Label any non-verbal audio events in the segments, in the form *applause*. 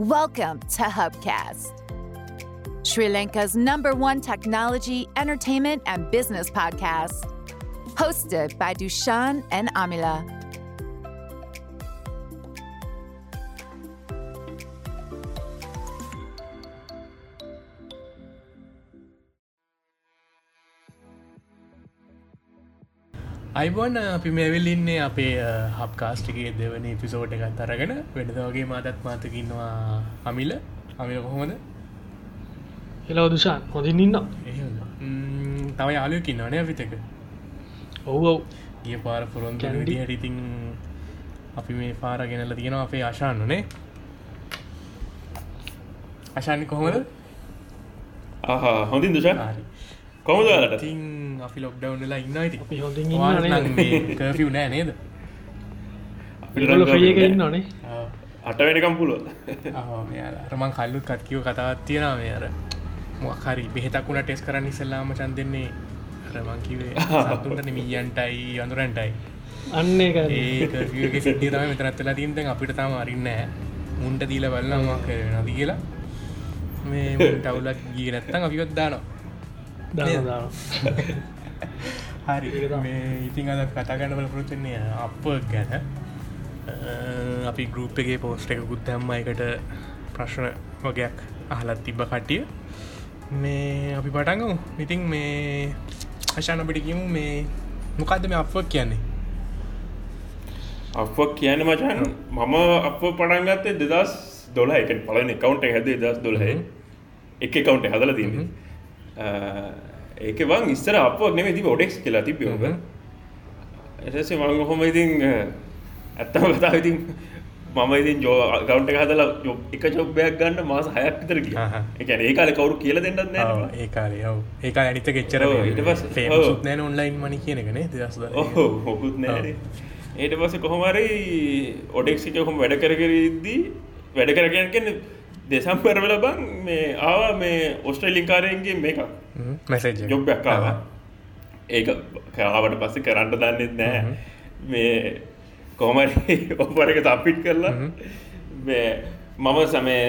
Welcome to Hubcast, Sri Lanka's number one technology, entertainment, and business podcast. Hosted by Dushan and Amila. අයිබොන් අපි මෙවිල්ලින්නේ අපේ හබ්කාස්ටිකේ දෙවනි පිසෝට එකත් අරගෙන. වෙනද වගේ මාතත් මාතකින්නවා අමිල. අමිල කොහොමද? එලව දුෂාන් හොඳින් ඉන්න තම යාලු කින්නවනේ අපිතක ඔව් ගිය පාර පුරොන් කැන්ඩි. හටිතින් අපි මේ පාර ගෙනල තියෙනවා අපේ ආශාන්නනේ අශානි කොහොමද? හොඳින් දුෂන්. කොමදලට ඉතින් අපි ලොක්්ඩවන්ලා ඉන්න ඉති අපි හොඳින් ඉන්න කරෆිව් නෑ නේද? ඉන්න නේ අට වෙනකම් පුළුව රමන් කල්ලුත් කත්කිව කතාවත් තියෙනවා මේ අර මොහරි බෙහෙතක් වුණ ටෙස් කරන්න ඉස්සල්ලාම චන් දෙන්නේ. රමංකිවේ *laughs* සතුන්ට මීයන්ටයි අඳුරන්ටයි. අන්නේ කර ඒ සිද්ධිය තම මෙතරත්වෙලා තිීන්තෙන් අපිට තම අරින්න මුන්ට දීල බලන්නමක් නද කියලා. මේ ටවුලක් ගී නැත්තන් අපිවත් දානවා දාන දාන *laughs* හරි. මේ ඉතින් අද කතා ගන්නවල පුරචන්නේ අප ගැන. අපි ගරුප් එකගේ පෝස්ට එකකුත් දැම්ම. එකට ප්‍රශ්න වගයක් අහලත් තිබ්බ කට්ටිය. මේ අපි පටන්ගමු ඉතින් මේ අශාන පිටිකිමු මේ මොකක්ද මේ අප කියන්නේ? අප කියන මචන් මම අප පටන්ගත්තේ දෙදස් දොල එක. පලන කවන්ට හැදේ දස් දොලහ එක කවන්ට හදල තිීම ඒක වන් ඉස්සර අප නෙම ති ොඩෙක්ස් කියලා තිබ ඔබ. එටසේ මං හොම ඉතින් ඇත්තම කතා ඉතින් මම ඉතින් ජෝ ගවන්ට හදලා එක චොබ්බයක් ගන්න මාස හයක් විතර කිය හහ. එක ඒකාල කවරු කියල දෙන්නත් නෑ ඒකාලය ඔව. ඒක අනිත ඊට පස්සේ- ඔව්. නෑන ඔන්ලයින් මනි කියනකනේ දස් හොකුත් නෑ ඒට පස කොහොමරි ඔඩෙක්සික හොම වැඩ කරකරදී වැඩ කරගැනකෙන දෙසම්පරවල බං මේ ආවා මේ ඔස්ට්‍රේලිකාරයන්ගේ මේක මැසේජ් ජොබ්යක් ආවා ඒක කාවට පස්සේ කරන්න දන්නෙත් නෑ මේ කොහමරි ඔපරක තපිට් කරලා මේ මම සමේ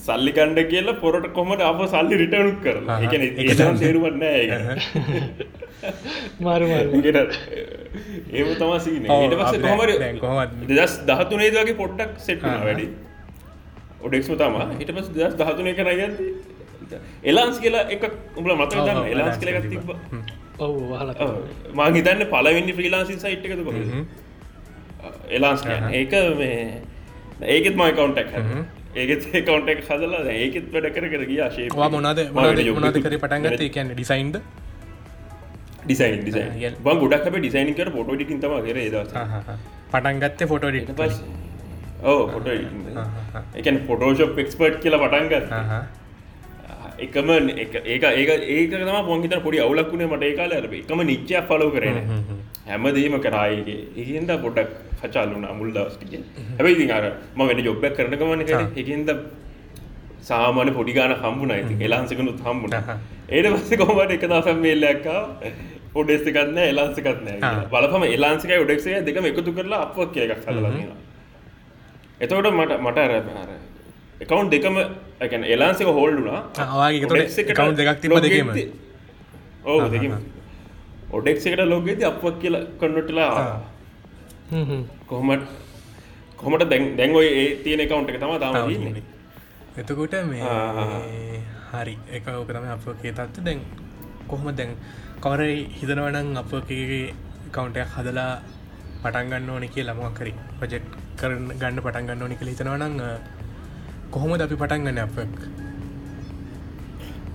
සල්ලි කණ්ඩ කියලා පොරට කොමට අප සල්ලි රිටනුත් කරලා අහහ. එකන ඒක ඒ තමයි. තේරුවත් නෑ ඒක. *laughs* මාරු මාරු *laughs* ඒකට ඒම තමා සින ඔව්, ඊට පස්ස අප කොමර දැන් කොහොමද? දෙදස් දහතුනේ වගේ පොට්ටක් සෙට්න. වැඩි ඔඩෙක්ම තමා හිට පස් දෙදස් දහතුනය කර ගද එලාන්ස් කියලා එක උඹල මත දන්න එලාන්ස් කලගත් තිබ ඔව් මා හිතන්න පලවෙනි ්‍රීලාන්සි සයිට් එකද කො එලාන්ස්. ඒක මේ ඒකෙත් මයි කවන්ටක් ඒකෙත් කවන්ටක් හදලා ඒකෙත් වැඩ කර කර ගියා ශේ මොනද මොනද කර පටන්ගත කියන්න ඩිසයින්ද ඩිසයින් ඩිසයින්. බං ගොඩක් ඩිසයින් කර පොටෝටිකින් තම කර දස පටන්ගත්තේ ෆොටෝඩි පස් ඕ පොට එකන ෆොටෝෂප් එක්ස්පර්ට් කියලා පටන්ගත් එකම එක- ඒක ඒක ඒක තම පොන්හිත පොඩි අවුලක්ුණේ මට ඒකාල අරබ එකම නිච්චයක් පලෝ කරන හැමදීම කරායගේ ඒහින්ද පොඩක් කචාලුන අමුල් දවස්ටික හැබයි ඉතින් අර ම වෙන ජොබ්බක් කරනකමන කර. ආ. එකන්ද සාමාන පොඩිගාන හම්බුන ඇති එලාන්සකනුත් හම්බුන. ඒට පස්ස කොමට එක දසම් මේල්ලක්කා ඔඩෙස්කත්න එලාන්සකත්නෑ. බලපම එලාන්සික ොඩෙක්සේ දෙකම එකතු කරලා අප කියයක් හදලලා එතකොට මට මට අර අර එකකවන්් දෙකම එකන එලාන්සික හෝල්ඩුනා account දෙකක් තිබ්බ දෙකේම? ඕ දෙකම. ඔඩෙක් එකට ලෝගෙද අපක් කියලා කොන්නටලා කොහොමට කොමට දැන් දැන්ගොයි ඒ තියෙන එකකවන්ට එක තම තාම. එතකොට මේ. හරි එක ඕක තම අප තත්ත දැන් කොහොම දැන් කවරයි හිතනවනං අපගේ කවුන්ටයක් හදලා පටන්ගන්න ඕනෙ කිය ළමක්කරි පජෙට් කරන ගන්න පටන්ගන්න ඕනි කළ හිතනවනං කොහොමද අපි පටන්ගන්න අපක්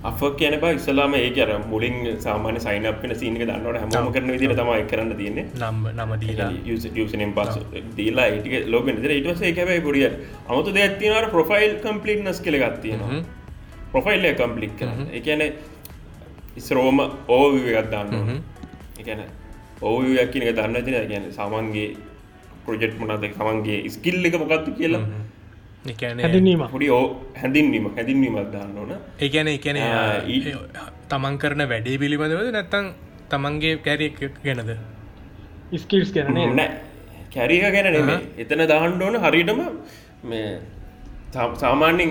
අප කියන බා ඉස්සලාම ඒක අර මුලින් සාමාන සයිනපෙන සීනක දන්නවට හැමෝම කරන විදිර තමයි කරන්න තියන්නේ. නම් නම. දීලා යසනම් පස් දීලා ඒටික ලෝබෙන ඉටවස එකබයි පොඩිය අමුතු දෙයක්තිනවට ප්‍රොෆයිල් කම්පලිට්නස් කෙළ ගත්තියෙනවා ප්‍රොෆයිල්ල කම්පලික් කරන්න. එකන ඉස්රෝම ඕවිගත් දන්න එකන ඕයක් කියනක දන්න තින ගැන සමන්ගේ ප්‍රජෙට් මනද තමන්ගේ ස්කිල් එක මොකක්තු කියලා? හැඳනීම පොඩි ඕ හැඳින්වීම හැඳින්වීමත් දාන්න ඕන. ඒකැන එකන තමන් කරන වැඩේ පිළිබඳවද නැත්තං තමන්ගේ කැරිය ගැනද? ස්කිල්ස් කරනේ නෑ. කැරිය ගැන නෙමේ එතන දාහන්ඩ ඕන හරිටම මේ සාමාන්‍යෙන්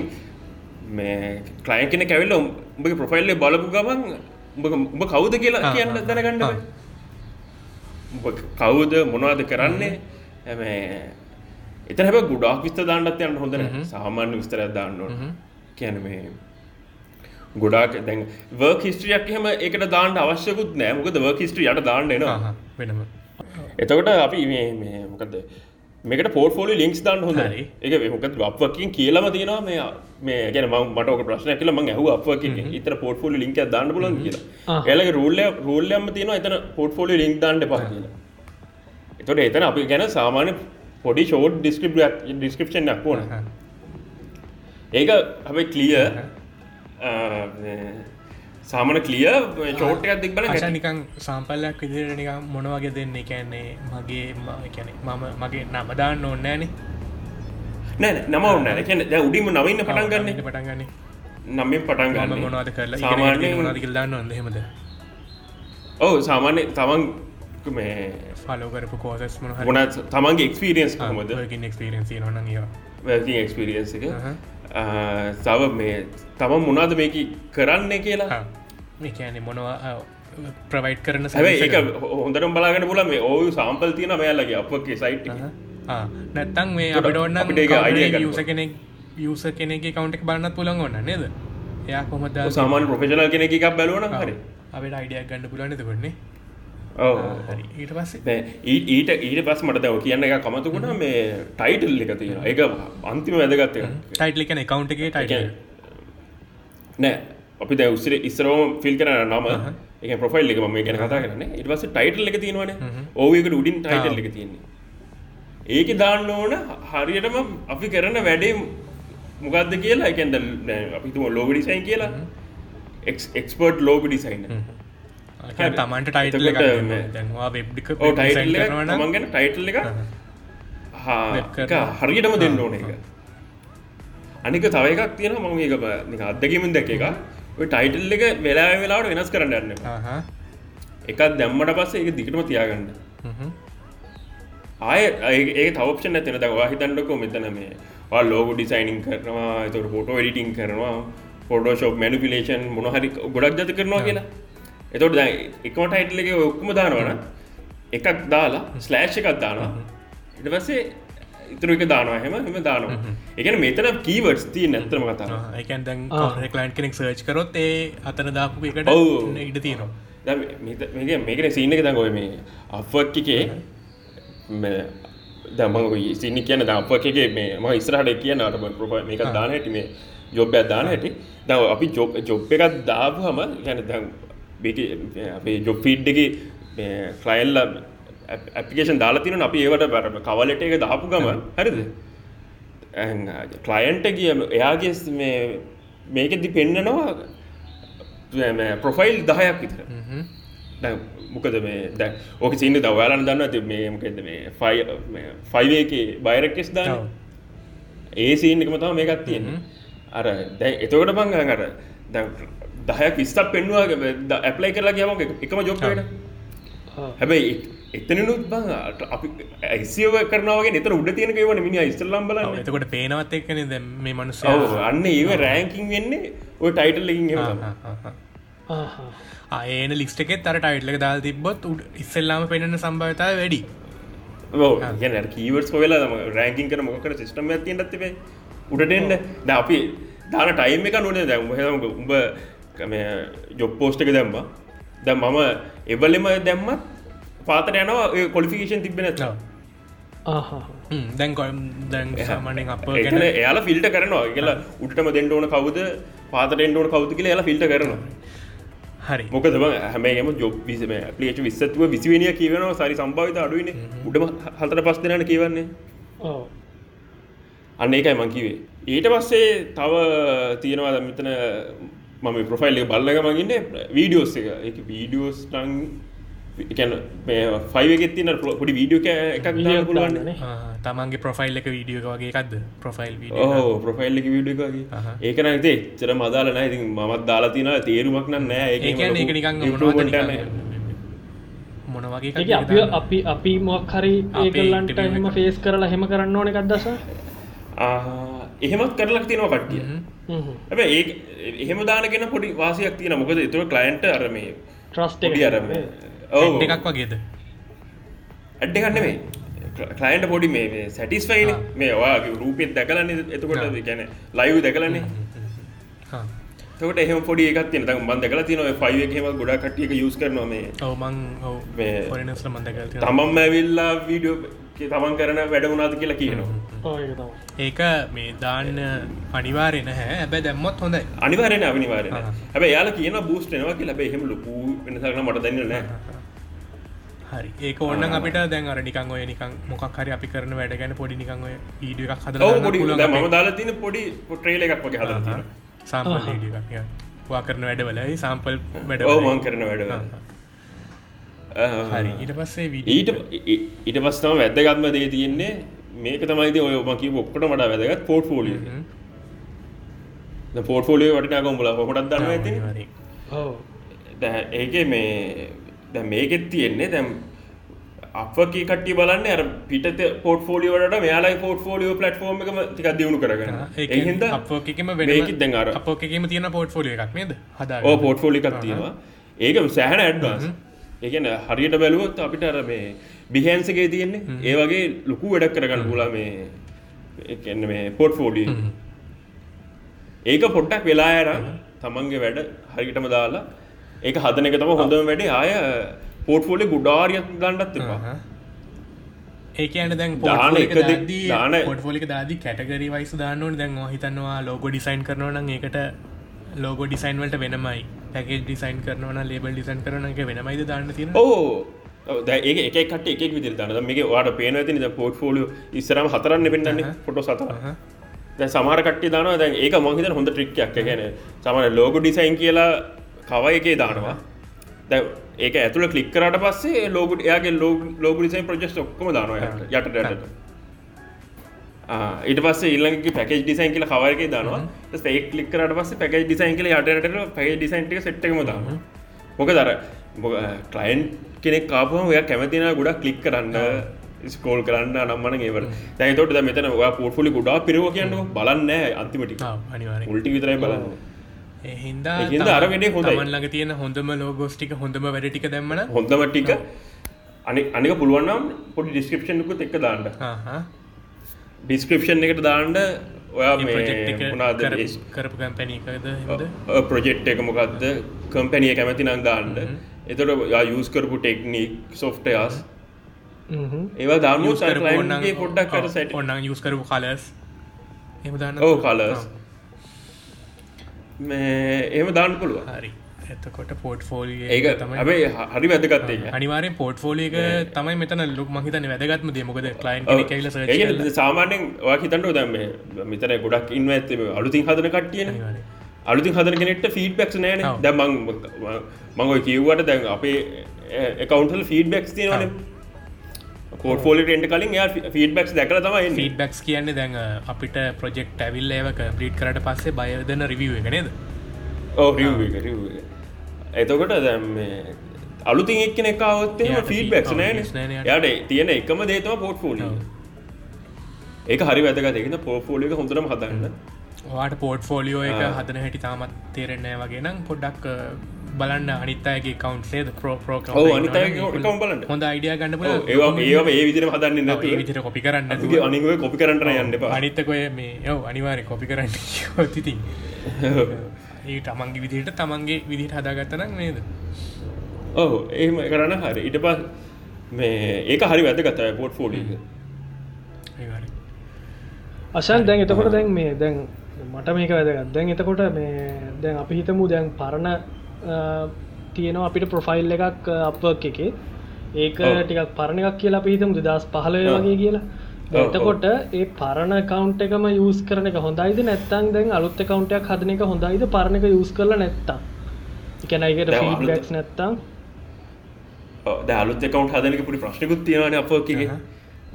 මේ කලයින් කෙන කැවිල්ල උඹගේ ප්‍රොෆයිල්ල බලපු ගමන් උඹ කවුද කියලා කියන්න දැනගන්න කවුද? මොනවාද කරන්නේ හැම එතන හැබ ගුඩක් විස්ත දාන්නත් යන්න හොඳ සාමාන්‍ය විස්තරයක් දාන්න කියන මේ ගොඩක් දැන් වර්ක් හිස්ට්‍රියක් එහෙම ඒකට දාන්න අවශ්‍යකුත් නෑ. මොකද වර්ක් හිස්ට්‍රිය යට දාන්න එනවා. වෙනම. එතකොට අපි මේ මොකද මේකට පෝට්ෆෝලි ලින්ක්ස් දාන්න හොඳ හරි. එක මොකද අපකින් කියලම තියෙනවා. මේ මේ ගැන ම මට ඔක ප්‍රශ්න කියල ම ඇහ අප ඉතර පෝට්ෆෝලි ලින්ක දාන්න පුලන් කියලා. ආ. එලක රුල්ල රුල්ලම තියෙනවා. එතන පෝට්ෆෝලි ලින්ක් දාන්න පහ කියලා එතොට එතන අපි ගැන සාමාන්‍ය පොඩි ෂෝඩ් ඩිස්ක්‍රප් ඩිස්ක්‍රපෂන් ක්වන. ඒක හැබයි කලිය සාමන කලිය චෝට්ටයක් දික් බල නිකං සාම්පල්ලයක් විදිරට නිකම් මොනවගේ දෙන්න කැන්නේ මගේ කැන මම මගේ නමදාන්න ඕන්නෑනේ නෑ නම ඔන්න කියන උඩිම නවන්න පටන් ගන්න. පටන්ගන්න නම්ෙන් පටන් ගන්න. මොනවද කරලා සාමාන්‍ය මොනදකිල් දන්න ඔන්න හෙමද ඔව සාමාන්‍ය තමන් මේ ෆලෝ කරපු කෝසස් මොන මොන තමන්ගේ එක්ස්පිරියන්ස් නොන ඒවා. වැකින් එක්ස්පිරියන්ස් එක. තව මේ තමන් මොනාද මේක කරන්න කියලා? මේකෑනෙ මොනවා ප්‍රවයිට් කරන හැබයි ඒක හොඳරම් බලාගෙන පුල මේ ඕයු සාම්පල් තියෙන මෙයාලගේ අපගේ සයිට් නැත්තං මේ අපිට ඔන්න යස කෙනෙක් යස කෙනෙක කවන්ටක් බන්නත් පුළන් ඔන්න නේද? එයා කොමද සාමාන් ප්‍රොෆෙෂනල් කෙනෙ එකක් බැලුවන හරි. අපට අයිඩියක් ගන්න ඔව හරි ඊට පස්සේ? ඊට ඊට පස් මට දැව කියන්න එක කමතුකුණ මේ ටයිටල් එක තියෙන එක අන්තිම වැදගත්ත ටයිට්ලි කන කවන්ට එක ටයිට නෑ අපි දැ උස්සර ඉස්රෝම ෆිල් කරන නම එක ප්‍රොෆයිල් එක ම ගැන කතා කරන්න. ඉටවස ටයිටල් එක තියෙනවන. ඕකට උඩින් ටයිටල් එක තියෙන්නේ. ඒක දාන්න ඕන හරියටම අපි කරන වැඩේ මොකක්ද කියලා එකන්ද අපිතුම ලෝග ඩිසයින් කියලා. එක්ස්පර්ට් ලෝග ඩිසයින් තමන්ට ටයිටල් එක දැන්වා එක මංගෙන ටයිටල් එක. හරියටම දෙන්න ඕන එක අනික තව එකක් තියෙන මම ඒක අදකිමින් දැක එක ටයිටල් එක වෙලා වෙලාට වෙනස් කරන්න යන්න එකක් දැම්මට පස්සේ ඒක දිගටම තියාගන්න. ආය ඒ තවපෂන ඇතින දවා හිතන්නකෝ මෙතන මේ ලෝග ඩිසයිනිං කරනවා එතට ෆොටෝ එඩිටිං කරනවා ෆොඩෝශෝප් මැනිපිලේෂන් මොනහරි ගොඩක් ජත කරනවා කියලා එතොට දැ එකම ටයිටල් එක ඔක්කම දානවන එකක් දාලා ස්ලෑෂ් එකක් දානවා. ඉට පස්සේ ඉතුර එක දානවා. හෙම එම දානවා එකන මෙතන කීවර්ස් තිය නැතරම කතා එකන් දැන් ආ. කලයින්් කෙනෙක් සර්ච් කරොත් ඒ අතන දාපු එකට. ඉඩ තියෙනවා. මේකන සීන එක දැන්ගොය මේ අපක් එකේ දමග සිනි කියන එකේ මේ ම ඉස්රහට කිය නටම ප්‍රප මේක දාන හැට මේ ජොබ්බයක් දාන හැටි. දව අපි ජොබ් ජොබ් එකක් දාපු හම ගැන දැන් අපේ ජොබ් ෆීඩ් එක ක්ලයිල්ල ඇපිකේෂන් දාලා තින අපි ඒවට බරම කවලට එක දාපු ගම හරිද? කලයින්ට කිය එයාගේ මේ මේකෙදි පෙන්නනවා ප්‍රොෆයිල් දහයක් විතර. මොකද මේ දැ ඕක සින්න දවයාලන දන්න ඇති මේ මොකද මේ ෆයි ෆයිවේක බයිරක්කෙස් දාන. ඒ සීන් එකම තම මේකත් තියෙන අර දැ එතකොට බංග අර දහයක් විස්තක් පෙන්වාගේ ඇප්ලයි කරලා කියම එකම ජොබ්ට හැබැයි එතනනුත් බං අපි ඇසිව කරනවගේ නතර උඩ තියෙන වන මිනි ඉස්තල්ලම් ඔව්, බලන්න එතකොට පේනවත් එක්කන දැ මේ මනුස්ස ඔව් අන්න ඒ රෑංකින් වෙන්නේ ඔය ටයිටල් එකින් ඒන ලිස්ට එකෙත් අර ටයිට්ලක දාල් තිබොත් උඩ ඉස්සල්ලාම පෙනෙන සම්භාවතාව වැඩි. ගැන කීවර්ස් කොවෙලා ම රෑංකින් කර මොකට සිස්ටම ඇතින් ඇතිබේ උඩටෙන්ට ද අපි දාන ටයිම් එක නොනේ. දැම් හෙම උඹ ජොබ් පෝස්්ටක දැම්ම. ද මම එවලෙම දැම්මත් පාතර යනවා කොලිෆිකේෂන් තිබෙන ඇත දැන් සාමානෙන් අප එයාලා ෆිල්ට කරනවා. කියලා උටම දෙන්න ඕන කවුද පාතරෙන්ට ඕන කවුද කියලා එලා ෆිල්ට කරනවා. හරි. මොකද හැමම ජොබ් විසම පලේච විස්සත්ව විසිවනිය කියවනවා. සරි සම්භාවිත අඩුවන උඩම හතර පස් දෙනට කියවන්නේ. අන්න ඒකයි මංකිවේ ඊට පස්සේ තව තියෙනවා මෙතන මම ප්‍රොෆයිල් එක බල්ලග මගින්න වීඩියෝස් එක. එක වීඩියෝස් ටන් එකැන ෆයිවගෙත් තින පොඩි වීඩියෝ එකක් දාන්න පුළුවන් තමන්ගේ ප්‍රොෆයිල් එක වීඩියෝ වගේ එකක්ද? ප්‍රොෆයිල් ඕ ප්‍රොෆයිල් එක වීඩියෝගේ අහහ. ඒක නතේ චර මදාල නෑ. ඉතින් මත් දාලා තින තේරුමක් නෑ. ඒකන නෑ. මොන වගේ අපි? අපි අපි මොක් හරි ඒකල්ලන්ට එක. ෆේස් කරලා හෙම කරන්න ඕන එකක් දස ආ, එහෙමත් කරලක් තියෙනවා කට්ටිය. හැබ ඒ එහෙම දානගෙන පොඩි වාසියක් තියෙන මොකද එතුව කලයින්ට අරම ට්‍රස්ට පොඩි අරම ඔව. එකක් වගේද? ඇඩ්ඩ කන්නෙමේ කලයින්ට පොඩි මේ සැටිස්ෆයින මේ ඔයාගේ රූපෙත් දැකලන්නේ එතකොට ගැන ලයිව් දැකලන්නේ හා. තකට එහම පොඩි එකක් තියෙන තම බන් දැකලා තියන ෆයිව එකම ගොඩා කටියක යුස් කරනවා මේ ඔව මං ඔව මේ පොරිනස්ල මන්දකල් තමම් ඇවිල්ලා වීඩියෝ තමන් කරන වැඩ වුණාද කියලා කියනවා. ඒක මේ දාන්න අනිවාරෙන හැ ඇබැ දැම්මොත් හොඳයි. අනිවාරෙන අනිවාරෙන. හැබ යාල කියන බූස්ටනවා කියලා. බෙහෙම ලොකු වෙනසරන මට දන්න නෑ. හරි. ඒක ඔන්න අපිට දැන් අර නිකං ඔය නිකං මොකක් හරි අපි කරන වැඩ ගැන පොඩි නිකං ඔය ඊඩිය එකක් හද ඔව පොඩි ම දාලා තින පොඩි පොට්‍රේල එකක් වගේ හද සාම්පල් වා කරන වැඩවලයි සාම්පල් වැඩ ඔව මං කරන වැඩ ඊට පස්සේ වීඩිය ඊට ඊට පස්සම වැදගත්ම දේ තියෙන්නේ. මේක තමයිද ඔය මකි ඔක්කට මට වැදගත් පෝට් ෆෝලිය පෝට් ෆෝලිය වටිනාක උඹල හොටත් දන්න ඇති ඒක මේ දැ මේකෙත් තියෙන්නේ. දැම් අපගේ කට්ටි බලන්න අර පිට පෝට ෆෝලියෝට මෙයාලයි පෝට් ෆෝලියෝ පලට්ෆෝර්ම එකම තික දියුණු කරගන්න ඒහින්ද අපකම මේකත් දැන් අර අපකම තියෙන පෝට් ෆෝලිය එකක් නේද? හදා පෝට් එකක් තියෙනවා. ඒක සෑහන ඇඩ්වාස් ඒකන හරියට බැලුවොත් අපිට අර මේ බිහන්සගේ තියෙන්නේ. ඒ වගේ ලොකු වැඩක් කරගන්න පුලා මේ එකන්න මේ පොට් ෆෝඩි ඒක පොට්ටක් වෙලායර තමන්ගේ වැඩ හරිටම දාලා ඒක හදන එක තම හොඳම වැඩේ. ආය පෝට් ෆෝලි ගුඩාරියක් ගණ්ඩත් එපා. ඒකන දැන් දාන පොට්ෆෝලික දාදී කැටගරි වයිස් දාන්නවන දැන් හිතන්නවා ලෝගෝ ඩිසයින් කරනවන ඒකට ලෝගෝ ඩිසයින් වලට වෙනමයි පැකේ ඩිසයින් කරනවන ලේබල් ඩිසයින් කරන එක වෙනමයිද දාන්න තියෙන ඕ ඒ එක කට එක විදිර දන්න මේක වාට පේන ඇති පෝට් ෆෝලිය ඉස්සරම හතරන්න පෙන්න්නන්නේ ෆොටෝ සතර දැ සමහරකට දාන දැන් ඒක මහිත හොඳ ට්‍රික්යක් ගැන සමන ලෝග ඩිසයින් කියලා කව එකේ දානවා. දැ ඒක ඇතුළ කලික්කරට පස්සේ ලෝගුට එයාගේ ලෝග ඩිසයින් ප්‍රජෙස් ඔක්කම දානවා යට යට ඊට පස්ස ඉල්ලගේ පැකේ ඩිසයින් කියල කවරක දනවා. ඒ කලික්කරට පස්ස පැකේ ඩිසයින් කියල යටට පැ ඩිසයින්ට සෙට්කම දාන මොක දර කලයින් කෙනෙක් කාපම ඔය කැමතින ගොඩක් කලික් කරන්න ස්කෝල් කරන්න නම්මන ඒවට තැතොට මෙතන පොට්ෆලි ගොඩා පිරව කියන්න බලන්න අන්තිමටි උල්ටි විතරයි බලන්න. හින්දා ඒහින්දා අර වැඩේ හොඳයි. තමන්ලඟ තියෙන හොඳම ලෝගෝස්ටික හොඳම වැඩටික දැම්මන හොඳම ටික. අනි අනික පුළුවන්නම් පොඩි ඩිස්ක්‍රපෂන්කුත් එක්ක දාන්න ඩිස්ක්‍රපෂන් එකට දාන්න ඔයා මොනාද කරපු කැම්පැනීකද ප්‍රජෙක්් එක මොකක්ද කම්පැනිය කැමති නම් දාන්න. එතොට යස් කරපු ටෙක්නික් සොෆ්ටයාස් ඒවා දාම ලයින්ගේ පොඩ්ඩක් කර සැට ඔන්න යස් කරපු කලස් එම දන්න ඕ කලස් මේ එහෙම දාන්න පුළුව හරි එතකොට පෝට් ෆෝලිය ඒක ඇබේ හරි වැදගත්තේ අනිවාරෙන් පෝට් ෆෝලියක තමයි මෙතන ලොක් මහිතන වැදගත්ම දේමකද කලයින් කෙල ඒ සාමාන්‍යෙන් වා හිතන්ට දැම මෙතන ගොඩක් ඉන්න ඇත්තම අලුතින් හදන කට්ටියන. අලුතින් හදන කෙනෙට ෆීඩ් බැක්ස් නෑන. දැමං මංගොයි කිව්වට දැන් අපේ එකකවන්ටල් ෆීඩ් බැක්ස් තියෙනවන. පෝට්ෆෝලිට කලින් ෆීඩ් බැක්ස් දැකල තමයි ෆීඩ් බැක්ස් කියන්නේ දැන් අපිට ප්‍රජෙක්් ඇවිල් ඒවක බ්‍රීට් කරට පස්සේ බයදන රිවිය එක නේද? ඕ එතකොට දැම් අලුතින් එක්කන එකවත්තේ feeds නෑ යාට. තියෙන එකම දේතම පෝට්ෆෝලිය ඒක හරි වැදගත. එකන පෝෆෝලික හොඳරම හදන්න. වාට පෝට් ෆෝලියෝ එක. හදන හැටි තාමත් තේරෙන්නෑ වගේ. නම් පොඩ්ඩක් බලන්න අනිත්තයගේ කවන්්සේද ප්‍රෝ ප්‍රෝ ඔව්, අනිත් අයගේ account බලන්න. හොඳ අයිඩිය ගන්න ඒවා ඒ විදිර හදන්න විදිර කොපි කරන්න අනිව කොපි කරට යන්න අනිත්තකොය මේ යව අනිවාරය කොපි කරන්න තිති ඒ තමන්ගේ විදිහට තමන්ගේ විදිහට හදාගත්තනම් නේද ඔහු එහෙම කරන්න හරි ඉට පස් මේ ඒක හරි වැදගතයි පොට් ෆෝඩි අනිවාර්යෙන්. අශන් දැන් එතකොට දැන් මේ දැන් මට මේක වැදගත් දැන් එතකොට මේ දැන් අපි හිතමු දැන් පරණ තියෙනවා අපිට ප්‍රොෆයිල් එකක් අපක් එකේ ඒක. ටිකක් පරණ එකක් කියලා අපි හිතමු දෙදස් පහල ඔව්. වගේ කියලා. එතකොට ඒ පරණ කවුන්් එකම යස් කරන එක හොඳයිද නැත්තන් දැන් අලුත් කවුන්ටයක් හදන එක හොඳයිද? පරණ එක යස් කරල නැත්තම්. එකනයිකට ෆීඩ්බැක්ස් නැත්තම්. ද අලුත් එකකවන්් හදනක පුරි ප්‍රශ්නකුත් තියෙනවන අපගේ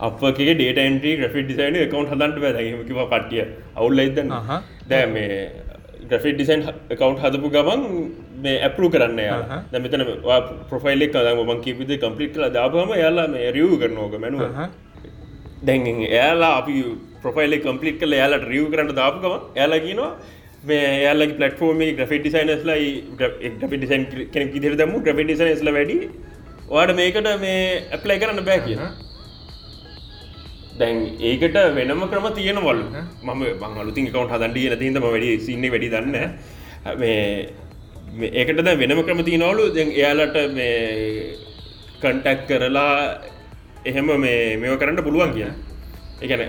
අපගේ ඩේට න්ට්‍රී ග්‍රෆි ඩිසයින එකකවන්් හදන්ට වැදකිව කටිය අවුල්ල ඉදන්න අහහ. දෑ මේ ග්‍රෆි ඩිසයින් එකකවන්් හදපු ගමන් මේ ඇපරු කරන්න යා මෙතන ප්‍රොෆයිල්ෙක් කදම මං කිපිද කම්පලිට් කල දාපම යාලා මේ රියව් කරනෝක මැනුව. දැන් එයාලා අපි ප්‍රොෆයිල් කම්පලිට කල යාලට රියව කරන්න දාපුකම යාලකිනවා මේ යාලගේ පලටෆෝර්ම ග්‍රෆි ඩිසයිනස්ලයි ග්‍රි ඩිසයින් කෙනෙක් ඉදිර දම ග්‍රෆි ඩිසයිනස්ල වැඩි වාට මේකට මේ ඇප්ලයි කරන්න බෑ කියන දැන් ඒකට වෙනම ක්‍රම තියෙනවල්. මම බංලුතින් කවන්ට හදන්ඩිය නතින්දම වැඩි සින්න වැඩි දන්න මේ ඒකට වෙනම ක්‍රම තියනවලු. දැන් එයාලට මේ කන්ටැක් කරලා එහෙම මේ මෙව කරන්න පුළුවන් කිය එකන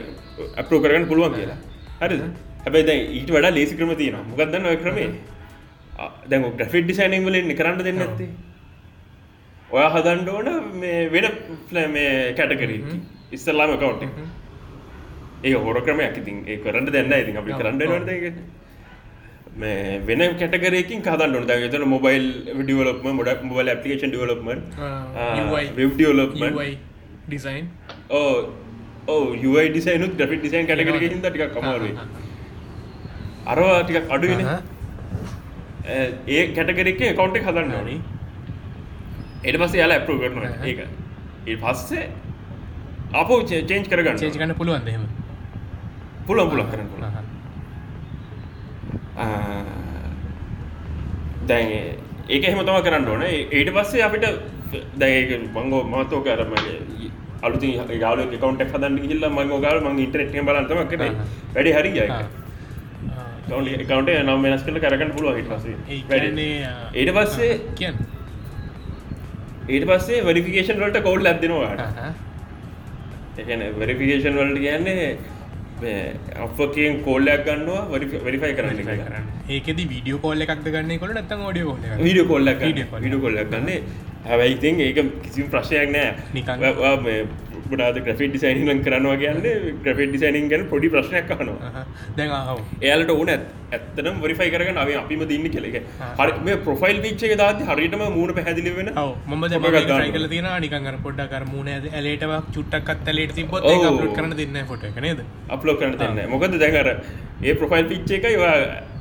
අප්‍රෝ කරගන්න පුළුවන් කියලා. හරි. හැබයි දැ ඊට වඩා ලේසි ක්‍රම තියෙන මොකක්දන්න ඔය ක්‍රමේ? දැන් ග්‍රෆිට් ඩිසයිනිං වලින් කරන්න දෙන්න ඇත්තේ ඔය හදන්ඩ ඕන මේ වෙන මේ කැටකරී ඉස්සල්ලාම කවන්ට ඒ හොර ක්‍රමයක්. ඉතින් ඒ කරන්න දෙන්න ඉතින් අපි කරන්න වද මේ වෙන කැටකරයකින් කදන්න ද ත mobile development මොඩක් mobile application development development design ඕ ඕ යුයි ඩිසයිනු ්‍රපි ඩිසයින් කටකර හිද ටික කමරුව අරවා ටිකක් අඩුවෙන ඒ කැටකරෙක් කවන්ටෙක් හදන්න ඕනි. එට පස්ස යාලා ඇප්‍රෝ කරනවා. ඒක. ඒ පස්සේ අප චේන්ච් කරගන්න චේච් කන්න පුළුවන් දෙම පුළන් පුලන් කරන්න පුළ දැන් ඒක එහෙම තම කරන්න ඕන. ඒට පස්සේ අපිට දැක මංගෝ මතෝ කරම අලුති යාල කවන්ට හදන්න හිල්ල මංගෝ ගල් මං ඉන්ටනෙට් බලන්තම වැඩි හරි කවන්ට නම් වෙනස් කල කරගන්න පුළුව හිට පස්සේ. ඒට පස්සේ කියන්න. ඊට පස්සේ වරිෆිකේෂන් වලට කවුල් ලැබෙනවාට එකන වෙරිෆිකේෂන් වලට කියන්නේ අපකෙන් කෝල්ලයක් ගන්නවා වරිෆයි කරන්න කරන්න. ඒකෙද වීඩියෝ කොල්ල එකක් ගන්න. කොල නත්තම් ෝඩියෝ කොල්ල වීඩියෝ කොල්ලක් විඩිය ගන්න හැබයිඉතින් ඒක කිසිම ප්‍රශ්යක් නෑ. නිකන්. ගොඩාද ග්‍රෆිට ඩිසයිනින් කරනවා කියන්නේ ග්‍රෆිට ඩිසයිනින් ගැන පොඩි ප්‍රශ්නයක් කනවා දැන් එයාලට ඕන ඇත්තනම් වරිෆයි කරගන්න අව අපිම දින්න කෙලෙක හරි මේ ප්‍රොෆයිල් පිච්චේ දාති හරිටම මූුණ පැදිලි වෙන. ම කල තින නිකර පොඩ්ඩ කර මූුණ ඇලේටවක් චුට්ටක් ඇලට තිබොත් අපලෝඩ් කරන දෙන්න ෆොට නේද? අප්ලෝ කරන දෙන්න මොකද දැකර ඒ ප්‍රොෆයිල් පිච්ච එක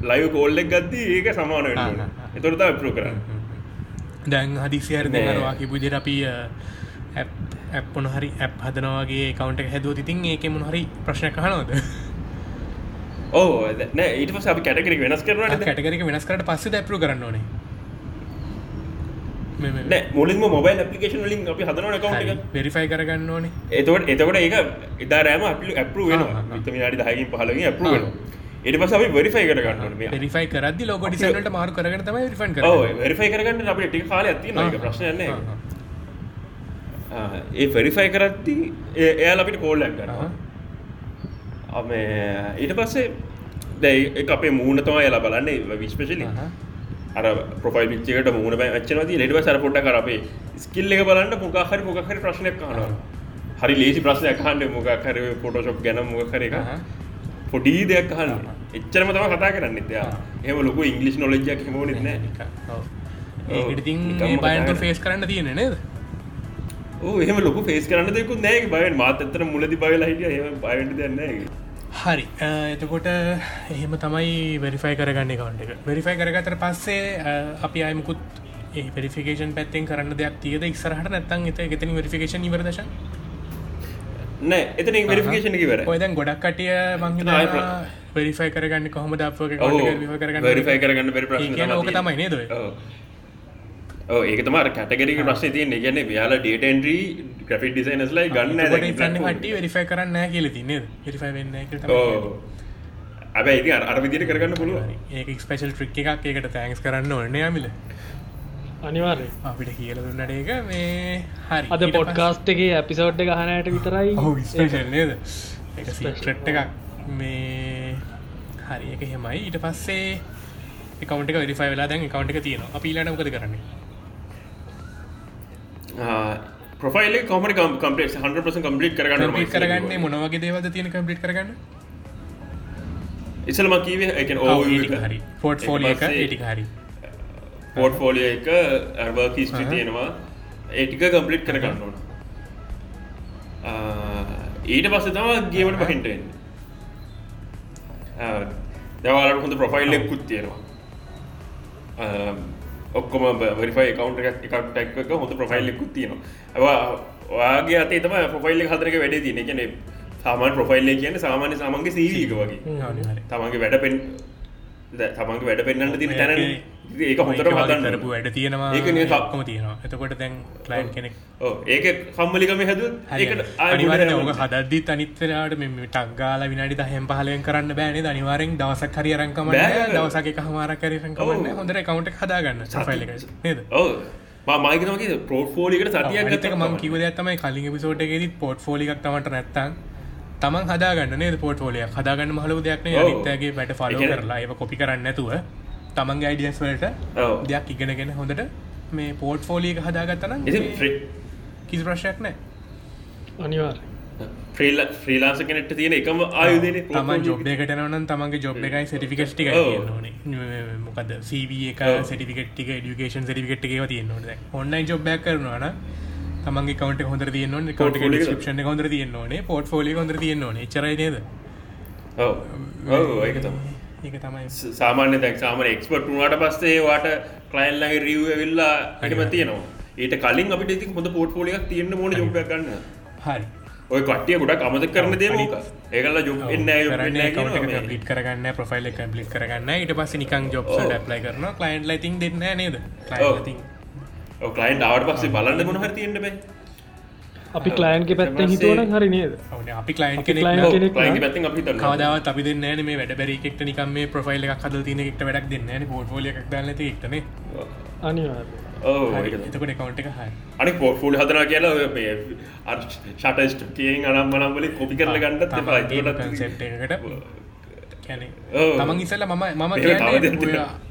ලයිව කෝල්ලෙක් ගත්දී ඒක සමාන වෙන්න එතොරත අප්ලෝ කරන්න දැන් හදිසිහර දෙනවා කිපුජර අපි ඇප්පොන හරි ඇප් හදනවාගේ කවන්ට හැදුව තිතින් ඒක මුණ හරි ප්‍රශ්න කහනවද ඕ ඊට පස කැටකරි වෙනස් කරන කැටකරක වෙනස් කරට පස්ස දැපරු කරන්න ඕනේ? මුලින්ම මොබයිල් පපිකේෂන් ලින් අපි හදන කවන්ට වෙරිෆයි කරගන්න ඕනේ. එතවට එතකොට ඒක ඉදාරෑම අපි ඇපරු වෙන විතමනාඩි දහකින් පහලගින් ඇපරු වෙන එට පස අපි වෙරිෆයි කරගන්න වෙරිෆයි කරදි ලෝක ඩිසට මාරු කරගන්න තම රිෆන් කර වෙරිෆයි කරගන්න අපට ටි කාල ඇති ප්‍රශ්නයන්න ඒ ෆෙරිෆයි කරත්ති එයාල අපිට කෝල්ලක් කරවා අම ඊට පස්සේ දැයි අපේ මූුණ තම එලා බලන්නේ විශ්පශලි අර ප්‍රොෆයිල් පිච්චකට මූුණ ච්චනති ලෙඩව සරපොට කරපේ ස්කිල්ල එක බලන්න මොකහරි මොකහරි ප්‍රශ්නයක් කානවා හරි ලේසි ප්‍රශ්නයක් හන්ඩ මොකහර පොටෝශප් ගැන මොකහර එක පොඩී දෙයක් හන්න එච්චරම තම කතා කරන්න. එතයා එහම ලොක ඉංගලිස් නොලජ්ජක් හමෝන න. බයන්ට ෆේස් කරන්න. තියෙන නේද? එහම ලොක ෆේස් කරන්න දෙකු නෑ. බයෙන් මාත එතර මුලදි බයලා හිටිය. එම බයට දෙන්න හරි. එතකොට එහෙම තමයි වෙරිෆයි කරගන්න කවන්ට එක. වෙරිෆයි කරගතර පස්සේ අපි අයමකුත් ඒ පෙරිෆිකේෂන් පැත්තෙන් කරන්න දෙයක් තියද ඉක්සරහට නැත්තන් එත ගෙතන වෙරිෆිකේෂන් ඉවරදශ නෑ. එතන වෙරිෆිකේෂන කිවර ඔයදැන් ගොඩක් කටිය මං වෙරිෆයි කරගන්න කොහොම ද කරගන්න වෙරිෆයි කරගන්න? පෙරි තමයි. නේද ඒක තම කටගරි ප්‍රශ්න තියන ගැන යාල ඩේටන්ඩ්‍රී ග්‍රෆි ඩිසයිනස්ලයි ගන්න ට වෙරිෆයි කරන්න කියල තින්න රිෆයි වෙන්න ඇබයි අර විදිට කරගන්න පුළුව ඒක ස්පේෂල් ට්‍රික් එකක්. ඒකට තෑන්ස් කරන්න ඕන්න මිල අනිවාර්ය අපිට කියල දුන්නට ඒක මේ හරි. අද පොඩ්කාස්ට් එක ඇපිසෝඩ් ගහනයට විතරයි. නේද? ට්‍රට් එකක්. මේ හරි එක හෙමයි ඊට පස්සේ කවට වෙරිෆයි වෙලා දැන් කවන්ට එක තියෙන අපිලටමකද කරන්නේ? ප්‍රොෆයිල් කොමට කම්පලෙක් හන්පස කම්පලිට කරගන්න කරගන්න මොනවගේ දේවද තියෙන කම්පලිට කරගන්න? ඉසලම කීවේ එක හරි. පෝට් ෆෝලිය එක ඒටි හරි පෝට් ෆෝලිය එක ඇර්වර් කිස්ටි තියෙනවා. ඒටික කම්පලිට් කරගන්න ඕන. ඊට පස්ස තම ගේමට පහින්ටෙන් දවාලට හොඳ ප්‍රොෆයිල් එක්කුත් තියෙනවා. ඔක්කොම වරිෆයි කවන්ට එකක් ටැක්ක හොඳ ප්‍රොෆයිල් එක්කුත් තියෙනවා. වාගේ අතේ තම ප්‍රොෆයිල් හදරක වැඩේ තියන කැනෙ සාමාන් ප්‍රොෆයිල්ලේ කියන සාමාන්‍ය සමන්ගේ සීවීක වගේ. තමන්ගේ වැඩ පෙන් තමන්ගේ වැඩ පෙන්න්නට තින තැන ඒක හදන්න. කරපු වැඩ තියෙනවා. ඒක ඔක්කොම තියෙනවා. එතකොට දැන් කලයින් කෙනෙක් ඒක කම්මලිකම හැද ඒකට ඕක හදද්දිත් අනිත්තරයාට මෙම ටක්ගාල විනාඩි දහෙන් පහලෙන් කරන්න බෑනේ අනිවාරෙන් දවසක් හරි අරංකම. දවසක හමාර කරකමන්න ඔව්. හොඳර කවුන්ට හදාගන්න සෆයිල නේද? ඕ මයිකනගේ ප්‍රෝට්ෆෝලිකට සතියක් අනිතක මං කිවද ඇතමයි කලින් පිසෝට්ගෙදත් පොට් ෆෝලික් තමට නැත්තන් තමන් හදාගන්න නේ පොට් ෝලිය හදාගන්න මහලු දෙයක්න. අනිත්තගේ වැට ෆලෝ කරලා කොපි කරන්න නැතුව තමන්ගේ අයිඩියස් වලට ඔව්. දෙයක් ඉගෙනගෙන හොඳට මේ පෝට් ෆෝලියක හදාගත්තන කිසි ප්‍රශ්යක් නෑ අනිවාර් ්‍රීල ්‍රීලාස කෙනෙට තියෙන එකම ආයුදන තමන් ජොබ්යකට නවන තමන්ගේ ජොබ් එකයි ඔව්. මොකද සව එක ඔව්. සටිකට්ටික ඩියකේෂන් සටිකට එකව තියෙන්නවද ඔන්නයි ජොබ්බයක් කරනවාන තමන්ගේ කවට හොඳ තියන්න එක. ක්ෂණ හොඳ තියන්නේ පොට් ෆෝලි හොඳ තියන්නේ චරයි නේද? ඔව ඒක තම ඒක තමයි සාමාන්‍ය දැක් සාමන එක්ස්පට වුණට පස්සේ වාට කලයිල්ලගේ රිව් වෙල්ලා හටම තියෙනවා. ඒට කලින් අපිට ඉති හොඳ පෝට් පොලියක් තියන්න මොන ජොබ ගන්න. හරි. ඔය කටිය ගොඩක් අමත කරන දේමක ඒකල්ලා ජොබ් එන්න කම්පලිට කරගන්න ප්‍රොෆයිල් කම්පලිට කරගන්න ඉට පස්ස නිකං ජොබ් ඩ්ලයි කරන කලයින්් ලයිතින් දෙන්න නේද? කලයින්ට ආවට පස්සේ බලන්න මොනහර තියෙන්ට බෑ අපි කලයින්ගේ පැත්තෙන් හිතුවන හරි නේද? අපි කලයින් පැත්තින් අපි තන්න කවදාවත් අපි දෙන්න මේ වැඩ බැරිෙක්ට නිකම මේ ප්‍රොෆයිල් එකක් හද තින එක්ට වැඩක් දෙන්න පෝට්ෝලිය එකක් දන්න එක්ටන එතකොට කවන්ට එක හයි අනි පෝට්ෆූල් හදනා කියලා ඔය මේ ෂටස්ට කියෙන් අනම් මනම්වලින් කොපි කරල ගන්නත් ඔව්. තමන් ඉසල්ල මම මම.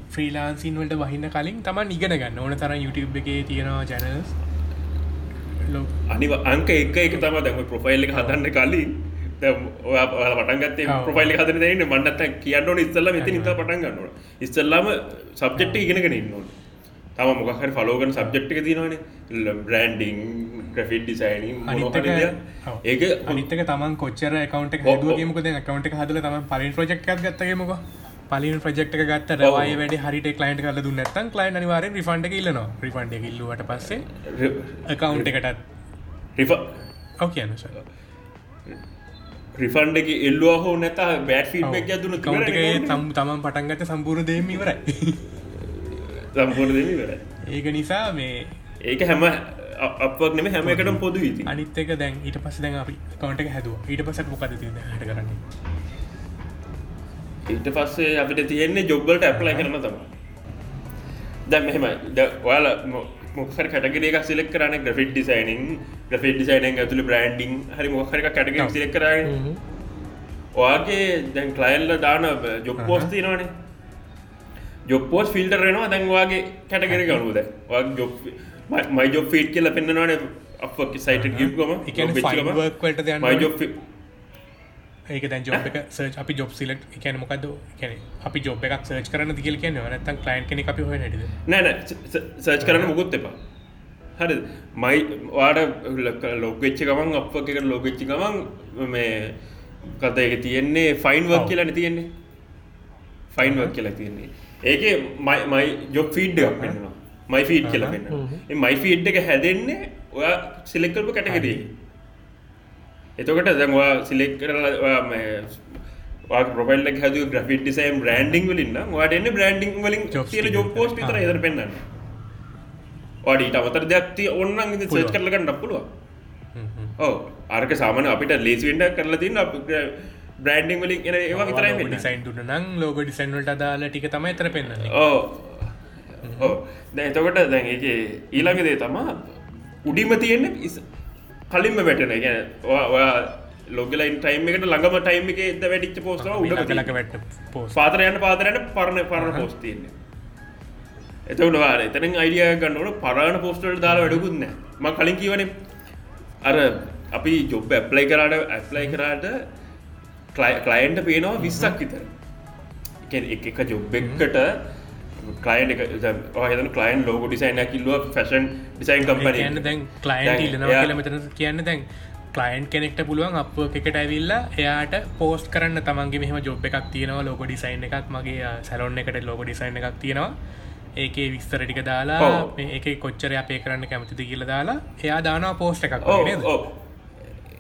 ෆ්‍රීලාන්සින් වලට වහින්න කලින් තමන් ඉගෙන ගන්න ඕන තරම් YouTube එකේ තියෙනවා ජැනල්ස් අනිව අංක එක එක තම දැම ප්‍රොෆයිල් එක හදන්න කලින්. ඔය පටන්ගත් ඔව්. ප්‍රොෆයිල් හදන දෙන්න මන්නත් කියන්න ඕන ඉස්සල්ල මෙත නිත පටන් ගන්නවා ඉස්සල්ලාම සබ්ජෙක්්ට ඉගෙනගෙන ඉන්න ඕන. තම මොකහර ෆලෝගන සබ්ජෙක්්ක තිනවන බ්‍රන්ඩිං ග්‍රෆිට් ඩිසයිනින් අනිත්තක ඒක අනිත්තක තමන් කොච්චර කවන්ට ඔව්, ඔව්. හදුවගේමක කවන්ට හදල තම පලින් ප්‍රජෙක්් ගත්තගේමක පලින් ප්‍රජෙක්් ගත්ත. රවය වැඩ හරිට කලයින්ට කල දුන්නත්තන් කලයින් අනිවාරෙන් රිෆන්ඩ ඉල්ලනවා. රිෆන්ඩ ඉල්ලුවට පස්සේ කවන්් එකටත්. රිෆ ඔව කියන්න රිෆන්ඩ එක එල්ලවා හෝ නැත බෑට් ෆීඩ්බක් ඇතුන කවන්ටගේ තම් තමන් පටන්ගත සම්පූර් දෙම ඉවරයි. සම්පූර්ණ දෙම වෙර ඒක නිසා මේ ඒක හැම අපක් නෙම හැම එකටම පොදු ඉති අනිත්තක දැන් ඊට පස දැන් අපි කවන්ට හැදුව. ඊට පසක් මොකද හට කරන්න ඊට පස්සේ අපිට තියෙන්නේ ජොබ්බලට ඇප්ලයි කරන තම දැ මෙහෙමයි. ද ඔයාල මොක්හර කටගරේ සිලෙක් කරන ග්‍රෆිට් ඩිසයිනින් ග්‍රෆිට් ඩිසයින ඇතුළ බ්‍රන්ඩිං හරි මොහර කටග. සිලෙක් කරන්න ඔයාගේ දැන් කලයිල්ල දාන ජොබ් පෝස් තිනවානේ ජොප්පෝස් ෆිල්ටර් වෙනවා. දැන්වාගේ කැටගර ගනුද මයි ජොබ් ෆීට් කියල පෙන්න්නවාන. අප සයිට work වලට යන්න? මයි ඕනේ. ඒක දැන් ජොබ් එක සර්ච් අපි ජොබ් සිලෙක්ට් ඒ කියන්නේ මොකද්ද? කියන්නේ අපි ජොබ් එකක් සර්ච් කරන්න කියලා කියන්නේ නැත්නම් ක්ලයන්ට් කෙනෙක් අපි හොයන හැටිද නෑන සර්ච් කරන්න මුකුත් එපා. හරි මයි වාට ලොගච්ච ගමන් අප එක ලොගච්චි ගමන් මේ කත එක තියෙන්නේ? Fine work. කියලන තියෙන්නේ. ෆයින් වක් කියලා තියෙන්නේ. ඒක මයි ජොබ් ෆීඩ් එකක් පෙන්නවා මයි ෆීඩ් කියලා පෙන්න්න මයි ෆීඩ් එක හැදෙන්නේ ඔයා සිලෙක්කල්ප කැටගරී එතකට දැන්වා සිලෙක් කරලා ප්‍රොපල් හැද ග්‍රෆිට ඩිසයිම් බ්‍රන්ඩිං වලින්න වාට එන්න බ්‍රන්ඩිං වලින් ටික. ජොබ් පෝස් ආ. එතර පෙන්න්න වාඩීට අවතර දෙයක්ති ඔන්න සච්. කරලගන්න පුළුව ඕ අර්ක සාමන අපිට ලේසිවෙන්ඩ කරලා තින්න අප බ්‍රන්ඩිං වලින් එන ඒවා විතරයි දුන්න නම් ලෝග ඩිසයින් වලට අදාළ ටික තමයි එතන පෙන්වන්නේ. ඕ ඕ දැ එතකොට දැන් එක ඊළඟ දේ තමා උඩිම තියෙන්නේ කලින්ම වැටන. ගැ ඔයා ලොගලයින් ටයිම් එකට ළඟම ටයිම් එක එද වැඩිච්ච පෝස්ල උඩ ලක වැට පාතරයන්න පාතරයට පරණ පරණ පෝස්තියන්නේ එතකට වාර එතන අයිඩිය ගන්නවට පරණ පෝස්ටල් දාලා වැඩකුත්න ම කලින් කිවන අර අපි ජොබ් ඇප්ලයි කරාට ඇප්ලයි කරාට කලයින්ට පේනවා විස්සක් විතර. එක එක ජොබ් එක්කට කලයින් එක හත කලයින් ලෝක ඩිසයින් කිල්ලුව ෆැෂන් ඩිසයින් කියන්න කම්පන දැන් කලයින්ට ඉල්ලනවා කියලා මෙතන කියන්න දැන් කලයින්් කෙනෙක්ට පුළුවන් අප එකට ඇවිල්ලා එයාට පෝස්ට කරන්න තමන්ගේ මෙහම ජොබ් එකක් තියෙනවා ලෝක ඩිසයින් එකක් මගේ සැලොන්න එකට ලෝක ඩිසයින් එකක් තියෙනවා. ඒකේ විස්තර ටික දාලා ඒක කොච්චර අපේ කරන්න කැමතිද කියල දාලා එයා දානවා පෝස්ට එකක්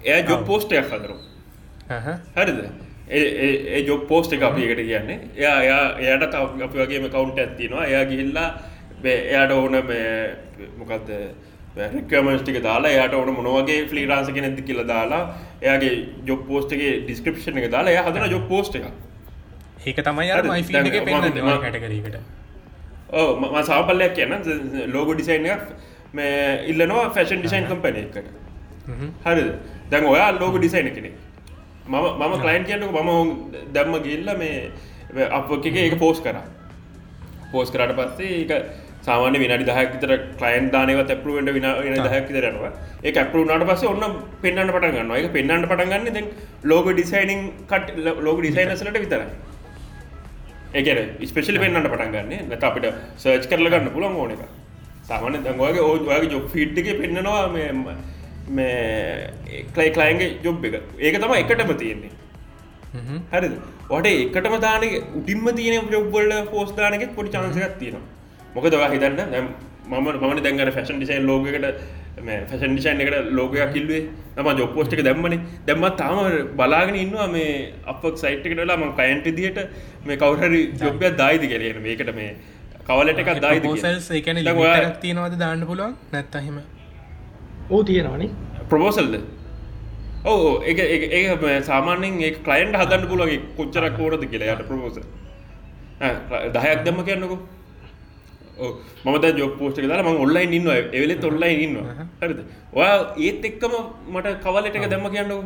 එය ජොබ් පෝස්ටයක් හදරු හරිද ඒ ජොබ් පෝස්ට එක අපි එකට කියන්නේ. එයා එයා එයට තව අපි වගේම කවුන්ට ඇත්තිනවා එයා ගිහිල්ලා එයාට ඕන මොකක්ද රෙක්මස්ටික දාලා යට ඕන මොනවගේ ෆ්ලීරාන්ස කෙනෙති කියල දාලා එයාගේ ජොබ් පෝස්ටගේ ඩිස්ක්‍රපෂන එක දාලා එය හදන ජොබ් පෝස්ට එක ඒක තමයි එකේ කැටගරීකට ඕ ම සාපල්ලයක් කියන්න ලෝගෝ ඩිසයින් එකක් මේ ඉල්ලනවා ෆැෂන් ඩිසයින් කම්පැන එකට. හරිද? දැන් ඔයා ලෝග ඩිසයින කෙනෙක් මම මම කලයින් කියන්නක මම දැම්ම ගිල්ල මේ අප එක පෝස් කර. පෝස් කරට පස්සේ එක සාමාන්‍ය විනාඩි දහයක් විතර ක්ලයින් දානව ඇපරුවට වින දහයක් විතරනවා ඒ ඇපරුනාට පස ඔන්න පෙන්න්න පට ගන්න එක පෙන්න්නට පට ගන්න දැන් ලෝග ඩිසයිනිං කට ලෝග ඩිසයිනසලට විතර ඒකන ස්පෙශලි පෙන්න්නට පටන් ගන්න. නැත අපිට සර්ච් කරල ගන්න පුළන් ඕන එක සාමාන්‍ය දඟවාගේ ඕගේ ජොබ් ෆිට් එක පෙන්න්නනවා මේ මේ කලයි කලයින්ගේ ජොබ් එක. ඒක තම එකටම තියෙන්නේ. හරිද? වට එකටම දානක උටින්ම තියන ජොබ්වල්ල පෝස්දානක පොඩි චාන්සකත් තියෙනවා. මොක දවා හිතන්න දැම් මම මන දැන්ගන ෆැෂන් ඩිසයින් ලෝකට ෆැෂන් ඩිසයින් එකට ලෝකයක් කිල්වේ තම ජොප් පෝස්්ක දැම්මන. දැම්ම තාම බලාගෙන ඉන්නවා මේ අපක් සයිට් එකටලා ම කයින්ට දිට මේ කවුහරි ජොබ්ය දායිති කරන මේකට මේ කවලට එකක් දායි පෝසල්ස් එකන තියෙනවද දාන්න පුළුවන්? නැත්තහෙම ඕ තියෙනවානේ. ප්‍රපෝසල්ද ඕ ඒ ඒ සාමානෙන් ඒ කලයින්ට හදන්න පුළුවගේ කොච්චරක් ඕනද කියලා යට ප්‍රපෝස දහයක් දම්ම කියන්නකෝ. මත ජො පෝස්ට දාලා ම ඔල්ලයින් ඉන්න එවෙලෙත් ඔල්ලයි ඉන්න හරිද? ඔයා ඒත් එක්කම මට කවලට එක දැම්ම කියන්නකෝ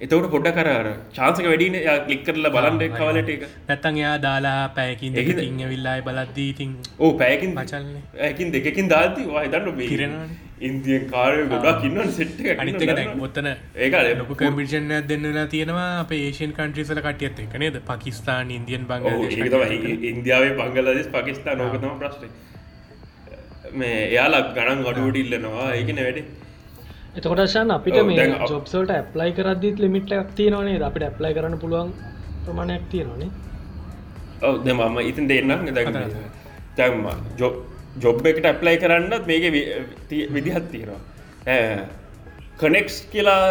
එතවට පොඩ්ඩ කර චාන්සක වැඩින ලික් කරලා බලන්ඩ කවලට එක නැත්තන් එයා දාලා පැයකින් ඉන්න විල්ලායි බලද්දී ඉතින් ඕ පැයකින් මචල්න්නේ ඇකින් දෙකින් දාති වාහිතන්න කිරෙන ඉන්දියන් කාරය ගොඩක් ඉන්න සෙට් ඔත්තන ඒක ලොක කම්පිෂන් දෙන්නලා තියෙනවා අප ඒෂන් කන්ට්‍රිසල කටියත් එක නේද? පකිස්ාන් ඉන්දියන් බංග ඉන්දියාවේ පංගලදෙස් පකිස්ථාන ඕකතම ප්‍රශ්ටය මේ එයාලා ගණන් ගඩුවට ඉල්ලනවා. ඒකන වැඩේ එතකොටශන් අපිට මේ ජොබ්සල්ට ඇප්ලයි කරදදිත් ලිමිට් එකක් තියෙනවනේ අපිට ඇප්ලයි කරන්න පුළුවන් ප්‍රමාණයක් තියෙනවානේ ඔව ද මම ඉතින් දෙන්නම්. දැ තැම්ම ජොබ් ජොබ් එකට ඇප්ලයි කරන්නත් මේක විදිහත් තියෙනවා. කනෙක්ස් කියලා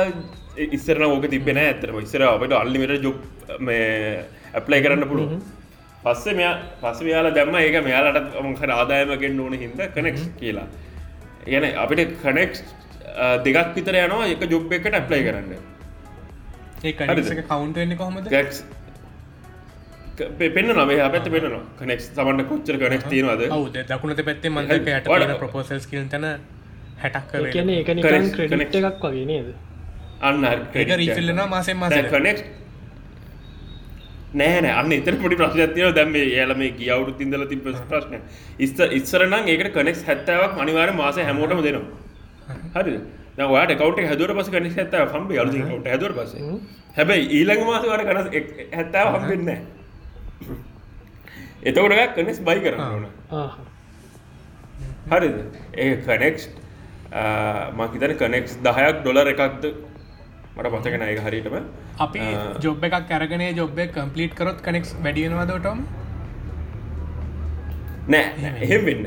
ඉස්සරන ඕක තිබෙන ඇතරම ඉස්සර අපට අල්ලිමට ජොබ් මේ ඇප්ලයි කරන්න පුළුව පස්සේ මෙයා පස්ස යාලා දැම්ම. ඒක මෙයාලට මොහර ආදායමගෙන් ඕන හිද කනෙක්ස් කියලා. ගැන අපිට කනෙක්ස් දෙකක් විතර යනවා එක ජොබ් එකට ඇප්ලයි කරන්න. ඒ කනිසක කවුන්ට වෙන්න කොහොමද? ගැක්ස් පෙන්න්න නවේ පැත් පෙන්නවා කනෙක්ස් තමන්ට කොච්චර කනෙක් තියෙනවාද? දකුණත පැත්තේ යට වඩා- ප්‍රපෝසල්ස් කිල්තන හැටක් කර. එකක් වගේ නේද? අන්න ඒක රීෆිල්ලනවා මාසෙන් මාස කනෙක් නෑන අන්න එතර පොඩි ප්‍රශ්නතියව දැම ඒලම ගියවුරු තිදල තිබ ප්‍රශ්න ඉස්ත ඉස්සරනම් ඒකට කනෙක්ස් හැත්තාවක් අනිවාර මාස හැමෝටම දෙනවා හරි. වාට කවට හැදුර පස කනෙක් හැත්තාව හම්බ අලු කට හැදුර පස හැබැයි ඊළඟ මාසවට කනස් හැත්තාව හම්බෙන්න එතකොටක් කනෙස් බයි කරන්න ඕන. හරිද? ඒ කනෙක්ස් මහිතන කනෙක්ස් දහයක් ඩොලර් එකක්ද? මට පතකෙන ඒ හරිටම අපි ජොබ් එකක් කැරගෙන ජොබ් කම්පලිට් කරොත් කනෙක්ස් වැඩියෙනවාදටම නෑ එහෙම වෙන්න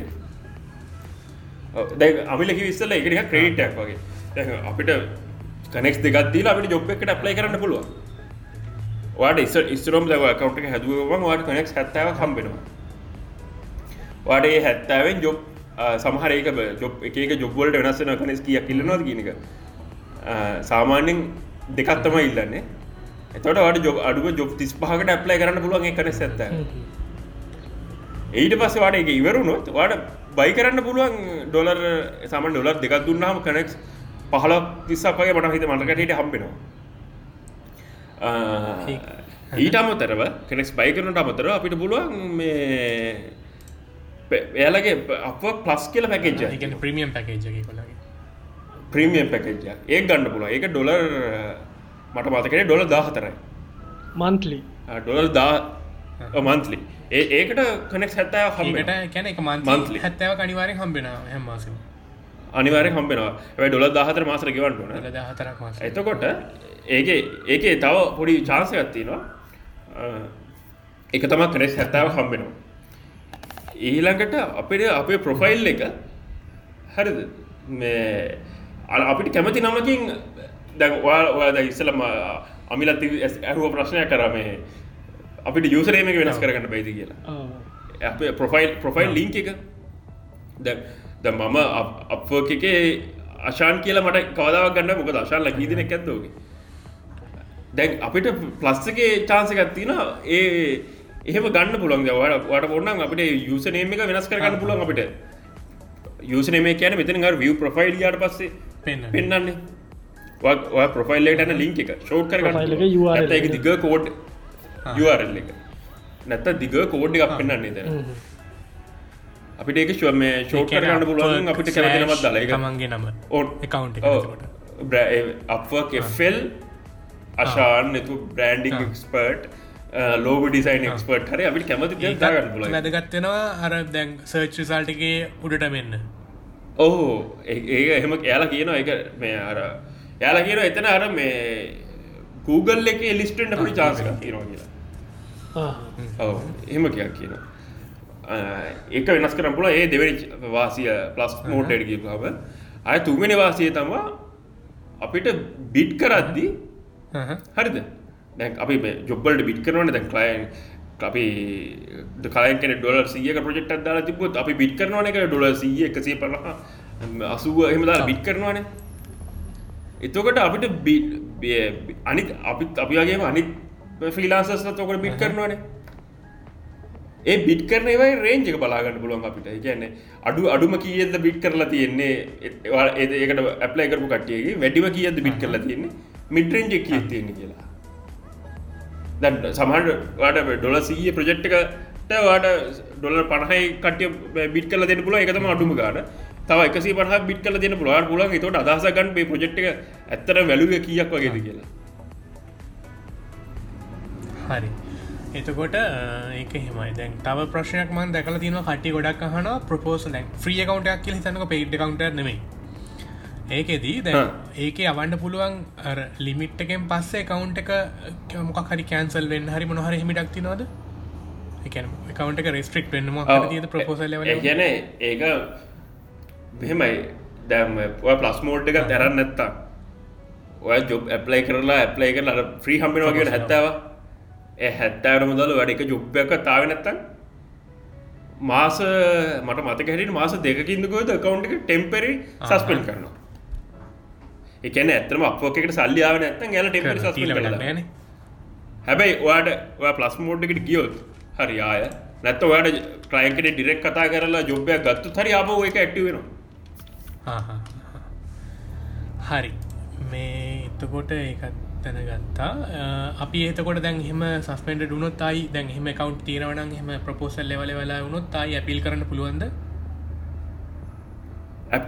දැ අමිලකි විස්සල එකටික ක්‍රේටක් වගේ. දැන් අපිට කනෙක්ස් දෙගත්දී අපිට ජොබ් එකට ප්ලයි කරන්න පුළුවන්. වාට ඉස් ඉස්තරම් දව කවට හැදුවම වාට කනෙක්ස් හැත්තාව කම්බෙනවා වාඩේ හැත්තාවෙන් ජොබ් සමහරක ජොබ් එක ජොබ්වලට වෙනස්සන කනෙස් කිය කිල්ලනොද කියනක සාමාන්‍යෙන් දෙකත්තම ඉල්ලන්නේ. එතට වට ජොබ් අඩුව ජොබ් තිස් පහකට ඇප්ලයි කරන්න පුළුවන් කනෙස් ඇත්ත ඊට පස්ස වාට එක ඉවරුණොත් වාට බයි කරන්න පුළුවන් ඩොලර් සම ඩොලර් දෙකක් දුන්නාම කනෙක්ස් පහල තිස්සක් වගේ මට හිත මටකටට හම්බෙනවා. ඊට අමතරව කෙනෙක්ස් බයි කරනට අමතර අපිට පුළුවන් මේ එයාලගේ අප ප්ලස් කියල පැකෙජ්ජ එක ප්‍රමියම් පැකේජ කොලගේ ප්‍රීමියම් පැකෙජ්ජ ඒ ගන්න පුල ඒක ඩොලර් මට මතකේ ඩොල දාහතරයි මන්ත්ලි ඩොලර් දා මන්ත්ලි ඒකට කනෙක් හැත්තාව හම්බට ඒකට කැන එක මන්ත Monthly. හැත්තව කනිවාරෙන් හම්බෙන හැම්මාසම අනිවාරය හම්බෙනවා ඩොල දාහතර මාසර ගෙවන්ටන හතරක් මාස එතකොට ඒක ඒකේ තව පොඩි චාන්ස ගත්තිනවා එක තම කනෙස් හැත්තාව හම්බෙනවා ඊළඟට අපිට අපේ ප්‍රොෆයිල් එක හරිද? මේ අපිට කැමති නමකින් ඔයාද ඉස්සලම අමිලත් ඇහුව ප්‍රශ්නය කරමේ අපිට යුසරේම එක වෙනස් කරගන්න බයිද කියලා. අප ප්‍රොෆයිල් ප්‍රොෆයිල් ලිංක් එක. ද ද මම අප එකේ අශාන් කියලා මට කවදාවක් ගන්න මොක දශාන් ලකීදන එක ඇත්තෝගේ දැන් අපිට ප්ලස්සගේ චාන්සකත්තින ඒ එහෙම ගන්න පුළන් වට වට ඔන්න අපිට යුසනේම එක වෙනස් කරගන්න පුළන් අපිට. යුසනේ කියන මෙතන විය ප්‍රෆයිල් යාට පස්සේ පෙන්න්නන්නේ ප්‍රොෆයිල්ලට ලිංක එක. ෂෝට් කරගන්න එක දිග කෝඩ් යරල් එක. නැත්ත දිග කෝඩ් එකක් පෙන්න්නන්නේ තැන අපිට ඒක ශුව මේ ෂෝට් කරගන්න පුළුවන් අපිට කැමතිනමත් දල. මන්ගේ නම. ඕ අප කෙෆෙල් අශාන් නතු branding expert logo design expert හරි අපිට කැමති ගන්න වැදගත්වෙනවා අර දැන් සර්ච් සල්ටිගේ උඩට මෙන්න. ඔහු ඒ එහෙම එයාලා කියන එක මේ අර යාලා කියන එතන අර මේ Google එක ලිස්ටෙන්ට පි චාන්සක කියනවා කියලා. ඔව එහෙම කියයක් කියනවා. ඒක වෙනස් කරම් පුල ඒ දෙවැනි වාසිය ප්ලස් මෝටඩ කියපුහම අය තුමෙන වාසය තමා අපිට බිට් කරද්දී හරිද? දැන් අපි ජොබ්බලට බිට් කරනවන. දැන් කලයන් අපි කලයන් ඩොල සියක ප්‍රජෙක්ට දාලා තිබොත් අපි බිට් කරනවන එක ඩොල සිය එකසේ පලහ අසුව එහෙමදා බිට් කරනවානේ එතකොට අපිට අනි අපිත් අපි වගේම අනිත් ෆිලාසස් තොකට බිට් කරනවානේ. ඒ බිට් කරන ඒවයි රේන්ජක බලාගන්න පුළුවන් අපිට. කියන්නේ අඩු අඩුම කියද බිට් කරලා තියෙන්නේ? ඒකට ඇප්ලයි කරපු කටියගේ වැඩිම කියද බිට් කරලා තියෙන්නේ? මිඩරෙන්ජ කිය තියෙන්නේ කියලා. දැන් සමහට ඩොල සීය ප්‍රජෙක්්කට වාට ඩොල පණහයි කටිය බිට් කල දෙන්න පුල එකතම අඩුම ගාන තව එකසි පහ බිට් කල දෙන පුලවාට පුලන් තොට අදසගන් පේ ප්‍රජෙක්් එක ඇත්තර වැලුව කියක් වගේද කියලා. හරි. එතකොට ඒක හෙමයි දැන් තව ප්‍රශ්නයක් මන් දැකල තින කටි ගොඩක් හන ප්‍රපෝස් ලක් ්‍රිය කවන්ටක් කියල තනක පේට් කවන්ට නෙමයි. ඒකෙදී දැ ඒක අවන්ඩ පුළුවන් ලිමිට් එකෙන් පස්සේ කවුන්් එක මොක් හරි කෑන්සල් වෙන්න හරි මොහර හිමිටක් තිනවද එකකවන්ට එක රෙස්ට්‍රික් වෙන්නම තිද ප්‍රපෝසල් ගැන ඒක මෙහෙමයි දැම් ප්ලස් මෝඩ් එක තැරන්න නැත්තා ඔය ජොබ් ඇප්ලයි කරලා ඇප්ලයි කරලා ්‍රී හම්බෙන වගේ හැත්තාව. ඒ හැත්තාවට මුදල වැඩ එක ජොබ්බක තාව නැත්තන් මාස මට මතක හැට මාස දෙකින්දකොද කවන්් එක ටෙම්පරි සස්පෙන් කරනවා. එකන ඇතම අපෝකට සල්ලියාව නැත්තන් ගැල ටෙම්පරි හැබැයි ඔයාට ඔය ප්ලස් මෝඩ්කට ගියොත් හරි ආය. නැත්ත ඔයාට ක්ලයින්කට ඩිරෙක් කතා කරලා ජොබ්බයක් ගත්තු හරි අප එක ඇක්ටිවෙනවා හරි. මේ එතකොට ඒකත් තැනගත්තා අපි ඒතකොට දැන් හෙම සස්පෙන්ඩ ඩුනොත් අයි දැන් හෙම කවන්් තීරවන හෙම ප්‍රපෝසල් ලෙවල වෙලා වුණොත් අයි ඇපිල් කරන්න පුළුවන්ද?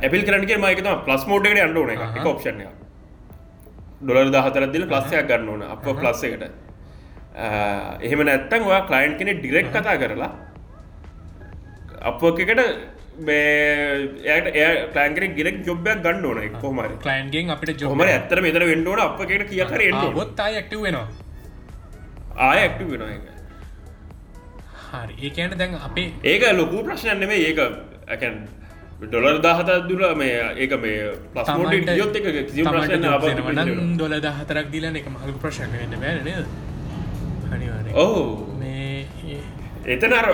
ඇපිල් කරනගේ මයකත ප්ලස් මෝඩ්කට අන්න ඕන එක. ඔප්ෂණය ඩොලර් දහතරදදිල ප්ලස්සයක් ගන්න ඕන. අප ප්ලස් එකට. එහෙම නැත්තන් ඔයා කලයින්් කෙනෙ ඩිරෙක්් කතා කරලා අප එකට ඒයට ඒ පලන්කර ගෙරෙක් ජොබ්යක් ගන්න ඕන කොමර කලයින්ගෙන් අපිට ජොම ඇතර මෙතර වෙන්ඩෝන අපකට කියකර ගොත් අයි ඇක්ටව වෙනවා. ආය ඇක්ටව වෙන එක හරි ඒකන දැන් අපේ ඒක ලොකු ප්‍රශ්නයන්නෙම ඒක ඇකැන් ඩොලර් දාහත දුර මේ ඒක මේ පස්මෝට යොත් එක ප්‍රශ්න ඩොල දහතරක් දිලන එක මහු ප්‍රශ්න වෙන්න බෑන ඕ මේ එතන අර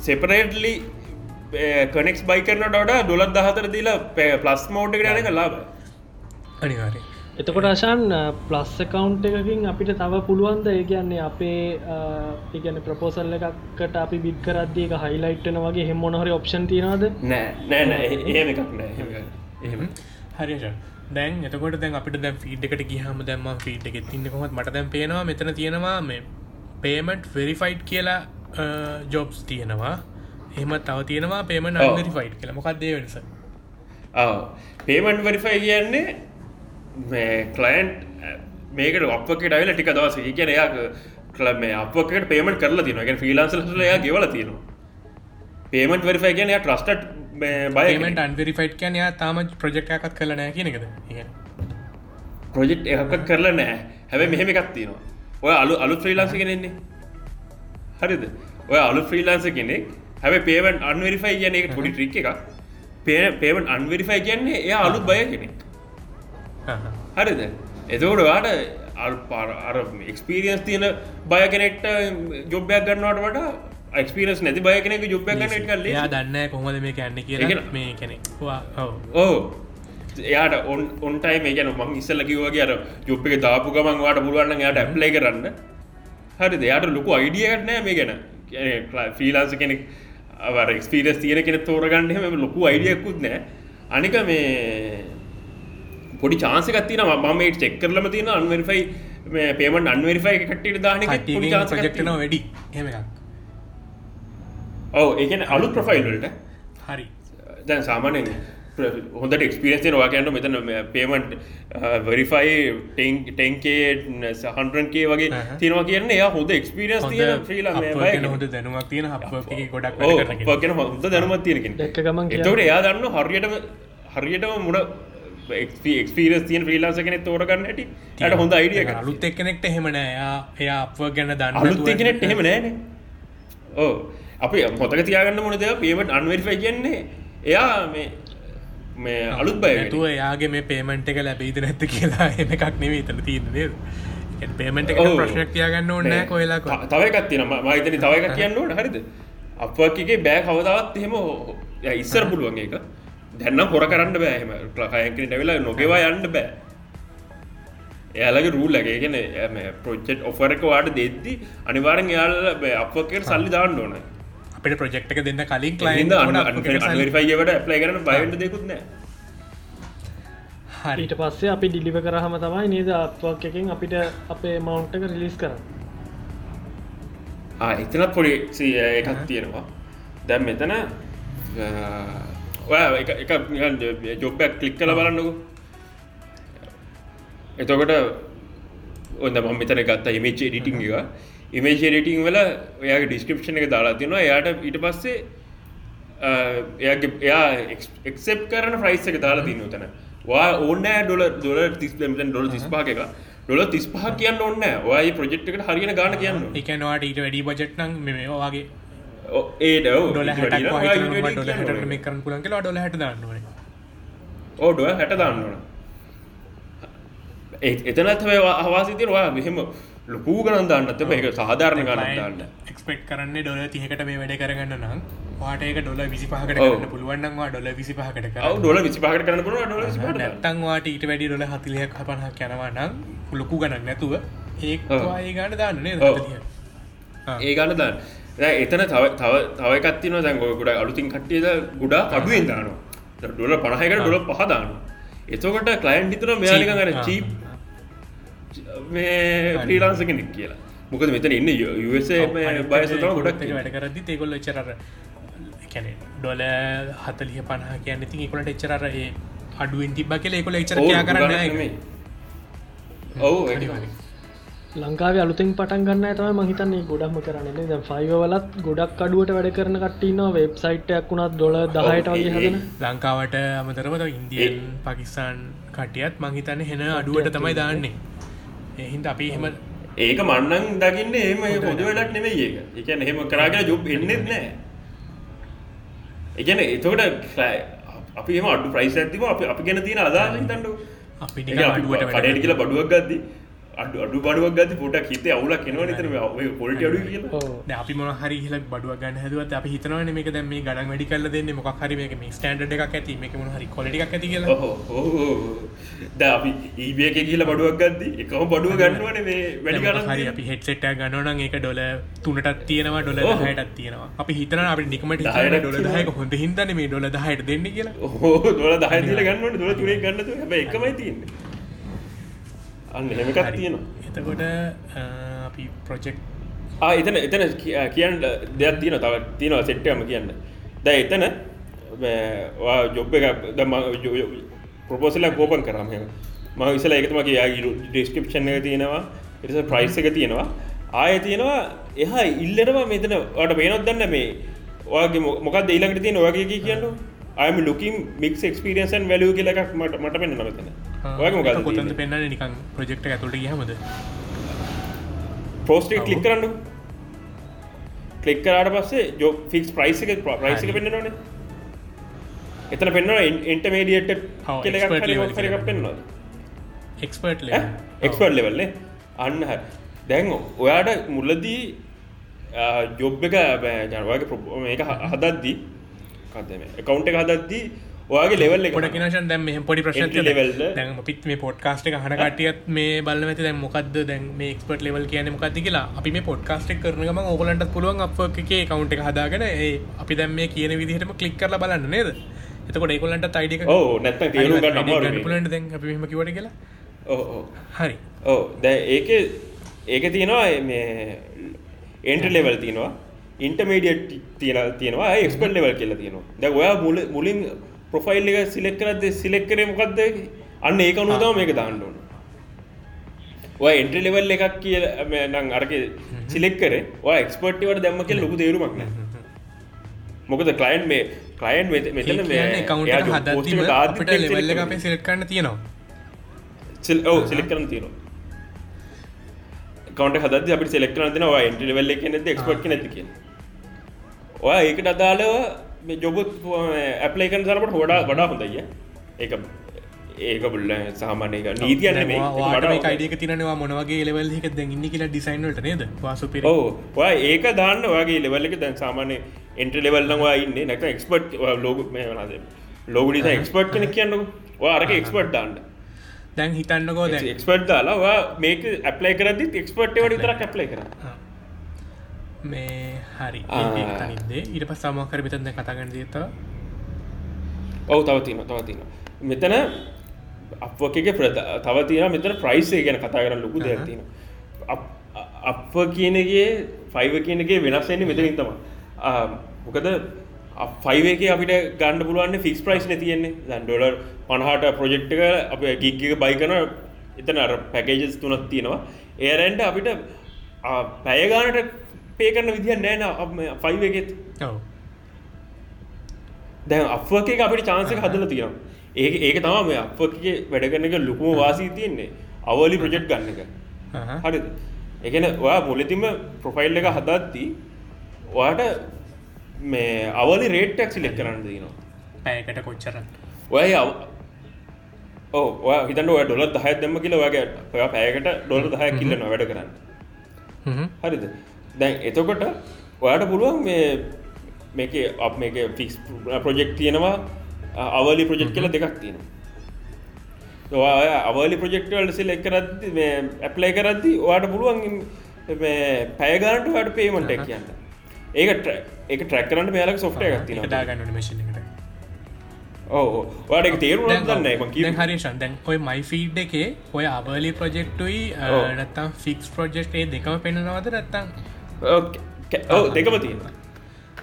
සෙපරේටලි කනෙක්ස් බයි කරන ඩොඩ ඩොලත් දහතර දීලා පලස් මෝඩ් එක යන ලාබ අනිවාරය එතකොට අශන් ප්ලස් කවුන්් එකකින් අපිට තව පුළුවන්ද ඒ කියන්නේ අපේ ඒගැන ප්‍රපෝසල්ල එකක්කට අපි බික් කරද්දී එක හයිලයිට්න වගේ හෙම මොනහරි ඔප්ෂන් තියනද නෑ නෑ එහෙම එකක් නෑ. එහෙම හරිෂ දැන් එතකොට දැන් අපිට දැන් ෆීඩ් එකට ගිහම දැම්ම ෆීඩ් එක තින්න කොමත් මට දැන් පේනවා මෙතන තියෙනවා මේ පේමට් වෙරිෆයිට් කියලා ජොබ්ස් තියෙනවා එහම තව තියෙනවා පේමට අනරි ෆයිට් කළ මොකක්දේ වෙනස? පේමන්ට් වරිෆයි කියන්නේ කලයින්් මේකට අපකට අයිල ටික දවස කියන එයා කල මේ අපකට පේමට කරලා තින එක ෆිලන්සල යා ගෙවල තියෙනවා. පේමට වරිෆයි කියන ට්‍රස්ට බයමට අන්වරිෆයිට් කියන යා තාම ප්‍රජෙක්්කත් කලනෑ කියන එකද? ප්‍රජෙක්් එකක් කරලා නෑ හැබැ මෙහෙම එකක් තියෙනවා. ඔය අලු අලු ්‍රීලාන්ස කෙනෙන්නේ හරිද? ඔය අලු ෆ්‍රීලාන්ස කෙනෙක් හැබ පේවන් අන්වරිෆයි කියන එක පොඩි ට්‍රික් එකක්. පේ පේවන් අන්වරිෆයි කියන්නේ එය අලුත් බය කෙනෙක් හරිද? එතකොට වාට අර එක්ස්පීරියන්ස් තියෙන බය කෙනෙක්ට ජොබ්බයක් ගන්නවට වට එක්ස්පීරස් නැති බය කෙනෙක ගන්නට කල්ල එයා දන්න කොහොමද මේ කැන්න කිය මේ ඔව් ඕ එයාට ඔන් ඔන්ටයි මේ ගැන මං ඉස්සල්ල කිවගේ අර යුප් එක දාපු ගමන් වාට පුළුවන්න යාට ඇප්ලයි කරන්න. හරි දෙයාට ලොකු අයිඩියකට නෑ මේ ගැන. ෆීලාන්ස කෙනෙක් අර එක්ස්පීරස් තියෙන කෙන තෝරගන්න මෙ ලොකු අයිඩියකුත් නෑ අනික මේ පොඩි චාන්සකත්තින ම මේ චෙක් කරලම තියෙන අන්වරිෆයි මේ පේමට අන්වරිෆයි කට්ට දාන ප්‍රජෙක්ටන වැඩි. හෙම එකක්. ඔව ඒකන අලුත් ප්‍රෆයිල්ලට හරි. දැන් සාමානෙන් හොඳට එක්ස්පිරන්සේ වාගන්න මෙතන පේමට වරිෆයි ටෙන්කේ සහන්රන්ගේ වගේ. තිනවා කියන්න එයා හොඳ එක්ස්පිරස් තියෙන ්‍රීලා හොඳ හොඳ දැනුවක් තියෙන හප ගොඩක් වැඩ කරන කෙනෙක්. ගෙන හොඳ දැනුමත් තියෙනකින්. එතවට එයා දන්න හරියටම හරියටම මුණ එක්ස්පිරස් තියන ්‍රීලාස කෙනෙ තෝරගන්න ඇට යට හොඳ අයිඩිය අලුත් එක්කනෙක්ට හෙමන එයා එයා අප ගැන දන්න අලුත් කෙනෙට එහෙම නෑන. ඕ අපි හොතක තියාගන්න මොන දෙව පේමට අන්වරිෆයි කියන්නේ එයා මේ මේ අලුත් බය තුව එයාගේ මේ පේමෙන්ට් එක ලැබීද නැත්ත කියලා *laughs* එම එකක් නෙවේ තන තියන්නේ පේමෙන්ට් එක. ප්‍රශ්නයක් තියාගන්න ඕන්නෑ කොයලා ත- තව එකක් තියෙන මහිතන තව එකක් කියන්න ඕට හරිද? අපගේ බෑ කවදාවත් එහෙම ය ඉස්සර පුළුවන් එක දැන්න හොර කරන්න බෑහම ලකයකින් ැවෙලා නොගෙවා යන්න බෑ. එයාලගේ රූල් ලගේගෙන ප්‍රොජෙට් ඔෆරක වාට දෙද්දි අනිවාරෙන් යාල අපකට සල්ලි දාන්න ඕන අපිට ප්‍රජෙක්් එක දෙන්න කලින් අනිවරිෆයිවට ඇප්ලයි කරන බයිට දෙකුත්න හරි. ඊට පස්සේ අපි ඩිලිව කරහම තමයි නේද අපක් එකෙන් අපිට අපේ මවුන්ට එක රිලිස් කරන්න. එතනත් පොඩි එකක් තියෙනවා. දැම් මෙතන ඔය එක එක ජොබ්බයක් කලික් කල බලන්නකු. එතකොට ඔන්න ම මෙතන ගත්ත ඉමේච ඩිටිං එක ඉමේජ ඩටිං වල ඔයාගේ ඩිස්ක්‍රපෂණ එක දාලා තිනවා එයාට ඊට පස්සේ එයාගේ එයා එක්සෙප් කරන ෆ්‍රයිස් එක දාලා තින්න තන වා ඕන්න ඩොල දොල තිස් මෙතන් ඩොල තිස්පාක එක ඩොල තිස්පහ කියන්න ඔන්න ඔය ප්‍රජෙක්් එකට හරිගෙන ගාන කියන්න එකනවාට ඊට වැඩි බජට්නං මේ වගේ ඒ ඩොල හැට ඩොල හැට මේ කරන පුලන් කියලා ඩොල හැට දන්නුවන ඕඩුව හැට දාන්නන එතනත් අවාසිතිරවා මෙහෙම ලොකූ ගනන් දාන්නත් එක සාධාරණ ගණන් දාන්න. එක්ස්පෙක්් කරන්න ඩොල තිහකට මේ වැඩ කරගන්න නම්. වාටක ඩොල විසි පහකට. කරන්න පුළුවන්නවා ඩොල විසි පහකට ඩොල විසිපාකට කරන්න පුළුව ඩොල නැත්තංවාට ඊට වැඩි ඩොල හතිලයක් හපනහක් යනවා නම් ලොකු ගණක් නැතුව ඒ ඔව්. ඒ ගාන දාන්නනේ ඔව්. ඒ ගන්න දාන්න. දැන් එතන තව තව තව එකක් තියෙනවා. දැන් ඔය ගොඩක් අලුතින් කට්ටියද ගොඩා අඩුවෙන් දානවා. ඩොල පණහයකට ඩොල පහ දාන්න එතකොට කලයින්් හිතන මෙයාලික ආ. චීප් මේ ්‍රීලාන්ස කෙනෙක් කියලා. මොකද මෙතන ඉන්න යුසේ බයසතම ගොඩක් වැඩ කරදදි තේකොල්ල චරර කැනෙ ඩොල හතලිය පණහ කියන්න ඉතින් එකොලට එච්චරර ඒ අඩුවෙන් තිබ කියල එකොල එචර කරන්න ඔව්. ලංකාව අලුතින් පටන් ගන්න තම මහිතන්නේ ගොඩක්ම කරන්නේ. දැ ෆයිව වලත් ගොඩක් අඩුවට වැඩ කරන කට්ටිනවා වෙබ්සයිට්යක් වුණත් දොල දහයට වගේ ඒ- හදන. ලංකාවට අමතරමද ඉන්දියන් පකිස්ාන් කටියත් මංහිතන්න හෙන අඩුවට තමයි දාන්නේ එහින්ද අපි එහෙම ඒක මන්නන් දකින්න එම පොද වැඩක්. නෙවෙයි ඒක. එක එහෙම කරගෙන ජොබ් එන්නෙත් නෑ. එකන එතකොට අපි එම අඩු ප්‍රයිස් ඇතිම අප අපි ගැන තියෙන අදාල තන්නු අපි කඩට කියලා බඩුවක් ගද්දි අඩු අඩු බඩුවක් ගද පොට හිත අවුලක් කෙනවා නිතර පොල්ට අඩු කියලා. අපි මොන හරි හිල බඩුව ගන්න හැදුවත් අපි හිතනවන මේක දැන් මේ ගණන් වැඩි කරලා දෙන්නේ. මොකක් හරි මේක මේ ස්ටෑන්ඩඩ් එකක් ඇති. මේක මොන හරි ක්වොලිටි එකක් ඇති කියලා. ඔහෝ ද අපි ඊබියක කියලා බඩුවක් ගද්දි එකම බඩුව ගන්නවන මේ වැඩි මොකක් හරි ගන්න අපි හෙඩ්සෙට් එකක් ගන්නවා නම් ඒක ඩොලර් 3ටත් තියෙනවා ඩොලර් ඔව්. 10ටත් තියෙනවා. අපි හිතනවා අපිට නිකමට ඩොලර් තියෙනවා. 10ක හොඳ හින්දානේ මේ ඩොලර් 10ට දෙන්නේ කියලා. ඕ දොල දහදිල ගන්නට දොල තුරේ ගන්නතු හැබ එකමයි තියන්නේ අන්න හෙමකත් තියෙනවා. එතකොට අපි ප්‍රොජෙක්් එතන එතන කිය- කියන්න දෙයක් තියෙන තව තියෙනවා සෙට්ටම කියන්න. දැ එතන ජොබ් එක ප්‍රපෝසල කෝපන් කරම ම විසල එකතමගේ යාගේ ඩිස්කප්ෂන් එක තියෙනවා. එස ප්‍රයිස් එක තියෙනවා. ආය තියෙනවා එහා ඉල්ලනවා මෙතන වට පේනොත් දන්න මේ ඔයාගේ මො- මොකක්ද ඊළඟට තියෙන ඔයගේ කියන්න අයම ලුකින් මික් ක්ස්පිරියන්සන් වැලූ කියලක් මට මට පෙන්න්න නමතන කොතන්ද පෙන්න්න නිකන් ප්‍රජෙක්් ඇතුළට ගහමද පෝස්ටේ. කලික් කරන්න කලික් කරට පස්සේ ජෝ ෆික්ස් ප්‍රයිස් එක ප්‍රයිසික. පෙන්න්නනනේ එතන පෙන්න්න ඉන්ටමේඩියට කියලා. පෙන්වා එක්ස්පර්ට් එක්ස්පර්ට් ලෙවල්න්නේ අන්න හ දැන් ඔයාට මුල්ලදී ජොබ් එක ජනවාගේ මේක හදද්දී කදම කවුන්ට එක හදද්දී ඔයාගේ ලෙවල් පොඩ කිනශන් දැම් මේ පොඩි ප්‍රශ Entry level ද? දැන් පිත් මේ පොඩ්කාස්ට හන කටියත් මේ බල ඇති දැන් මොකක්ද දැන් මේ එක්ස්පට ලෙවල් කියන මොකක්ද කියලා අපි මේ පොඩ්කාස්ට කරනගම ඕගලන්ට පුළුවන් අප එකේ කවුන්ට එක හදාගෙන ඒ අපි දැම් මේ කියන විදිහටම කලික් කරලා බලන්න නේද? එතකොට ඒකොලන්ට තයිඩික ඕ අමාරුයි. පුලන්ට දැන් අපි මෙම කිවට කියලා? ඕ හරි. ඕ දැ ඒක ඒක තියෙනවා මේ එන්ට ලෙවල් තියෙනවා. ඉන්ටමේඩියට තියෙන තියෙනවා එක්ස්පල් ලෙවල් කියලා තියෙනවා. දැ ඔයා මුල මුලින් ප්‍රොෆයිල් එක සිලෙක් කරද සිලෙක් කරේ මොකක්ද අන්න ඒක අනුවතම මේක දාන්නඩුවන ඔය එන්ට ලෙවල් එකක් කිය නං අරක සිලෙක් කරේ. ඔය එක්ස්පර්ටිවට දැම්ම කිය ලොකු තේරුමක් නෑ මොකද කලයින් මේ කලයින් මෙතන අපට ලෙවල්ල එක අපේ සිලෙක් කරන්න තියෙනවා. ඔව සිලෙක් කරන තියෙනවා. කවට හද අපි සෙලෙක්ටන තින යින්ට වෙල්ල කෙනෙද එක්ස්පට් නැති කිය ඔය ඒකට අදාලව මේ ජොබුත් ඇපලේකන් සරට හොඩා වඩා හොඳයිය ඒක ඒක බුල්ල සාමානයක වාට අයිඩක තිනවා මොනවගේ ලෙවල් එක දැගන්න කියලා ඩිසයින්වලට නේද ඕ ඔය ඒක දාන්න වගේ ලෙවල්ල එක දැන් සාමානය එන්ට ලෙවල්ලවා ඉන්න නැක එක්ස්පට් ලෝග මේ වනාද ලෝගඩි එක්ස්පට් කෙන කියන්නක අරක එක්ස්පට් දාන්න දැන් හිතන්නකෝ එක්ස්පට් දාලා මේක ඇපලයි කරදි එක්ස්පට් වට තර ඇප්ලයි කර මේ හරි. ආ. නිදේ ඊට පස් සමකර පිතන්න කතාගන්න දීත ඔවු තවතින තවතින මෙතන අපගේ ප්‍රද තවතින මෙතන ප්‍රයිස්සේ ගැන කතා කරන්න ලොකු දෙයක්තින අප කියනගේ ෆයිව කියනගේ වෙනස්සෙන්නේ මෙතනින් තම මොකද ෆයිවක අපිට ගණඩ පුළුවන් ෆික්ස් ප්‍රයිස් තියෙන්නේ. දැන් ඩොලර් පණහට ප්‍රොජෙක්්ක අප ගිග්ගක බයිකන එතන පැකේජස් තුනක් තියෙනවා. ඒරැන්ඩ අපිට පැයගානට පේ කරන්න විදිහ නෑන ෆයිව එකෙත්. ඔව. දැන් අපගේ අපිට චාන්සක හදල තියෙනවා. ඒ ඒක තම මේ අපගේ වැඩගන්නක ලොකුම වාසී තියෙන්නේ. අවලි ප්‍රජෙක්් ගන්න එක. හරි එකන ඔයා මුලතිම ප්‍රොෆයිල් එක හදත්ති ඔයාට මේ අවලි රේට්ටක් සිලෙක් කරන්න දනවා. පැයකට කොච්චර? ඔය ඕ හිතට ඔය ඩොල දහය දෙම කියල වගේ ඔය පැයකට ඩොල දහය කිල්ලන වැඩ කරන්න. හරිද දැන් එතකොට ඔයාට පුළුවන් මේ මේක අප මේක ෆික්ස් ප්‍රොජෙක්් තියෙනවා අවලි ප්‍රජෙක්් කියල දෙකක් තියෙනවා. අවලි ප්‍රජෙක්ටවල්ට සිලෙක් කරද්දි මේ ඇප්ලයි කරද්දි ඔයාට පුළුවන් පැයගානට වට පේමට කියන්න. ඒක ට්‍ර- ඒක ට්‍රක් කරන්න මේලක් සොෆ්ට එකක් තියෙනවා. දාගන්න මශන එකට. ඕ වාඩ තේරු දන්න එක හරිෂන් දැන් ඔය මයි ෆීඩ් එකේ ඔය අවලි ප්‍රජෙක්ටුයි. නත්තම් ෆික්ස් ප්‍රජෙක්් දෙකම පෙනනවද රත්තම් ඔව දෙකම තියෙන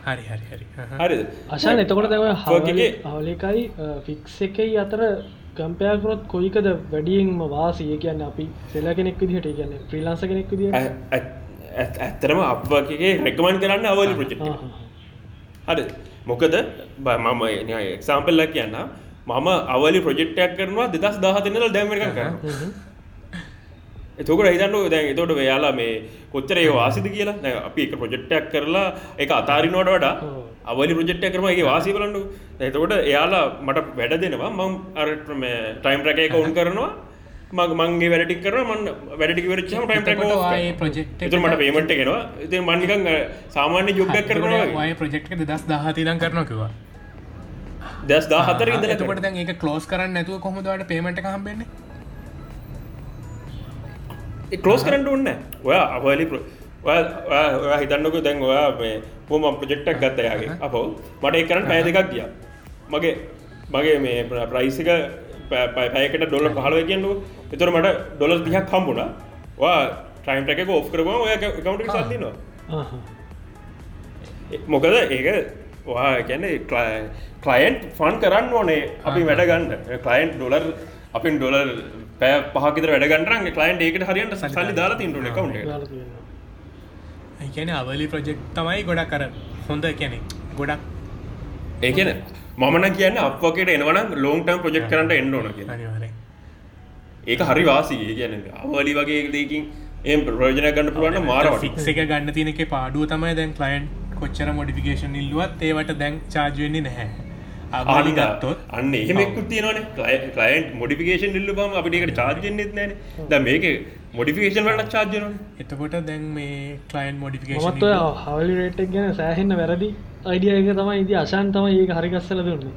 හරි හරි හරි. හරිද? අශන් එතකොට දැව වර්ගගේ- හවලකයි ෆික්ස් එකයි අතර කම්පයකරොත් කොයිකද වැඩියෙන්ම වාසිය කියන්න අපි සෙල කෙනෙක් විදිහට කියන්න ප්‍රීලාස කෙනෙක් ඇ- ඇත්තරම අපගේ රෙකමන් කරන්න අවලි ප්‍රජෙක්් හරි. මොකද බ- මම එක්සාම්පල්ල කියන්න මම අවලි ප්‍රජෙක්්ටයක් කරනවා දෙදස් දාහතනල දැමක කරන එතකට හිතන්න දැන් එතොට වෙයාලා මේ කොච්චරේ වාසිද කියලා? දැන් අපි එක ප්‍රජෙක්්ටයක් කරලා එක අතාරිනෝට වඩා. අවලි ප්‍රජෙක්්ටය කරම ඒ වාසි බලන්නු එතකොට එයාලා මට වැඩ දෙනවා මං අරට මේ ටයිම් රැක එක උන් කරනවා. මග මන්ගේ වැඩටි කර මන් වැඩටි වරචම ටයිම් එතකොට ඔය project එක- එතු මට පේමට එකෙනවා ඉති මන්නිකන් සාමාන්‍ය යුග්ගක් කරනවා ඔය ප්‍රජෙක්් දස් දහතිදන් කරනකිවා දස් දා හතර ඉදල එතකට දැන් ඒක කලෝස් කරන්න නැතුව කොහොමදවට පේමට හම්බෙන්නේ කලෝස් කරන්න ඔන්න ඔයා අවලි හිතන්නක දැන් ඔයා මේ පොම ප්‍රජෙක්්ටක් ගත්තයාගේ අප මට ඒ කරන්න පැය දෙකක් ගිය. මගේ මගේ මේ ප්‍රයිසික පැයකට ඩොල පහලව කියන්නු එතුර මට ඩොලර් දිහක් කම්බුණා වා ටයිම් එක ඔෆ් කරවා ඔය කවුන්ට සල්දිනවා මොකද ඒක වා ගැන කලයින්් ෆන් කරන්න ඕනේ. අපි වැඩ ගන්න. කලයින්් ඩොලර් අපින් ඩොලර් පෑ පහකිත වැඩගන්න කලයින්් ඒකට හරියට සල්ලි දාලා තින්ටුන කවුන්ට ඒකන අවලි ප්‍රජෙක්් තමයි ගොඩක් කර හොඳ කියනෙ ගොඩක් ඒකන මමන කියන්න අපකට එනවන ලෝන්ටම් ප්‍රජෙක්් කරට අනිවාරය ඒක හරි වාසී. කියන අවලි වගේ දෙකින් එම් ප්‍රෝජන ගන්න පුළුවන්න මාරවට ෆික්ස එක ගන්න තියනෙක පාඩුව තමයි දැන් කලයින්් කොච්චර මොඩිෆිකේෂන් ඉල්ලුවත් ඒවට දැන් චාර්ජවෙන්නේ නැහැ අවලි ගත්තොත්. අන්න එහෙමෙක්කු තියනන කලයින්් මොඩිෆිකේෂන් ඉල්ල බම අපිට චාර්ජෙන්න්නෙත් නෑන ද මේක මොඩිෆිකේෂන් වලට චාර්ජන එතකොට දැන් මේ කලයින් මොඩිෆිකේෂන් මත් ඔය හවලි රේටක් ගැන සෑහෙන්න වැරදි අයිඩිය එක තමයි ඉදි අශාන් තම ඒක හරිගස්සල දුන්නේ.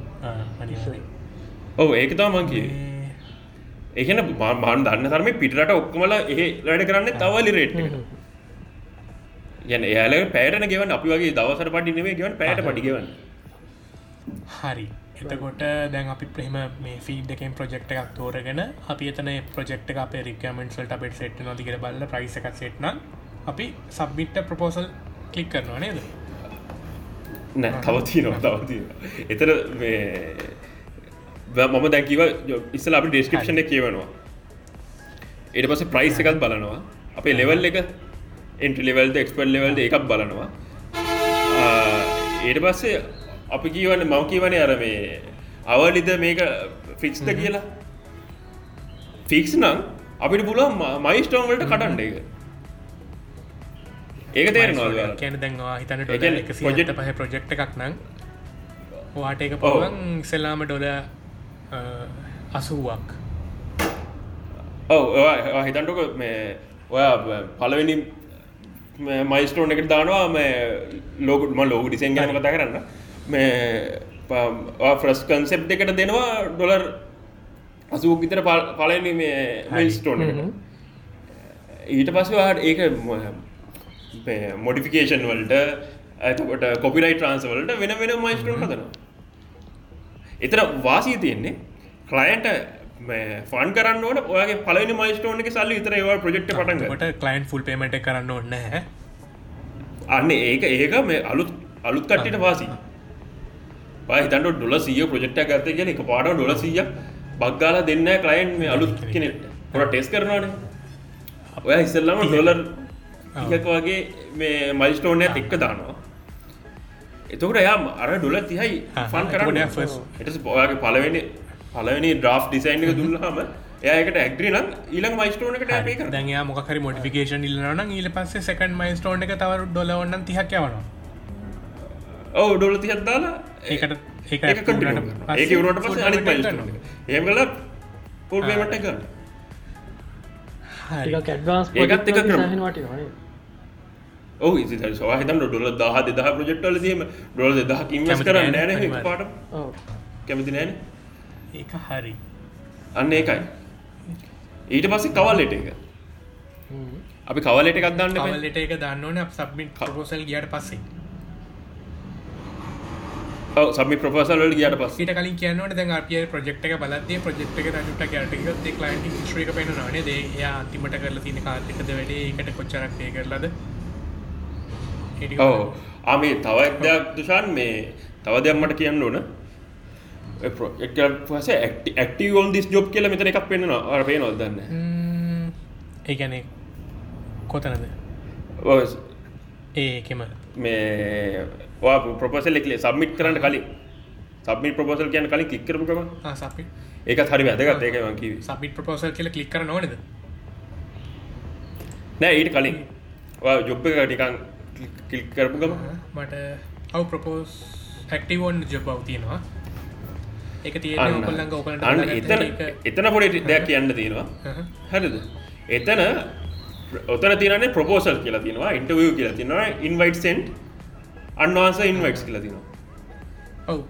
ඔව ඒක තම මංකි ඒකන බාන් දන්න තරම පිටට ඔක්කමල ඒ වැඩ කරන්න තවලි රේට් ගැන එයාල පෑටන ගෙවන් අපි වගේ දවසර පටි නෙවේ ගෙවන් පෑට පටිගවන්න හරි. එතකොට දැන් අපි ප්‍රහම මේ ෆීඩ් එකෙන් ප්‍රජෙක්් එකක් තෝරගෙන අපි එතන ප්‍රජෙක්් එක අපේ රිකමෙන්ට්සල්ට අපට සෙට් නොතිකර බල්ල ප්‍රයිස එකක් සෙට්න අපි සබ්බිට්ට ප්‍රපෝසල් කලික් කරනවා නේද? නෑ තවතිී නො තවතිී එතර මේ මම දැකිව ඉස්සල අපි ඩෙස්ක්‍රපෂන කියවනවා. එට පස ප්‍රයිස් එකත් බලනවා. අපේ ලෙවල් එක එන්ට ලෙවල්ද එක්ස්පල් ලෙවල්ද එකක් බලනවා. ඒට පස්සේ අපි කියවන්න මව කියවන අර මේ අවලිද මේක ෆික්ස්ද කියලා? ෆික්ස් නම් අපිට පුලුව මයිස්ටෝන් වලට කටන්ඩ එක ඒක. තේරනවා කියන දැන්වා හිතන ඒ කියන්නේ ප්‍රජෙක්් පහ ප්‍රජෙක්් එකක් නං වාට එක පවන් සෙල්ලාම ඩොල අසුවක්. ඔව හිතන්ටක මේ ඔයා පලවෙනි මයිස්ටෝන් එකට දානවා මේ ලෝකුටම ලෝක ඩිසෙන් ගැන කතා කරන්න මේ ෆ්‍රස් කන්සෙප් එකට දෙනවා ඩොලර් අසුවක් විතර පලනි මේ මයිස්ටෝන් ඊට පස්සවාට ඒක මොඩිෆිකේෂන් වලට ඇතකොට කොපිරයි ට්‍රන්ස්වලට වෙන වෙන මයිස්ටෝන් හදනවා. එතර වාසී තියෙන්නේ කලයින්ට ෆන් කරන්න ඕන ඔයගේ පලනි මයිස්ටෝන එක සල්ලි විතර ඒවා ප්‍රජෙක්් පටන්ගට කලයින් ෆුල් පේමට කරන්න ඔන්න හැ අන්න ඒක ඒක මේ අලුත් අලුත් කට්ටිට වාසී හිතන්ට ඩොල සිය ප්‍රජෙක්්ට ගත කියෙන එක පාඩ ඩොල සිය බක්ගාල දෙන්න කලයින් මේ අලුත් කෙනෙට පොට ටෙස් කරනවාන. ඔය ඉස්සල්ලම ඩොලර් වගේ මේ මයිස්ටෝනය එක්ක දානවා. එතකට යා අර ඩොල තිහයි ෆන් කරන්න. එට පොයාගේ පලවෙනි පලවෙනි ඩ්‍රාෆ් ඩිසයින් එක දුන්නහම ඒකට ඇක්ට්‍රී නම් ඊළඟ මයිස්ටෝන එකට පේ දැන් මොකරි මොටිෆිකේෂන් ඉල්ලන ඊල පස්සේ සකන් මයිස්ටෝන එක තවර ඩොලවන්න තිහක් යවනවා. ඔව ඩොල තිහත් දාලා ඒකට ඒක ඒක වරට පස ඒමල පොල් පේමට කරන්න කැඩ්වාස් ඒකත් එක. වට වනේ ඔහ සවාහිතම ඩොල දහ දෙදහ ප්‍රජෙක්්ටල දීම ඩොල කින්වස් කැමති කරන්න නෑනේ. පාට කැමති නෑන ඒක හරි. අන්න ඒකයි. ඊට පස්සේ කවල්ලට එක. අපි කවලට එකක් දන්න බෑ. කවලට එක දන්න ඕන. සබ්මිට පොසල් ගියට පස්සේ ඔව් සබ්මි ප්‍රොපෝසල් වලට ගියාට පස්සේ. ඊට කලින් කියන්නට දැන් අපිය ප්‍රජෙක්් එක බලද්දී ප්‍රජෙක්් එක රජුට ගැට ක්ලයින්ට ශ්‍රික පෙන නේ දේ එයා අන්තිමට කරලා තින කාර්තිකද වැඩේ? එකට කොච්චරක් ඒ කරලද? ඔව. ආමේ තව එක් දෙයක් දුෂාන් මේ තව දෙයක් මට කියන්න ඕන. පස ඇක්ටවෝන් දිස් ජොබ් කියල මෙතන එකක් පෙන්න්නවා අර පේ නොදන්න ඒගැනේ කොතනද? ඒකෙම. මේ ප්‍රපසල් එකලේ සබ්මිට් කරන්න කලින්. සබ්මිට ප්‍රපෝසල් කියන කලින් කික්කරපුකම සපි ඒක හරි වැදගත් ඒක මංකිව සබිට ප්‍රපෝසල් කියල කලික් කර නොනද නෑ ඊට කලින්. ජොබ් එක ටිකන් කිල් කරපුගම මට අව් ප්‍රපෝස් හැක්ටිවෝන් ජොබ් අවතියෙනවා එක තිය අන්න. ඔකොල්ලඟ ඔකලට අන්න එතන එතන පොඩි දෙයක් කියන්න තියෙනවා. හරිද? එතන ඔතන තියනේ ප්‍රපෝසල් කියලා තිනවා ඉන්ටවිය කියලා තිනවා ඉන්වයිට් සෙන්ට් අන්වාස ඉන්වයිට්ස් කියලා තිනවා ඔව්.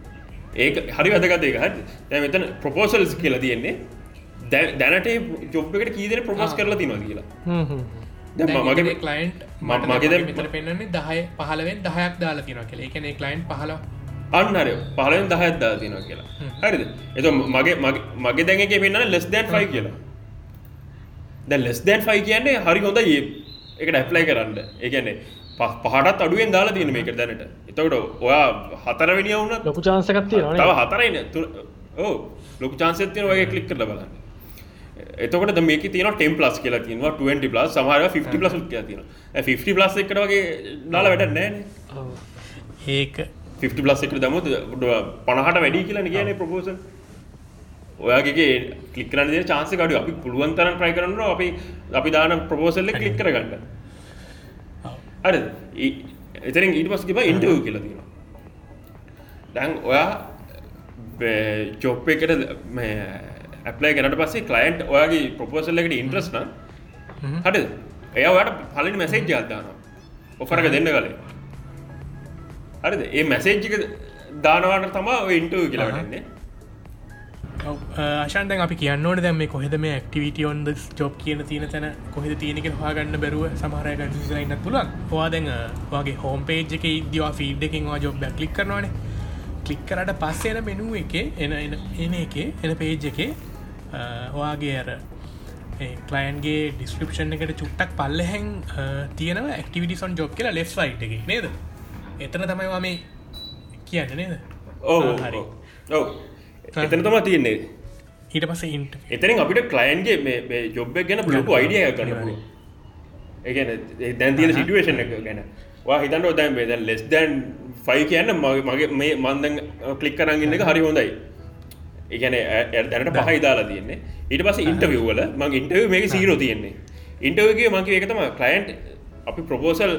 ඒක හරි වැදගත ඒක හරි. දැන් මෙතන ප්‍රපෝසල්ස් කියලා තියෙන්නේ. දැ- දැනට ජොබ් එකට කීදෙන ප්‍රපෝස් කරලා තිනවා කියලා? මගේ කලයින්ට් ම- මගේ මෙතර පෙන්න්නේ දහය පහලවෙන් දහයක් දාලා තින කියල. එකන කලයින්් පහල අන්න හරි. පහලෙන් දහත් දා තිනවා කියලා. හරිද? එත මගේ මගේ මගේ දැන්ගේ පෙන්න්න ලෙස් දැන් ෆයි කියලා. දැ ලෙස් දැන් ෆයි කියන්නේ හරි හොඳ ඒ. එකට ඇප්ලයි කරන්න. ඒකන්නේ පහටත් අඩුවෙන් දාලා තියෙන මේක දැනට. එතකට ඔයා හතරවෙනි වුණ ලොකු චාන්සකත්තිය තව න හතරයින ඕ ලොක චාන්සතිය වගේ කලික් කරල බලන්න. එතකට මේක තින ටෙම් ප්ලස් කියලා තින 20 ප්ලස් සමහර 50 ප්ලස් කිය තින 50 ප්ලස් එකට වගේ නාල වැඩ නෑ. ඒක 50 ප්ලස් එකට දමුත් පණහට වැඩි කියලා කියන ප්‍රපෝස ඔයාගේ කලිකරන චාන්ස කඩු අපි පුළුවන් තරන් ප්‍රයි කරන්න අපි අපි දාන ප්‍රපෝසල්ල කලික් කරගන්න හරි එතරින් ඊට පස් කිබ ඉන්ටව් කියලා තියෙනවා. දැන් ඔයා චොප් එකට ඇපලයි කරට පස්සේ කලයින්ට් ඔයාගේ ප්‍රපෝසල් එකට ඉන්ට්‍රස්න හට එයාට පලනි මැසේජ් අදදාන ඔෆරක දෙන්න කලේ. හරිද? ඒ මැසේජ්ජික දානවාට තමා ඉන්ටව කියලාටන්නේ ආශන්තන් අපි කියන්නවට දැම කොහෙද මේ ඇක්ටිවිට ඔන්ද ජොබ් කියන තියන තැන කොහෙද තියනක හගන්න බැරුව සමහරය ගන්න පුළුවන්. හවා දැන් වගේ හෝම් පේජ් එක ඉදවා ෆීඩ් එකින් වා ජොබ් කලික් කරනවානේ. කලික් කරට පස්සේන මෙනුව එක එන එන එක එන පේජ් එක හවාගේ අර කලයින්ගේ ඩිස්ක්‍රපෂන් එකට චුට්ටක් පල්ලහැන් තියෙනව ඇක්ටිවිටි සොන් ජොබ් කියලා ලෙස් යිට් එක. නේද? එතන තමයිවා මේ කියන්න නේද? ඕ හරි. ඔව එතන තමා තියෙන්නේ. ඊට පස ඉන්ට එතනින් අපිට කලයින්ගේ මේ ජොබ් ගැන ලොකු අයිඩිය ගන්න ඒගැන දැන් තියෙන සිටුවේෂන් එක ගැන. වා හිතන්ට දැන් මේ දැන් ලෙස් දැන් ෆයි කියන්න මගේ මගේ මේ මන්දන් කලික් කරගන්න එක හරි හොඳයි. ඒගැන දැනට පහයි දාලා තියන්නේ. ඊට පස ඉන්ටවියවල මං ඉන්ටව මේක සීරෝ තියෙන්නේ. ඉන්ටවගේ මගේ එකතම කලයින්ට් අපි ප්‍රපෝසල්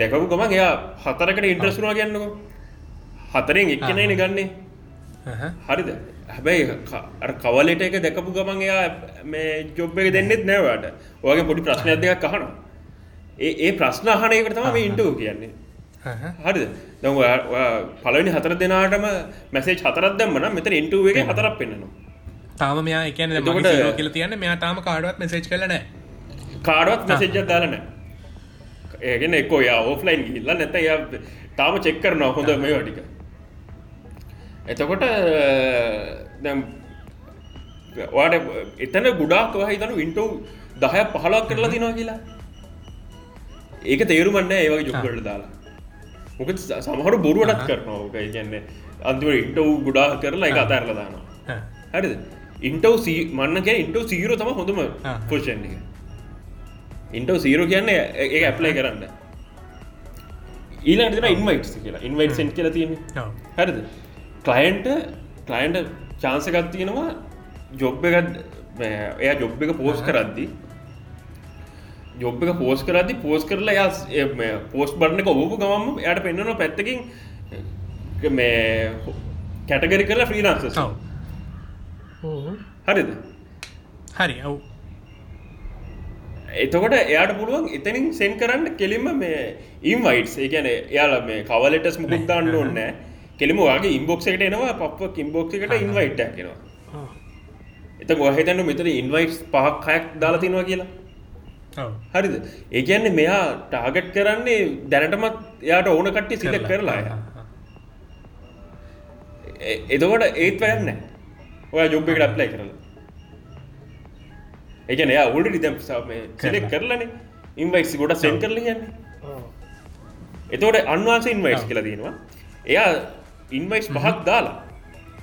දැකපු ගමන් එයා හතරකට ඉන්ට්‍රස්ුනා ගන්නක හතරෙන් එක්කනයින ගන්නේ හරිද? හැබැයි කවලට එක දැකපු ගමන් එයා මේ ජොබ් එක දෙන්නෙත් නෑවට ඔගේ පොඩි ප්‍රශ්නයක් දෙයක් කහන ඒ ඒ ප්‍රශ්න අහනයකට තම මේ ඉන්ටුව කියන්නේ. හරිද? දැන් ඔයා- ඔයා පළවෙනි හතර දෙනාටම මැසේජ් හතරක් දැම්මන මෙතන ඉන්ටුව එක හතරක් පෙන්න්නනවා තාම මෙයා එකන මගේ කියල තියන්න මෙයා තාම කාඩුවත් මෙසේජ් කලන කාඩුවත් මැසේජ්ජක් දාලන ඒගෙන එක්කෝ යා ඕෆ්ලයින් ගිල්ල නැත ය තාම චෙක් කරනවා හොඳ මේ වටික එතකොට වාට එතන ගුඩාක් හිතනු ඉන්ටව් දහය පහලක් කරලා තිනවා කියලා. ඒක තේරුමන්න ඒවගේ ජොක්කට දාලා. මොක සමහරු බොරුවටත් කරනවා කියන්නේ අන්තිවට ඉන්ටව් ගුඩා කරලා එක අතඇරල දානවා. හරිද? ඉන්ටව් මන්න කිය ඉන්ටව සීරෝ තම හොඳම. පෝෂන් එක. ඉන්ටව සීරෝ කියන්නේ ඒ ඇප්ලයි කරන්න. ඊලට ඉන්වයිට් කියලා. ඉන්වයිට් සෙන්ට් කියලා තියෙන හරිද කලයින්ට කලයින්ට චාන්සකත් තියෙනවා ජොබ් එකත් එය ජොබ් එක පෝස් කරද්දි. ජොබ් එක පෝස් කරදි පෝස් කරලා යා පෝස් බරණ එක ඔබපු ගමම යට පෙන්න්නන පැත්තකින් මේ කැටගරි කරලා ෆ්‍රීනාන්ස හරිද? හරි ඔව්. එතකොට එයාට පුළුවන් එතනින් සෙන් කරන්න කෙලින්ම මේ ඉම්වයිටස් ඒකැන එයාල මේ කවලටස් මුකුත්දාන්න ඕන්න කෙලිම වගේ ඉම්බොක්ස එකට එනවා පප්ව ඉම්බොක්ස එකට ඉන්වයිට් කෙනවා එත ගොහතන්න මෙතර ඉන්වයිටස් පහක් හයක් දාලා තිනවා කියලා? ඔව්. හරිද? ඒකන්නේ මෙයා ටාගට් කරන්නේ දැනටමත් එයාට ඕන කට්ටි සිලෙක් කරලා. එයා. එතකොට ඒත් වැන්න ඔය ජොබ් එකට අප්ලයි කරලා. ඒකන එයා ඔල්ඩි දැම් සිලෙක් කරලන. ඉන්වයිස් ගොඩ සෙන් කරල යන්නේ එතවට අන්වාස ඉන්වයිස් කියලා තියෙනවා. එයා ඉන්වයිස් පහක් දාලා.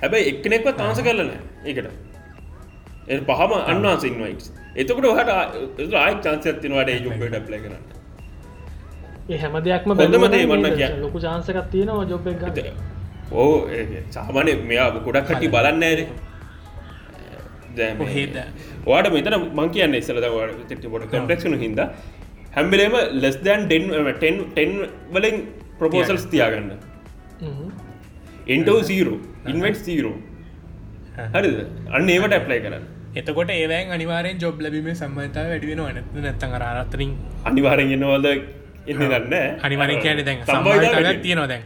හැබැයි එක්කනෙක්ව තාන්ස කරලන ඒකට. එ පහම අන්වාස ඉන්වයිස් එතකට හට ආයි චන්සතිනවාට ඒ ජොබ්බට ප්ලයි කරන්න. ඒ හැම දෙයක්ම හොඳම දේ බැලුවනම් වන්න? කිය- ලොකු චාන්සකක් තියෙනවා ජොබ් එක ගන්න. ඕ සාමානය මෙයා ගොඩක් කටි බලන්න ඇර? වාට මෙතන මං කියන්න ඉස්සල ට කම්පලක්ෂන හිද හැම්බලේම ලෙස් දන් ටෙන් වලින් ප්‍රපෝසල්ස් තියාගන්න. එන්ටෝ සීරෝ ඉන්වට් සීරෝ හරිද? අන්න ඒවට ඇප්ලයි කරන්න. එතකොට ඒවෑන් අනිවාරෙන් ජොබ් ලැබීම සම්මතාව වැඩිවෙන නැත නැත්තන් අරාත්තරින් අනිවාරෙන් එන්නවද එන්න දන්න අනිවරෙන් කියන දැන් වැඩි. තියෙනවා දැන්.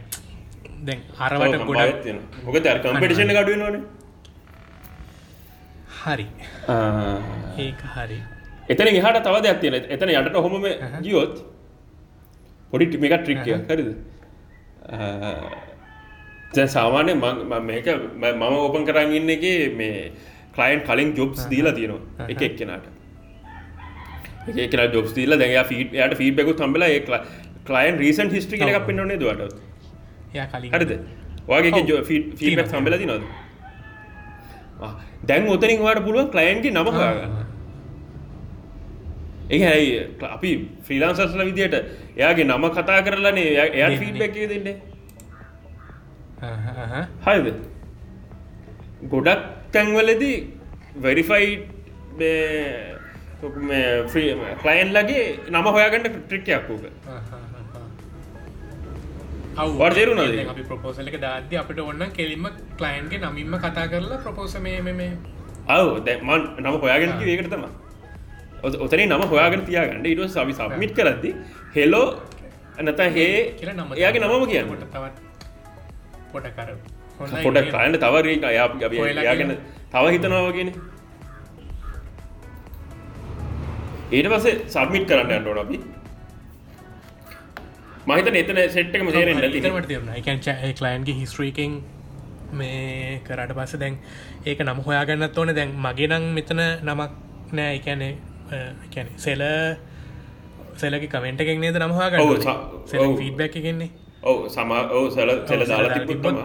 දැන් අරවට ගොඩක්. මොකද අර කම්පිටිෂන් එක අඩු වෙනවනේ. හරි. ඒක හරි. එතන එහට තව දෙයක් තියෙන එතන යටට හොම ගියොත් පොඩි ටිමික ට්‍රික්ය හරිද දැ සාමාන්‍ය මේක මම ඕපන් කරන්න ඉන්න එක මේ කලයින් කලින් ජොබ්ස් දීලා තියෙනවා. එක එක්කෙනට. එක කෙන ජොබ් දීල දැ ෆීට යට ෆීඩ්බෙකු තම්බල ඒ කලයින් රීසන් හිස්ට්‍රි එකක් පෙන්න්නේ කලින් හරිද? වගේ ඔව්. ෆීඩ් තියෙනවා. සම්බල තිනොද දැන් ඔතනින් වාට පුළුවන් කලයින්ගේ නම හොයාගන්න ඒ ඇයි අපි ෆ්‍රීලාන්සස්ල විදියට එයාගේ නම කතා කරලනේ. එයා- එයාට දෙන්නේ. ආහ්. හරිද? ගොඩක් තැන්වලදී වෙරිෆයිඩ් ෆ්‍රයින් ලගේ නම හොයාගන්න ට්‍රික්යක් වූක වට තේරුණාද ඒක? දැන් අපි ප්‍රපෝසල් එක දාද්දි අපිට ඔන්න කෙලින්ම ක්ලයින්ගේ නමින්ම කතා කරලා ප්‍රපෝස මේ අව දැමන් නම හොයාගෙනක ඒකට තම ඔතන නම හොයාගෙන තියාගන්න. ඉට සවි සබමිට් කරද්දි හෙලෝ නැත හේ එයාගේ නමම කියන්න. කොට තවත් පොට කර. පොඩ කලන්න තවරේ යාගෙන තව හිතනවාගෙන ඊට පස්සේ සබමිට් කරන්න යන්නඩෝන අපි. මහිත එතන සෙට්ක තේරෙන් නැති. ට තිරන එකන් ලයින්ගේ හිස්ට්‍රීකින් මේ කරට පස්ස දැන් ඒක නම් හොයාගන්නත් ඕන. දැන් මගේ නං මෙතන නමක් නෑ. එකැනේ සෙල සෙලක කමෙන්ට එකෙක් නේද ඔව්. ෆීඩ්බැක් එකෙන්නේ ඔව සම ඔව සැල සෙල දාලා තිබුත්තම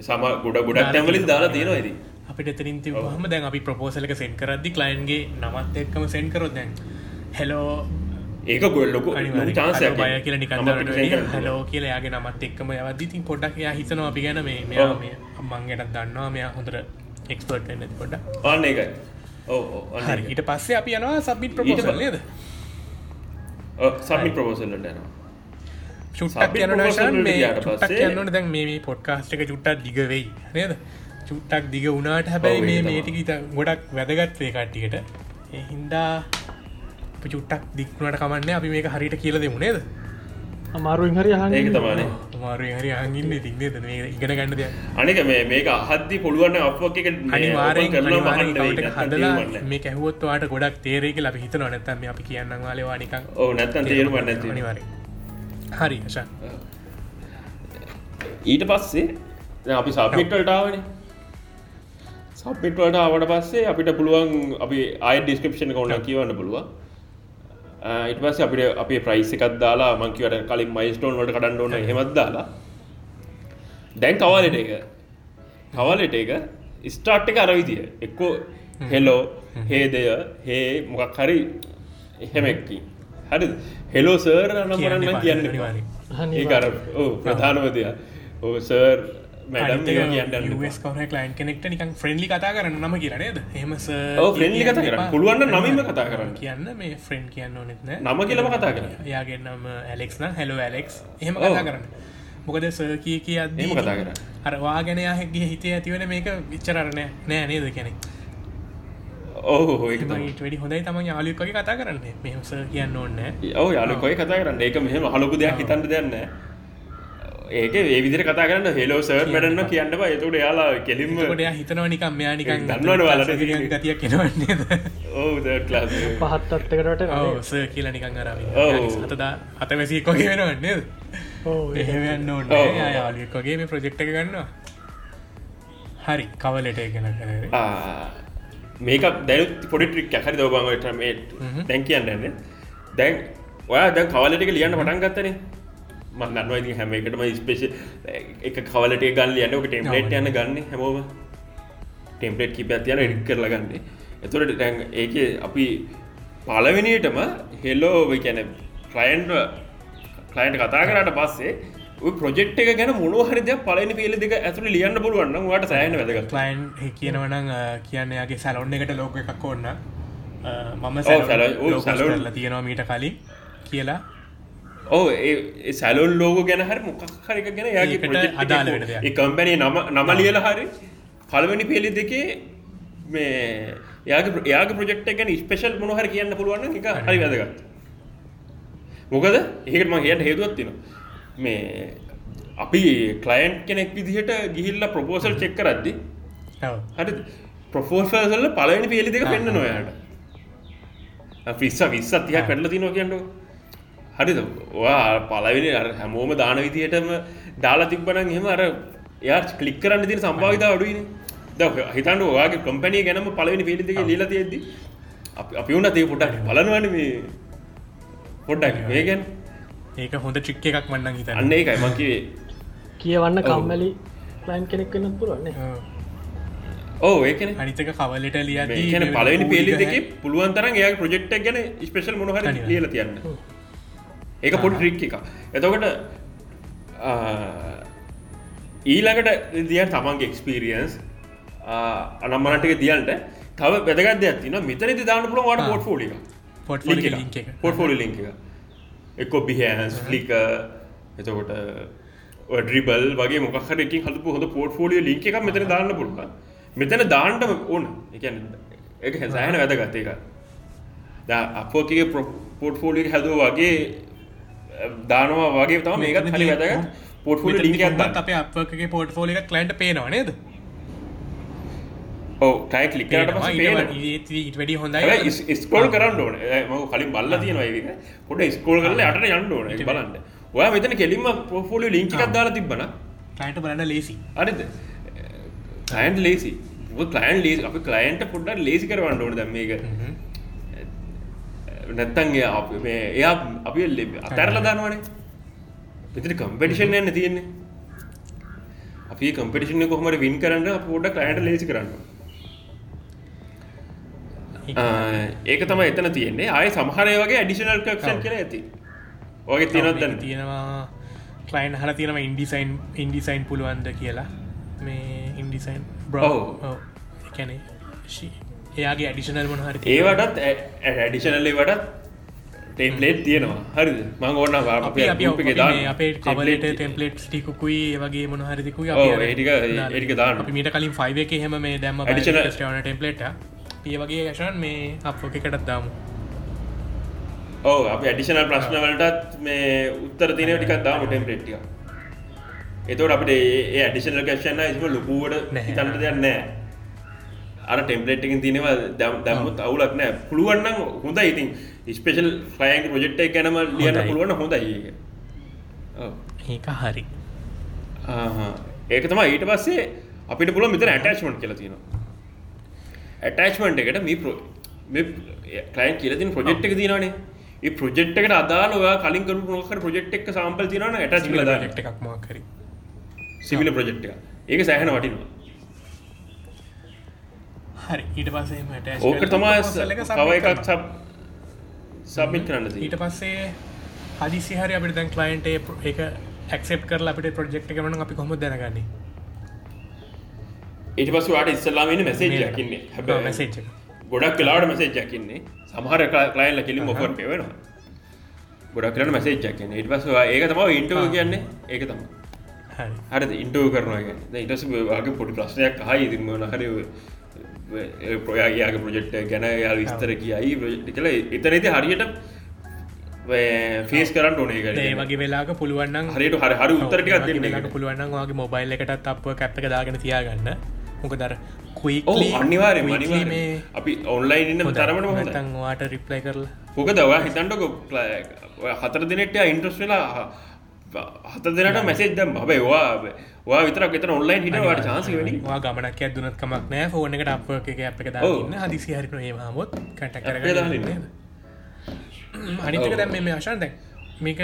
සම ගොඩ ගොඩක් තැන්වලින් දාලා තියෙනවා ඇති අපිට එතරින් තිබහම දැන් අපි ප්‍රපෝසලක සෙන් කරදදි කලයින්ගේ නමත් එක්කම සෙන් කරොත් දැන් හෙලෝ ඒක ගොල් ලොකු චාන්සයක් බය කියල නිකන්ද හලෝ කියලා යාගේ නමත් එක්කම යවදදිතින් පොඩක් යා හිතනවා අපි ගැන මේ මෙයා. මේ අම්මන්ගෙනත් දන්නවා. මෙයා හොඳට එක්ස්පර්ට් නැති පොඩක් අන්න එකයි ඕ හරි. ඊට පස්සේ අපි යනවා සබිට ප්‍රපෝසල් නේද? සමි ප්‍රපෝසල්ලට යනවා චුට්ටක් Submit යන proposal ශන් වලට මේ චුට්ටක් යන්නට දැන් මේ පොඩ්කාස්ට එක චුට්ටක් දිග වෙයි. නේද? චුට්ටක් දිග වුණාට හැබැයි මේ ඒක මේටික ඉත ගොඩක් වැදගත්වේ කට්ටියට. ඒ හින්දා අපි චුට්ටක් දික්නට කමන්න අපි මේක හරිට කියල දෙමු නේද? අමාරුවෙන් හරි අහන්න ඒක තමානේ මාරු හරි අගින්න තින්නේ මේ ඉගෙන ගන්න දෙයක්. අනික මේ මේක අහද්දි පුළුවන් අපක් එක අනිවාරෙන් කවට හදලා මේ කැහුවත්වාට ගොඩක් තේරේක ලබ හිතන නැතම අපි කියන්න වාලවා නිකං ඕ නැත්තන් තේරුම් නැති අනිවාරය හරි ශ ඊට පස්සේ අපි සබ්මිට්වලටාවන සබ්මිට්වලට ආවට පස්සේ අපිට පුළුවන් අපි අය ඩිස්කපෂන කවුන්න කියවන්න පුළුවන්. ඉට පස්ස අපිට අපේ ප්‍රයිස් එකත් දාලා මංකිවට කලින් මයිස්ටෝන් වලට කඩන්න ඕන හෙමත් දාලා. දැන් කවාලට එක. කවලට එක ස්ටාර්ට් එක අරවිදිය එක්කෝ හෙලෝ හේදය හේ මොකක් හරි එහෙමැක්කි හරි හෙලෝ සර් නම්බරන්න කියන්න ඒ ඕ ප්‍රධානවදය ඕ සර් කලයින් කෙනෙක්ට නිකන් ෆ්‍රෙන්ලි කතා කරන්න නම කියරනේද ඔව්, friendly කතා කරන්න. පුළුවන් නම් නමින්ම කතා කරන්න. කියන්න මේ ෆ්‍රෙන්් කියන්න ඕනෙත් නම කියලම කතා කරන්න. යාගෙන්න්නම ඇලෙක්න හැලෝ ඇලෙක්ස් ඔව්. කතා කරන්න. මොකද සර් කිය කිය අද එහෙම කතා කරන්න. අරවා ගැන හැගේ හිතේ ඇතිවන මේක විච්චරණ නෑ නේද කෙනෙක් ඊට වැඩි හොඳයි තම යාලුකගේ කතා කරන්න. මෙහමස කියන්න ඕන්න ඔව යාලු කොයි කතා කරන්න. ඒක මෙහම හලොකු දෙයක් හිතන්න දෙන්න ඒක ඒ විදිර කතා කරන්න. හෙලෝ සර් මැඩන්න කියන්න බා. එතුට යාලා කෙලින්ම එයා හිතනවා නිකම් මෙයා නිකන් දන්නවනේ ඔයාලට ගතියක් කෙනවන්නේද ඕ ක්ලාස් පහත් අත්තකරට ඔව් සර් කියලා නිකන් අර ඔව්. අතදා අතවැසික් වගේ වෙනවන්නේද එහෙමයන්න ඕන්න ඔව්. යාලික් වගේ මේ ප්‍රජෙක්්ක ගන්නවා. හරි කවලට ගැන කර මේක දැනු පොඩි ට්‍රික් හරි දෝබංගට මේ. දැන් කියන්න දැන් ඔයා දැන් කවලටක ලියන්න පටන් ගත්තනේ. මන්නන්වයි හැම එකටම ස්පේෂ එක කවලට ගන්න ලියන්න එක ටෙම්පලේට් යන ගන්න හැමෝම. ටෙම්පලේට් කිප යන එඩි කරලා ගන්න. එතුරට දැන් ඒක අපි පලවෙනිටම හෙල්ලෝ කැන කලයින්ට කලයින්ට කතා කරට පස්සේ ප්‍රජෙක්් එක ගැන මොනහරිද පලනි පේල දෙක ඇතුළ ලියන්න පුළුවන්න වට සෑන වැදගත්. කලයින් කියනවනං කියන්න යාගේ සැලොන්න එකට ලෝක එකක් ඔන්න මම. සැලොල්ල තියෙනවා මීට කලින් කියලා. ඕ ඒ සැලොන් ලෝග ගැන හරි මොකක් හරි එක ගැන යාගේ. ඒ කම්පැනි නම නම ලියල හරි පළවෙනි පෙළි දෙකේ මේ යාගේ යාගේ ප්‍රජෙක්් ගැන ස්පේෂල් මොනහර කියන්න පුළුවන් එක හරි වැදගත්. මොකද? ඒකට ම හයට හේතුවත් තින මේ අපි කලයින්් කෙනෙක් විදිහට ගිහිල්ල ප්‍රපෝසල් චෙක් කරද්දි. හරි ප්‍රපෝසල්ල පලවෙනි පෙළි දෙක පෙන්න්න නොයාට ෆිස්ස විස්සත් තිය කටල තිනෝ කියන්නු. හරිද? වා පලවෙනි හැමෝම දාන විදිහටම දාලා තිබ්බන හෙම අර යා කලික් කරන්න තින සම්භාවිතා අඩුවන ද හිතන්න වාගේ කම්පැනිය ගැනම පලවෙනි පිළිදක ලීලා තියෙද අපි වුණ තේ පොටක් බලනවන මේ පොඩ්ඩක් මේගැන් ඒක හොඳ චික්ක එකක් මන්නන් හිත අන්න ඒකයි මකිවේ කියවන්න. කම්මැලි ප්ලයින් කෙනෙක් වෙනත් පුරුවන්නේ ඕ ඒකන අනිතක කවලට ලිය මේකන පලවෙනි පෙලි දෙක පුළුවන් තරන් ඒ ප්‍රජෙක්්ක් ගැන ස්පේෂල් මොහර. ලියල තියන්න. ඒක පොඩි ට්‍රික් එක එතකොට ඊළඟට දිය තමන්ගේ එක්ස්පිරියන්ස් අනම්මනටක දියන්ට තව වැදගත් දෙයක් තින මෙතනති දාන්න පුළුවන් වාට. පොට් එක. පොට් ෆෝලි ලිංක එක එක්කො බිහන්ස් ලික එතකොට ඩ්‍රිබල් වගේ මොකහර එකින් හදපු හොඳ පෝට් ෆෝලිය ලිංක එක මෙතන දාන්න පුළුවන්. මෙතන දාන්නම ඕන. එක එක හැසෑහන වැදගත් එක අපෝකගේ පොට්ෆෝලිය හැදුව වගේ දානවා වගේ තම මේකත් හලි වැදගත්. පොට්ෆෝලි ලිික ත් අප අපගේ පෝට්ෆෝලික කලන්ට පේනවා නේද? ඕ ටයි ඊට වැඩි හොඳයි. ස්කෝල් කරන්න ඕන. ම කලින් බල්ල තියෙනවා පොට ස්කෝල් කරල අට යන්න ඕන. බලන්න. ඔයා මෙතන කෙලින්ම පොෆෝලිය ලිංකිකක් දාලා තිබන කලන්ට බලන්න ලේසි අරිද කලයින්් ලේසි කලයින් ලේ අප කලයින්ට පොඩ්ඩ ලේසි කරවන්න ඕන දැම් මේක. නැත්තන්ගේ අප මේ එයා අපි අතරල දන්නවනේ පිතිරි කම්පිටිෂන් යන්න තියෙන්නේ. අපි කම්පිටිෂන කොහමට වින් කරන්න පොඩ කලයින්ට ලේසි කරන්න ඒක තම එතන තියෙන්නේ. ආය සමහරය වගේ ඇඩිෂනල් කක්ෂන් කියලා ඇති. ඔගේ තියනත් දැන තියෙනවා කලයින් හල තියෙනම ඉන්ඩිසයින් ඉන්ඩිසයින් පුළුවන්ද කියලා. මේ ඉන්ඩිසයින් බ්‍රෝ කැනේ එයාගේ ඇඩිෂනල් මොන හරි ඒවටත් ඇඩිෂනල්ලේ වටත් ටෙම්පලේට් තියෙනවා. හරි මං ඕන්න අපි කවලට ටෙම්පලේට් ටිකුයි වගේ මොන හරිදිකුයි ඒටික ඒටික දාන්න. මීට කලින් ෆයිව එක හෙම මේ ඩිෂන ටෙම්පලේට ඒ වගේ ඇෂන් මේ අපෝක එකටත් දාමු. ඕ අප ඇඩිෂනල් ප්‍රශ්නවලටත් මේ උත්තර තින ටිකක් දාම ටෙම්පලේට්ටිය එතවට අපට ඒ ඇඩිෂනල් කක්ෂන්න ඉම ලොකුවට තන්ට දෙයක් නෑ අර ටෙම්පලේට් එකින් තිනවා දැම්මුත් අවුලක් නෑ පුළුවන්නම් හොඳ ඉතින් ස්පේෂල් ෆයන් ප්‍රජෙක්්ට ගැනම ලියන්න පුළුවන්න හොඳයි ඒක. හරි. ඒක තම ඊට පස්සේ අපිට පුළ මෙතන ඇටච්මට් කියල තියෙනවා ඇටච්මන්ට් එකට මේ ප්‍රෝ කලයින් කියලතින් ප්‍රජෙක්් එක තිනනේ ඒ ප්‍රජෙක්් එකට අදාල ඔයා කලින් කරු නොක ප්‍රජෙක්් එක සම්පල් තිනන ඇටච් එකක් මකර සිවිල ප්‍රජෙක්් එක ඒක සෑහන වටිනවා. හරි ඊට පස්සේ ඕක තමා තව එකක් සබ් සබමිට කරන්න ඊට පස්සේ හදිසි හරි අපිට දැන් කලයින්ට එක ඇක්සප් කරලා අපිට ප්‍රජෙක්් එකමන අපි කොම දැනගන්නේ ඊට පස් වාට ඉස්සල්ලාමන මැසේජ් යකින්නේ හැබ මැසේජ් ගොඩක් කලාට මැසේජ් යකින්නේ සමහර කලයින්ල කිලින් මොෆර් පෙවෙනවා ගොඩක් කරන මැසේජ් යකින්න ඉට පස්වා ඒක තම ඉන්ටව කියන්නේ. ඒක තම හරි. ඉන්ටව කරනවා ඉටස වගේ පොඩි ප්‍රශ්නයක් හයි ඉතින්ම හරි ප්‍රොයාගේ ප්‍රජෙක්්ට ගැන යාල් විස්තර කියයි කළ එතනති හරියට ෆේස් කරන්න ඕනේ ඒ වගේ වෙලාක පුළුවන්න හරියට හරි දෙන්නට පුළුවන් වගේ මොබයිල් එකටත් අප කැප්ක දාගෙන තියාගන්න මොක දර කුයි අනිවාර මේ අපි ඔන්ලයින් ඉන්න තරමට තන් වාට රිප්ලයි කරලා. හොක දවා හිතන්ටක හතර දෙනෙට ඉන්ට්‍රස් වෙලා හත දෙනට මැසේජ් දම් බබේ වා වා විතර ෙත ඔන්ලයින් හිටවට චාන්සි වා ගමනක් දුනත් කමක් නෑ ෆෝන එකට අප එක අප එක දාන්න හදිසි හරි ප්‍රහමොත් කට කර අනිතක දැම් මේ ආශාන් දැන් මේක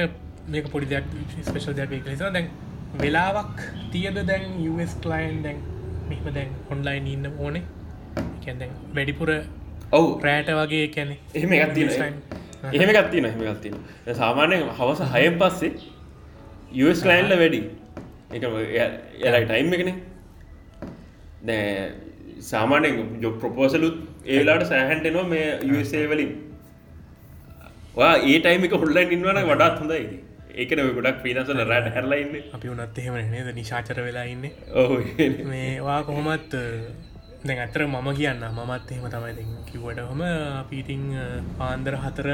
මේක පොඩි දෙයක් ස්පේෂල් දෙයක් ලෙස දැන් වෙලාවක් තියද දැන් US කලයින් දැන් මෙම දැන් ඔන්ලයින් ඉන්න ඕනේ. දැන් වැඩිපුර ඔවු. ප්‍රෑට වගේ කැනෙ එහෙම ගත්තින එහෙම ගත්තින එහෙම ගත්තින සාමානය හවස හයම් පස්සේ US ලයින්ල වැඩි. එක එලයි ටයිම් එකන. නෑ සාමානය ජො ප්‍රපෝසලුත් ඒලාට සෑහන්ටෙනවා මේ USA වලින්. වා ඒ ටයිම එක හොල්ලයින් ඉන්නවන වඩාත් හොඳයි ඒකන ගොඩක් පිනසල රට හැරලයින්න අපි උනත් එහෙම නේද? නිශාචර වෙලා ඉන්න. ඔහ මේවා කොහොමත් දැ ඇතර මම කියන්න මමත් එහෙම තමයි කිවට හොම අපීටිං පාන්දර හතර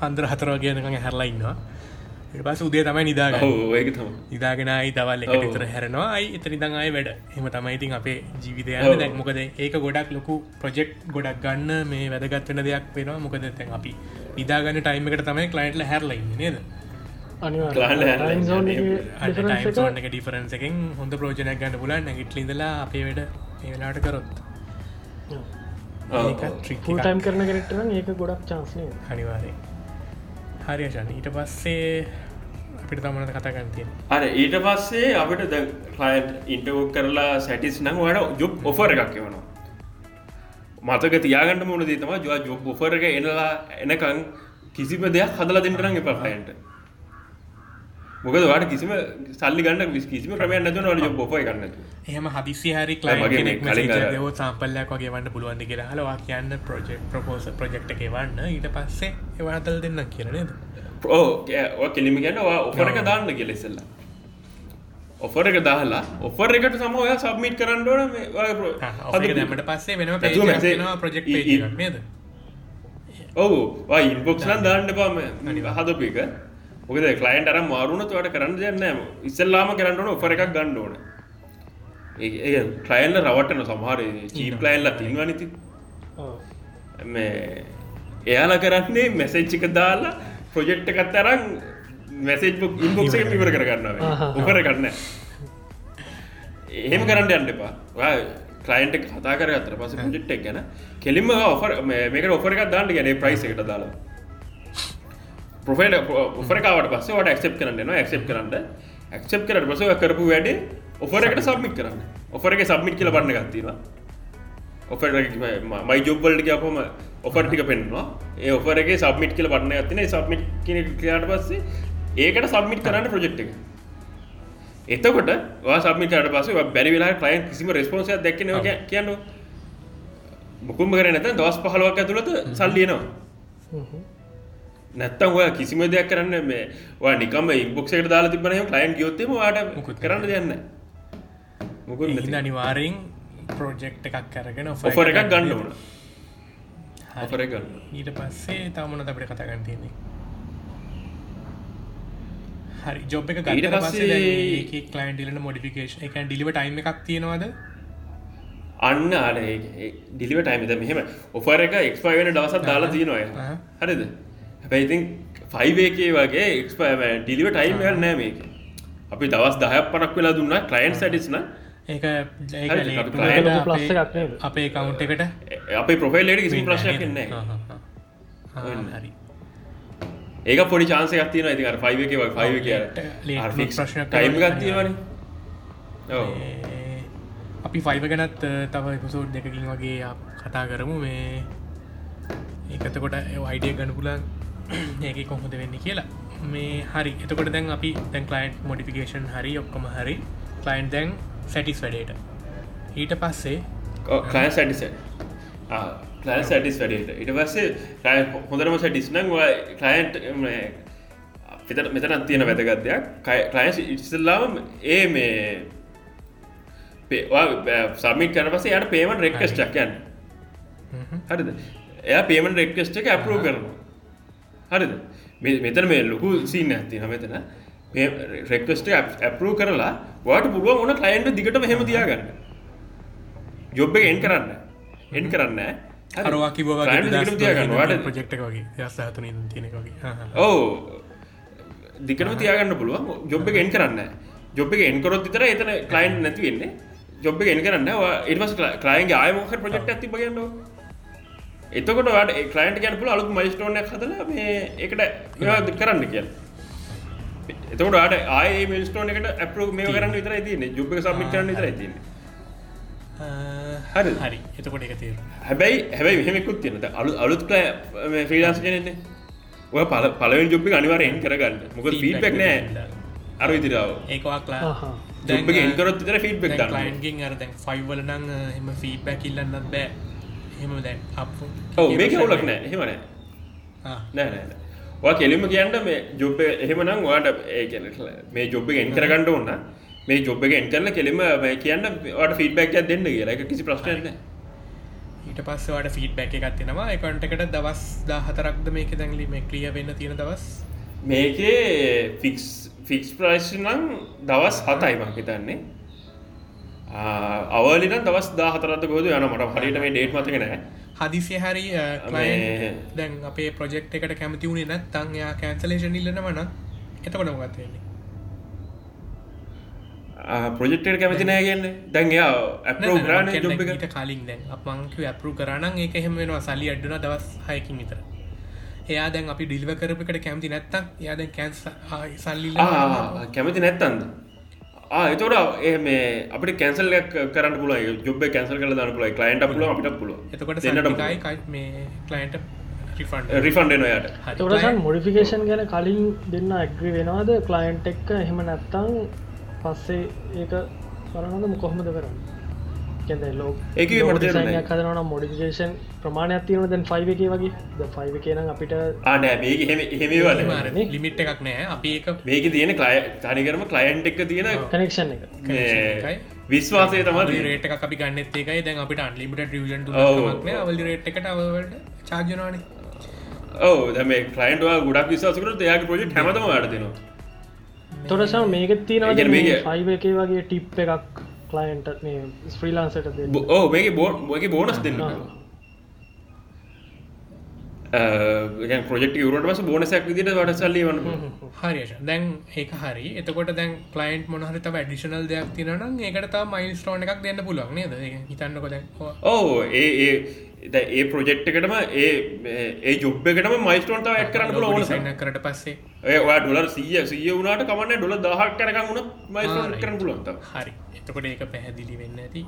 හන්දර හතර කියනකඟ හැරලා ඉන්නවා. පස උදේ තමයි නිදාග ඒක නිදාගෙනයි දවල් එක විතර හැරනවා. අයි එතනි දං අය වැඩ. එම තමයි ඉතින් අපේ ජීවිතය දැක් මොකද ඒක ගොඩක් ලොකු ප්‍රජෙක්් ගොඩක් ගන්න මේ වැදගත් වෙන දෙයක් වෙනවා. මොකද තැන් අපි නිදාගන්න ටයිම එකට තමයි කලයින්ටල හැරලයි නේද එක ඩිෆරන්ස එකෙන් හොඳ ප්‍රෝජනයක් ගන්න පුලන් නැගිටලිඳලා අපේ වැඩ ඒලාට කරොත්. ටයිම් කරන කරටන ඒක ගොඩක් චාන්සය හනිවාරේ හරිෂන් ඊට පස්සේ අපිට තමනට කතාගන්තිය අර ඊට පස්සේ අපිට ද කලයින්් ඉන්ටවෝ කරලා සැටිස් නං වඩ ජොබ් ඔෆර එකක් එවනවා. මතක තියාගන්න මුණ දී තම ජවා ජොබ් ඔෆර එක එනලා එනකං කිසිම දෙයක් හදලා දෙන්නරගේ පලයින්ට මොකද වාට කිසිම සල්ලි ගන්න කිසිම ක්‍රමය නැතු නට ජොබ් ඔප ගන්න එහම හදිසි හරි ව සම්පල්ලයක් වගේ වන්න පුළුවන් කියලා හලවා කියන්න ප්‍රජෙක් ප්‍රපෝස ප්‍රජෙක්් එක වන්න. ඊට පස්සේ එවාතල් දෙන්න කියනනද ඕ කෙලිමි ගැනවා ඔෆර එක දාන්න කෙලෙසල්ලා ඔෆර එක දාලා ඔෆර එකට සමෝය සබ්මිට කරන්න ඕන දැමට පස්සේ වෙනම ප්‍රජෙක්් නේද? ඔවු ඉන්බොක්ස්ලන් දාන්න පාම හදපික මොකද කලයින්ට අර මාරුණතු වට කරන්න දෙන්න ඉස්සල්ලාම කරන්නන ඔෆර එකක් ගණ්ඩ ඕන. ඒ ක්ලයිල්ල රවටන සමහර චීප් ලයිල්ල තින්වනිති මේ එයාලා කරන්නේ මැසෙච්චික දාලා ප්‍රොජෙක්්ට එකත් තරම් මැසේජ් ඉන්බොක්ස ඉවර කරගන්න උපර කරන්න එහෙම කරන්න යන්න එපා. කලයින්ට කතා කර අතර පස එක ගැන කෙලිම ඔෆර මේක ඔෆර එකක් දාන්න ගැන ප්‍රයිස් එකට දාලා ප්‍රොෆයිල් ඔෆරකාවට පස්සේ වට ඇක්සප් කරන්න නවා ඇක්සප් කරන්න. ඇක්සප් කරට පස කරපු වැඩේ ඔෆර එකට සබ්මික් කරන්න. ඔෆර එක සබ්මික් කියල බන්න ගත්තිවා ඔෆර මයි ජොබ්බල්ට අපම ඔෆර්ටික පෙන්වා ඒ ඔෆරගේ සබ්මිට් කියල බන්න ඇතින සබ්මිට් කියනට පස්සේ ඒකට සබ්මිට් කරන්න ප්‍රජෙක්් එක. එතකොට සබමිට පස බැරි වෙලා කලයින් කිසිම රෙස්පොන්සය දැක්න කියන්න මුකුම කර නැත දවස් පහලුවක් ඇතුළත සල්ලියනවා නැත්තම් ඔය කිසිම දෙයක් කරන්න මේ වා නිකම ඉම්බොක්සට දාලා තිබන ලයින් ගයොත්තම වාට මුකුත් කරන්න දෙන්න මුකුත් අනිවාරෙන් ප්‍රෝජෙක්් එකක් කරගෙන ඔෆර එකක් ගන්න ඕන. ඔෆර ගන්න ඊට පස්සේ තමන අපට කතා ගන්න තියන්නේ? හරි ජොබ් එක ඊට පස්සේ කලයින්ඩිලන මොඩිෆිකේෂන් එක ඩිලිව ටයිම එකක් තියෙනවාද? අන්න අර ඩිලිව ටයිමද මෙහෙම. ඔෆර එක එක්ස්පයි වෙන දවසත් දාලා තියෙනවා හරිද හැබැයිඉතින් ෆයිවේකේ වගේ එක්ස්පය ඩිලිව ටයිම් නෑ මේක. අපි දවස් දහයක් පනක් වෙලා දුන්න කලයින්් සටිස්න ඒක අපේ කවුන්ට එකට. අපේ ප්‍රොෆයිල්ලට කිසි ප්‍රශ්නයක් නෑ. හරි. ඒක පොඩි චාන්සය ගත්තින ඇති අර ෆයිව එක ෆයිව කිය ප්‍රශ්න ටයිම් ගත්තිවන අපි ෆයිව ගැනත් තව එපසෝඩ් දෙකකින් වගේ කතා කරමු. මේ ඒකතකොට අයිඩිය ගන්න පුලන් ඒක කොහොද වෙන්න කියලා. මේ හරි. එතකොට දැන් අපි දැන් කලයින්් මොඩිෆිකේෂන් හරි ඔක්කොම හරි. කලයින්් දැන් සැටිස් වැඩේට ඊට පස්සේ කය සැටිස ලයින් සටිස් වැඩට ඉට පස්සේ හොඳරම සටිස්නං කලයින්ට් පිතට මෙතනත් තියෙන වැදගත්යක් කලයින්ස් ඉස්සල්ලාම ඒ මේ සමිට කන පසේ යට පේමන් රෙක්කස් චක්යන්න හරිද? එය පේමන් රෙක්කස්ට එක ඇපරෝ කරනවා හරිද? මෙතන මේ ලොකු සිීන්න ඇති මෙතන. රෙක්වස්ට ඇපරූ කරලා වාට පුළුව ඕන කලයින්ට දිගට හෙම තියාගන්න. ජොබ්බ එන් කරන්න. එන් කරන්න අරවාකි බ තියාගන්නවාට ප්‍රජෙක්්ක වගේ දස්හතුන තියනෙ වගේ. ඕ දිකනම තියාගන්න පුළුවන්. ජොබ් එක එන් කරන්න ජොබ් එක එන්කරොත් තර එතන කලයින්් නැති වෙන්නේ. ජොබ් එක එන් කරන්න එටමස් කලයින්ගේ ආයමොක ප්‍රජෙක්් ඇති බගන්න එතකොට වාට කලයින්ට ගැන පුල අලුත් මයිස්ටෝන හදල මේ එකට කරන්න කියන්න එතකට ආය මිස්ටෝන එකට ඇපරු මේ කරන්න විතර තියන්නේ. ජොබ් සමිට කරන්න විතර තියන්නේ. හරි හරි. එතකොට එක තේර හැබැයි හැබැයි මෙහෙමකුත් තියෙනද අලු අලුත් ෆ්‍රීලාන්ස කෙනෙන්නේ ඔය පල පලවෙන් ජොබ්ි අනිවාරයෙන් කරගන්න. මොක ෆීඩ්බෙක් නෑ අර විදිරාව ඒකවාක්ලා ජොබ් එන්කරොත් තර ෆීඩ්බෙක් ලයින්ගෙන් අර දැන් ෆයිවල නං හෙම ෆීඩ්බැක් ඉල්ලන්නත් බෑ හෙම දැන් ඔව මේක වුලක් නෑ. එහෙමනෑ නෑ. නෑ කෙලිම කියන්න මේ ජොබ් එහෙමනම් වාට ඒ මේ ජොබ් එන් කරගන්නඩ ඔන්න මේ ජොබ් එක එන්ටල්ල කෙලිම කියන්න ට ෆීඩබැක් දෙන්න කියලා. එක කිසි ප්‍රශ්නයන්න ඊට පස්සවට ෆීඩබැක් එකක් තිෙනවා එකොන්ටකට දවස් දාහතරක්ද මේක දැංලි මේ ක්‍රිය වෙන්න තියෙන දවස්? මේකේ ෆික්ස් ෆික්ස් ප්‍රයිස් නම් දවස් හතයි මං හිතන්නේ අවලින දවස් දාහතරත් ගොද යන මට හරිට මේ ඩේට් මතගෙන හදිසිය හරි දැන් අපේ ප්‍රජෙක්් එකට කැමති වුණේ නැත් තංයා කෑන්සලේෂන් ඉල්ලනවන එතකොට මොගත්වෙන්නේ ප්‍රජෙක්ට කැමති නෑ කියන්න. දැන් යා ඇපෝ ග්‍රාණ ජොබ් ට කලින් දැන්. අපංක ඇපරු කරන්න ඒක එහෙම වෙනවා සල්ලි අඩ්ඩන දවස් හයකින් විතර. එයා දැන් අපි ඩිල්ව කරපකට කැමති නැත්තම් යාද කැන්ස් සල්ලි කැමති නැත්තන්ද එතොට ඒ මේ අපට කැන්සල් කරන්න පුල ජොබ කැන්සල් කල දන්න පුල කලයින්ට පුල අපිට පුල එතකොට සටයි මේ කලයින්ට රිෆන්ඩ යට. තොරසන් මොඩිෆිකේෂන් ගැන කලින් දෙන්න ඇග්‍රි වෙනවාද? කලයින්ට් එක්ක එහෙම නැත්තං පස්සේ ඒක කරනද කොහොමද කරන්න කැද ලෝ ඒක කදන මොඩිකේෂන් ප්‍රමාණයක් තියන දැන් ෆයිව එක වගේ ද ෆයිව කියන අපිට ආනෑ මේක හෙම එහෙමවල ලිමිට් එකක් නෑ අපි එක මේක තියෙන කලය තනිකරම කලයින්් එක තියෙන කනෙක්ෂන් එක විශ්වාසය තම රේට එක අපි ගන්නත් එකයි දැන් අපිට අන්ලිමිට ියජන් වල රේට් එකට අවලට චාර්ජනවානේ ඔව දැම කලයින්ටවා ගොඩක් විශවාසකරට එයාගේ ප්‍රජෙක්් හැමතම වැඩ දෙනවා තොරසා මේකෙත් මේක- ෆයිව එක වගේ ටිප් එකක් කලයින්ට මේ බ- ඕ මේක බෝ මගේ බෝනස් දෙන්න. ප්‍රජෙක්් වරට පස බෝනසක් විදිට වට සල්ලි වන්න හරිෂ දැන් ඒක හරි. එතකොට දැන් කලයින්් මොනහරත ඩිෂනල් දෙයක් තිනනම් ඒකට මයිල් ස්ටෝන එකක් දෙන්න පුළුවන් නේද? හිතන්නක දැන්. ඕ ඒ ඒ ප්‍රොජෙක්්කටම ඒ ඒ ජොබ්බකටම මයිස්ටෝන්ට ඇත් කරන්න පුල ඕන සන්න කරට පස්සේ ඒවා ඩොලර් සිය සිය වුණට කමන්න ඩොල දහක් කරකම් වුණ මයිස්ටෝන් කරන පුලන්ත හරි. එතකොට ඒක පැහැදිලි වෙන්න ඇති.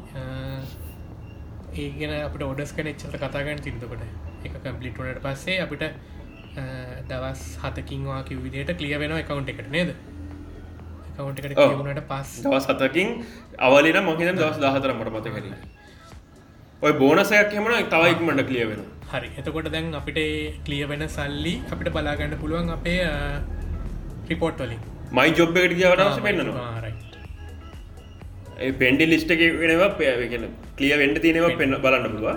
ඒගෙන අපට ඔඩස් කන එච්චත කතාගන්න තිරතකොට එක කම්පලිට්නට පස්සේ අපිට දවස් හතකින්වා කිවිදියට කලිය වෙන එකකවුන්් එකට නේද? කවුන්ට එකට. කියවුණට පස් දවස් හතකින් අවලින මහිත දවස් දාහතර මට මත කර ඔය බෝනසයක් හෙමන තවයික්මට කලිය වෙන හරි. එතකොට දැන් අපිට කලිය වෙන සල්ලි අපිට බලාගන්න පුළුවන් අපේ රිපෝට් වලින්. මයි ජොබ් එකට කියවටස පෙන්න්නවා? පෙන්ඩි ලිස්ට එක වෙනවා පෑගෙන කලිය වෙන්ඩ තියනවා පෙන්න්න බලන්න පුළුව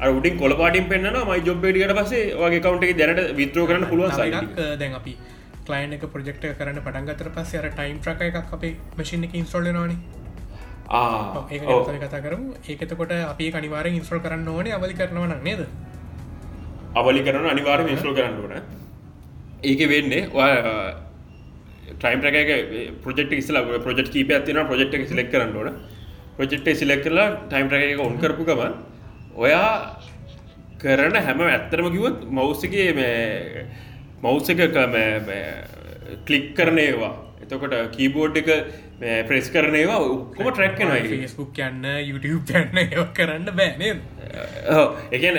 අ උටින් කොලපාටින් පෙන්න්න මයි ජොබ්බේඩියට පසේ වගේ කවන්ට එක දැනට විත්‍රෝ කරන්න පුළුවන් සයි එකක් දැන් අපි කලයින් එක ප්‍රජෙක්ට කරන්න පටන්ගතර පස්ස අර ටයිම් ්‍රක එකක් අපේ මශින් එක ඉන්ස්ටෝල් නවාන ඒ කතා කරමු. ඒකතකොට අපි කනිවාර ඉන්ස්ටෝල් කරන්න ඕනේ අවලි කරනවන නේද අවලි කරන අනිවාර මිස්ලෝ කරන්න ඕන. ඒක වෙන්නේ ටයිම් රක ප්‍රජෙක්් ඉස්ල ප්‍රජෙක්් කීප ඇතින ප්‍රජෙක්් එක සිලෙක් කරන්න ඕන. ප්‍රජෙක්් සිලෙක් කරලා ටයිම් රක එක ඔන් කරපු ගමන් ඔයා කරන හැම ඇත්තරම කිවත් මෞස්සගේ මේ එක කලික් කරන ඒවා. එතකොට කීබෝඩ් එක ප්‍රෙස් කරන ඒවා ඔක්කොම ට්‍රැක්කනයි ෆස්බුක් යන්න YouTube යන්න ඒ කරන්න බෑනේ එකන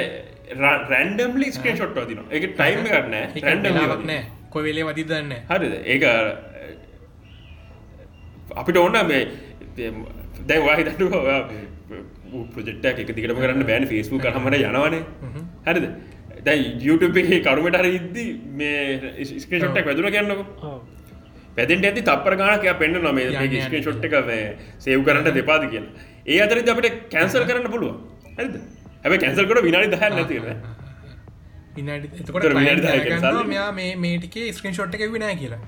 රැන්ඩම්ලි ස්කේ ෂොට් දින එක ටයිම් කරන්න රැන්ඩම් නෑ. කොවෙලේ වදි දන්න හරිද? ඒක අපිට ඕන්න මේ දැන් වාහිතට ප්‍රජෙක්්ටක් එක දිකට කරන්න බෑන. ෆස්බු හමට යනවනේ. හරිද? දැයි එක කරුමට හර ඉද්දි මේ ස්කේෂොට්ටක් වැදුර කියන්නක. පැදෙන්ට ඇති තපර ගානක පෙන්න්න නොම යන්න ස්කේ ෂොට් එක සේව් කරන්න දෙපාද කියලා. ඒ අතර අපට කැන්සල් කරන්න පුළුව හරිද හැබ කැන්සල්කට විනාඩි දහ නැතිර විනාඩි එතකොට විනාඩි. මෙයා මේ මේටිකේ ස්ක්‍රීන් ෂොට් එක විනා කියලා.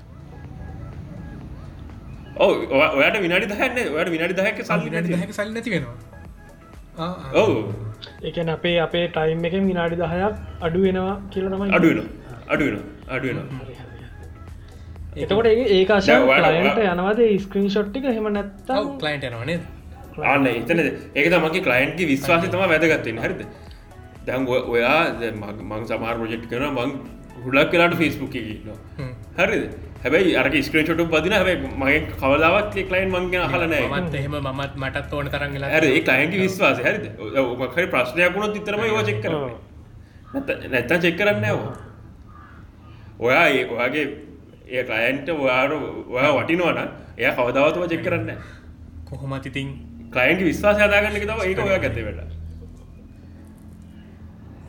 ඔව ඔයාට විනාඩි දහන්න ඔයට විනාඩි දහක සල්ලි විනාඩි දහක සල්ලි නැති වෙනවා. ආ, ආ. ඔවු. එකන අපේ අපේ ටයිම් එක මිනාඩි දහයක් අඩු වෙනවා කියල තමයි අඩුවන අඩුවන අඩුවන එතකොට ඒ ඒකාශ ලයින්ට යනවද? ස්ක්‍රීන් ෂොට්ටික හෙම ඔව් නැත්තම් ක්ලයින්ට් යනවා නේද ආන්න එතන ඒක තමගේ කලයින්ගේ විශ්වාසය තම වැදගත්තෙන් හරිද? දැන් ඔය- මං- සමාර ප්‍රජෙක්් කරන මං හුඩක් කලාට ෆිස්බුක් හ්ම්. හරිද? හැබයි අර ස්ක්‍රේන් ොට පදින හැබයි මගේ කවදාවත් ලයින් මංගෙන හලනෑ මත් එහෙම මත් මටත් ඕන තරන් වෙලා ඇර ඒ කලයින්ගේ විශ්වාස හරිද? ඔකරි ප්‍රශ්නයක් වුණොත් ඉතරම ඒවා චෙක් කර නැත්තන් චෙක් කරන්න ඇව ඔයා. ඒ ඔයාගේ ඒ කලයින්ට ඔයාට ඔයා වටිනවන එය කවදාවතුව චෙක් කරන්න කොහොමත් ඉතින් කලයින්ගේ විශ්වාස හදාගන්න තම ඒක ඔයා ඇත වෙට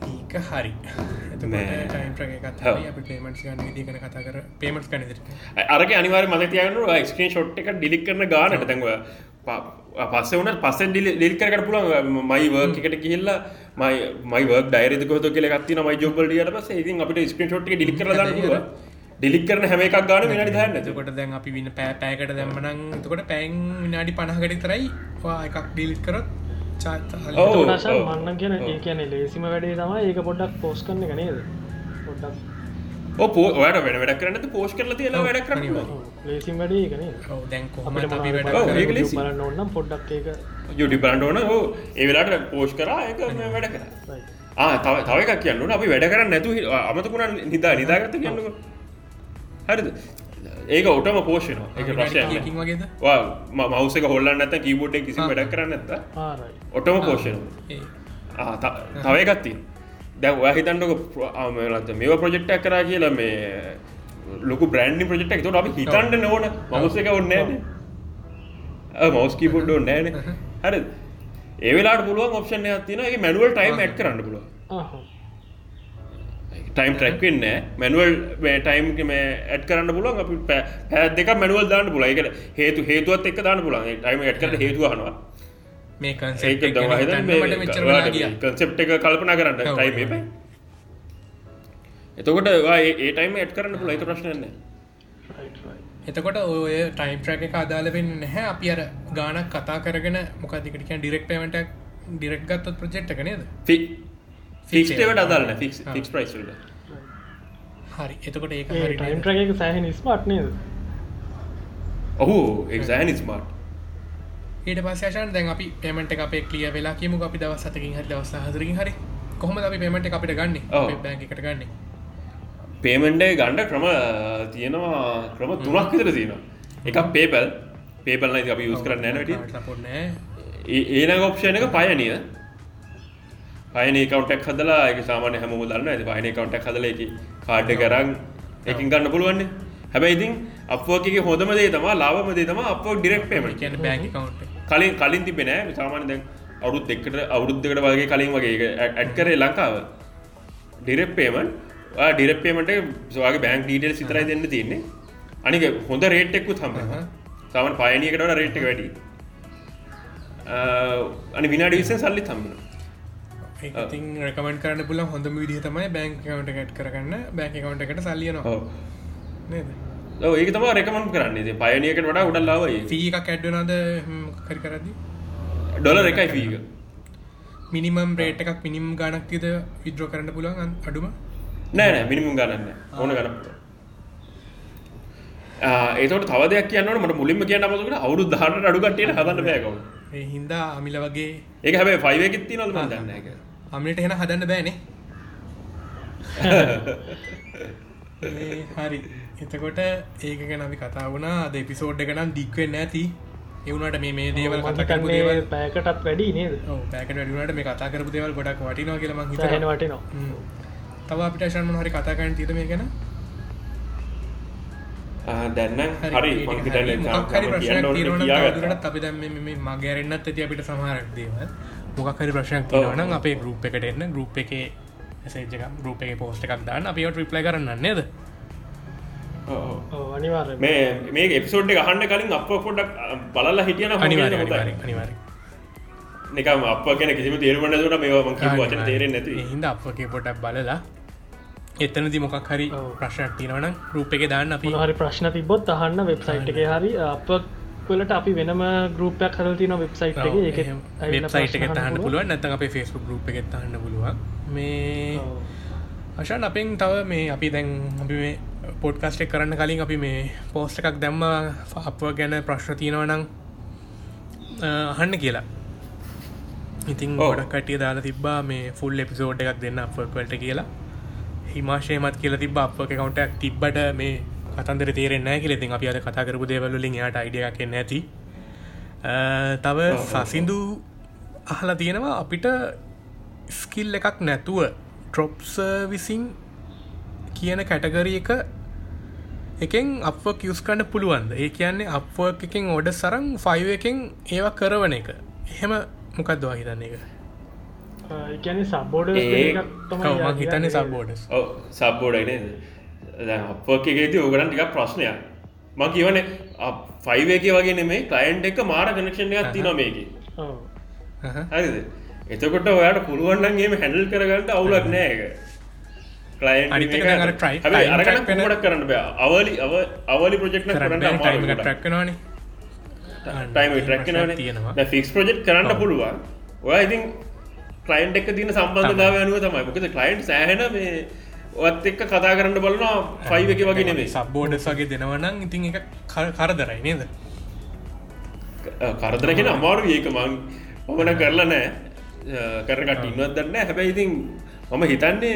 ඒක හරි. අරක අනිවාර මතතියන ස්ක්‍රේන් ෂොට් එක ඩිලික් කරන ගානට. තැන්ව පස්ස වන පස ඩිලිකරට පුල මයි වර්ක එකට කියල්ලා මයි මයි ඩයිරක ොත කියල ගත්ති මයි ජොබ්බලට පස ඉතින් අපට ස්ක්‍රේන් ෂොට් ඩිලික් කර ඩිලික් කරන හැම එකක් ගාන විනාඩි දන්න එතකොට දැන් අපි වින්න පෑ පෑකට දැම්මනං එතකොට පැන් විනාඩි පණහකට තරයි වා එකක් ඩිලිත් කරත් චාත. මන්න කියන. ඒ කියන ලේසිම වැඩේ තම ඒක පොඩ්ඩක් පෝස් කරන එක නේද පොඩ්ඩක් ඕ ඔයට වැඩ වැඩ කරන්න පෝෂ් කරල තියලා වැඩ කරන්න. ලේසිම් වැඩේ එකනේ දැන් කොහොම අපි වැඩ. බලන්න ඕන්නම් පොඩ්ඩක් ඒක යුටි බලන්ට ඕන හෝ ඒ වෙලාට පෝෂ් කරා එක වැඩ කර right. ආ තව තව එකක් කියන්න අපි වැඩ කරන්න නැතු අමතකුණ නිදා නිදාගත්ත කියන්නක හරිද? ඒක ඔටම පෝෂනවා එක වගේද? මවසක හොල්ලන්න නැත කීබෝඩ් කිසි ආ. වැඩ කරන්න right. ඔටම පෝෂනවා ඒ. තව එකත්ති දැ හිතන්නක ලත මේ ප්‍රජෙක්්ටක් කරා කියලා මේ ලොකු බ්‍රන්ඩි ප්‍රජෙක්්ක් තොට අපි හිතන්ට නොවන මවස එක ඔන්න මවස්කී පොඩ්ඩ නෑන හරි ඒවෙලාට පුළුවන් ඔප්ෂන් තින මැනුවල් ටයිම් ඇත් කරන්න පුළුව ටයිම් ට්‍රක්වෙන්න මැනුවල් ටයිම් ඇත් කරන්න පුළුවන් අපි පැ දෙක මැනුවල් දාන්න පුල එක හේතු හේතුවත් එක් දාන්න පුලන් ටයිම ඇත්කට හේතුවනවා මේ. කන්සෙප් එක කල්පනා කරන්න ටයිම්. එතකොට ඔයා ඒ- ටයිම එට් කරන්න පුළ එක ප්‍රශ්නයන්න එතකොට ඔය ටයිම් ට්‍රක එක අදාල වෙන්න නැහැ. අපි අර ගානක් කතා කරගෙන මොකදිකටික ඩිරෙක් පමට ඩිරෙක් ගත්තත් ප්‍රජෙක්්ක නේද ෆික්ට අදාලන ෆික්ස් ආ. ෆික්ස් ප්‍රයිස්ල්ට හරි. එතකොට ඒක ඒ හරි ටයිම් නේද? ට්‍රක එක සෑහන ස්මාට් නේද? ඔහු එක්සෑන් ස්මාර්ට් ඊට පස්සේෂන් දැන් අපි පේමට එක අපේ කලිය වෙලා කියමු අපි දවස් සතකින් හරි දවස් හදරකින් හරි. කොහොම අපි පේමට අපිට ගන්න? ඔව්. බැංක එකට ගන්න? පේමෙන්ඩේ ගණ්ඩ ක්‍රම තියෙනවා ක්‍රම තුනක් විතර තියෙනවා. එකක් පේපල් පේපල්න අපි යස් කරන්න නැනට ඒන ඔප්ෂණ එක පයනිය පයන කවටක් හදලා එක සාමාන හැම දන්න ඇති පයන කවටක් හදල එක කාඩ්ඩ කරන්න එකින් ගන්න පුළුවන්නේ හැබැයි ඉතින් අපෝකගේ හොඳම දේ තම ලාබම දේ තම අප ඩිරෙක් පේම කලින් කලින් තිබෙනෑ සාමාන දැන් අවුත් එකට අවුරුද්ධකට වගේ කලින් වගේ ඇඩ් කරේ ලංකාව. ඩිරෙප් පේමන් ඩිරෙප් පේමට සවාගේ බෑන්ක් ඩීටල් සිතරයි දෙන්න තියන්නේ. අනික හොඳ රේට්ෙක්කු තම සාමන් පයනියකටට රේට්ක වැඩි අනි විනාඩි විස සල්ලි තම්බන ඉතින් රකමන් කරන්න පුල හොඳ විදිහ තමයි බැංක කවට ගැට් කරන්න බැංක කවට එකට සල්ලියනවා ඒක තම රකමන් කරන්නේ. පයනියකට වඩා උඩල්ලාවයි ෆීක කැඩ්ඩනද කරි කරදදි. ඩොල එකයි ෆීක මිනිමම් රේට එකක් මිනිම් ගනක්තිද විද්‍රෝ කරන්න පුළුවන් අඩුම? නෑනෑ මිනිමුම් ගන්න ඕන ගන්න ඒතට තව දෙයක් කියන්නට මට මුලින්ම කියන්න මසකට අවුදු දහට අඩුගටේ හදන්න බෑකවු ඒ හින්දා අමිල වගේ ඒක හැබයි ෆයිවකිත්ති නොද දන්න එක අමිට හෙන හදන්න බෑනේ. *laughs* හරි. එතකොට ඒක ගැන අපි කතා වුණා. අද එපිසෝඩ් එක නම් දික්වෙන්න ඇති. එවුණට මේ මේ දේවල් කතා කරපු දේවල් පෑකටත් වැඩි නේද? පැකට වැඩුණට මේ කතා කරපු දේවල් ගොඩක් වටිනවා කියලම හිතන සෑහෙන වටිනවා. තව අපිට ශන්ම හරි කතාකන්න තිද මේ ගැන දැන්න හරි තවදුරටත් අපි දැන් මේ මේ මගෑරෙන්න්නත් ඇති අපිට සමහරක් දේවල්. මොකක් හරි ප්‍රශ්නයක් තියෙනවනම් අපේ ගරුප් එකට එන්න. ගරුප් එක සේජක ගරුප් එක පෝස්ට එකක් දාන්න. අපිට රිප්ලයි කරන්න නේද? ඔව්. ඔව්, අනිවාර්යයෙන්. මේ මේ එපිසෝඩ් එක අහන්න කලින් අප පොඩක් බලලා හිටියන අනිවාර්ය අනිවාර්ය නිකම් අප ගැන කිසිම තේරුමන්න දුන මේ වචන තේරෙන් නැති. හින්ද අපගේ පොටක් බලලා එතනදි මොකක් හරි. ප්‍රශ්නයක් තියෙනවනම් රූප එක දාන්න අපි. මොන හරි ප්‍රශ්න තිබොත් අහන්න වෙබ්සයිට් එක. හරි අප වලට අපි වෙනම ගරුපයක් හර තින වෙබ්සයිට් එක. වෙබ්සයිට් එක තහන්න පුළුවන්. නැතන් අපේ ෆෙස්බුක් ගරුප් එක තහන්න පුළුවන්. මේ අශන් අපෙන් තව මේ අපි දැන් අපි මේ පොඩ්කස්ටෙක් කරන්න කලින් අපි මේ පෝස්ට එකක් දැම්ම. අප ගැන ප්‍රශ්න තියෙනවනං අහන්න කියලා. ඉතින්. ගොඩක් කටිය දාලා තිබ්බා මේ ෆුල් එපිසෝඩ් එකක් දෙන්න අපවලට කියලා හිමාශයමත් කියලා තිබ අප කවුන්ටක් තිබ්බට මේ කතන්දර තේරෙන්න කියල. ඉතින් අපි අද කතා කරපු දේවල්ලින් යාට අයිඩියක් එන්න ඇති අ, තව සසිදු අහලා තියෙනවා අපිට ස්කිල් එකක් නැතුව ට්‍රොප්ස විසින් කියන කැටගරිය එක එකෙන් අප කිවස් කන්න පුළුවන්ද? ඒ කියන්නේ අප එකෙන් ඔඩ සරං ෆයිව එකෙන් ඒවා කරවන එක. එහෙම මොකක්දවා හිතන්න එක එකන සබෝඩ සබෝඩස් ඔව සබ්බෝඩයින අපකේති ඕගරන් ටික ප්‍රශ්නයක්. මං කියවන ෆයිවේක වගේ නෙමේ කලයින්් එක මාර කනක්ෂණයක් තින මේක. හරිද? එතකොට ඔයාට පුළුවන්න්නගේම හැඩල් කරගන්නට අවුලක් නෑ එක අනිත් එක දැන් අර try- time අරගන track වෙන- කොමටක් කරන්න බෑ? අවලි අව අවලි ප්‍රජෙක්්න කරන්න ටයිම ට්‍රක්න තියෙනවා. ෆික්ස් ප්‍රජෙක්් කරන්න. පුළුවන්. ඔයා ඉතින් කලයින්් එක තින සම්බන්ධතාව අනුව තමයි. මොකද කලයින්් සෑහෙන මේ ඔත් එක්ක කතා කරන්න බලනවා ෆයිව එක වගේ නෙමේ සබ්බෝඩස් වගේ දෙනවනම් ඉතින් එක කර- කරදරයි නේද? කරදරගෙන අමාරු ඒක මං මමන කරලා නෑ කරකට ඉන්නත් දන්න හැබැයි ඉතින් මම හිතන්නේ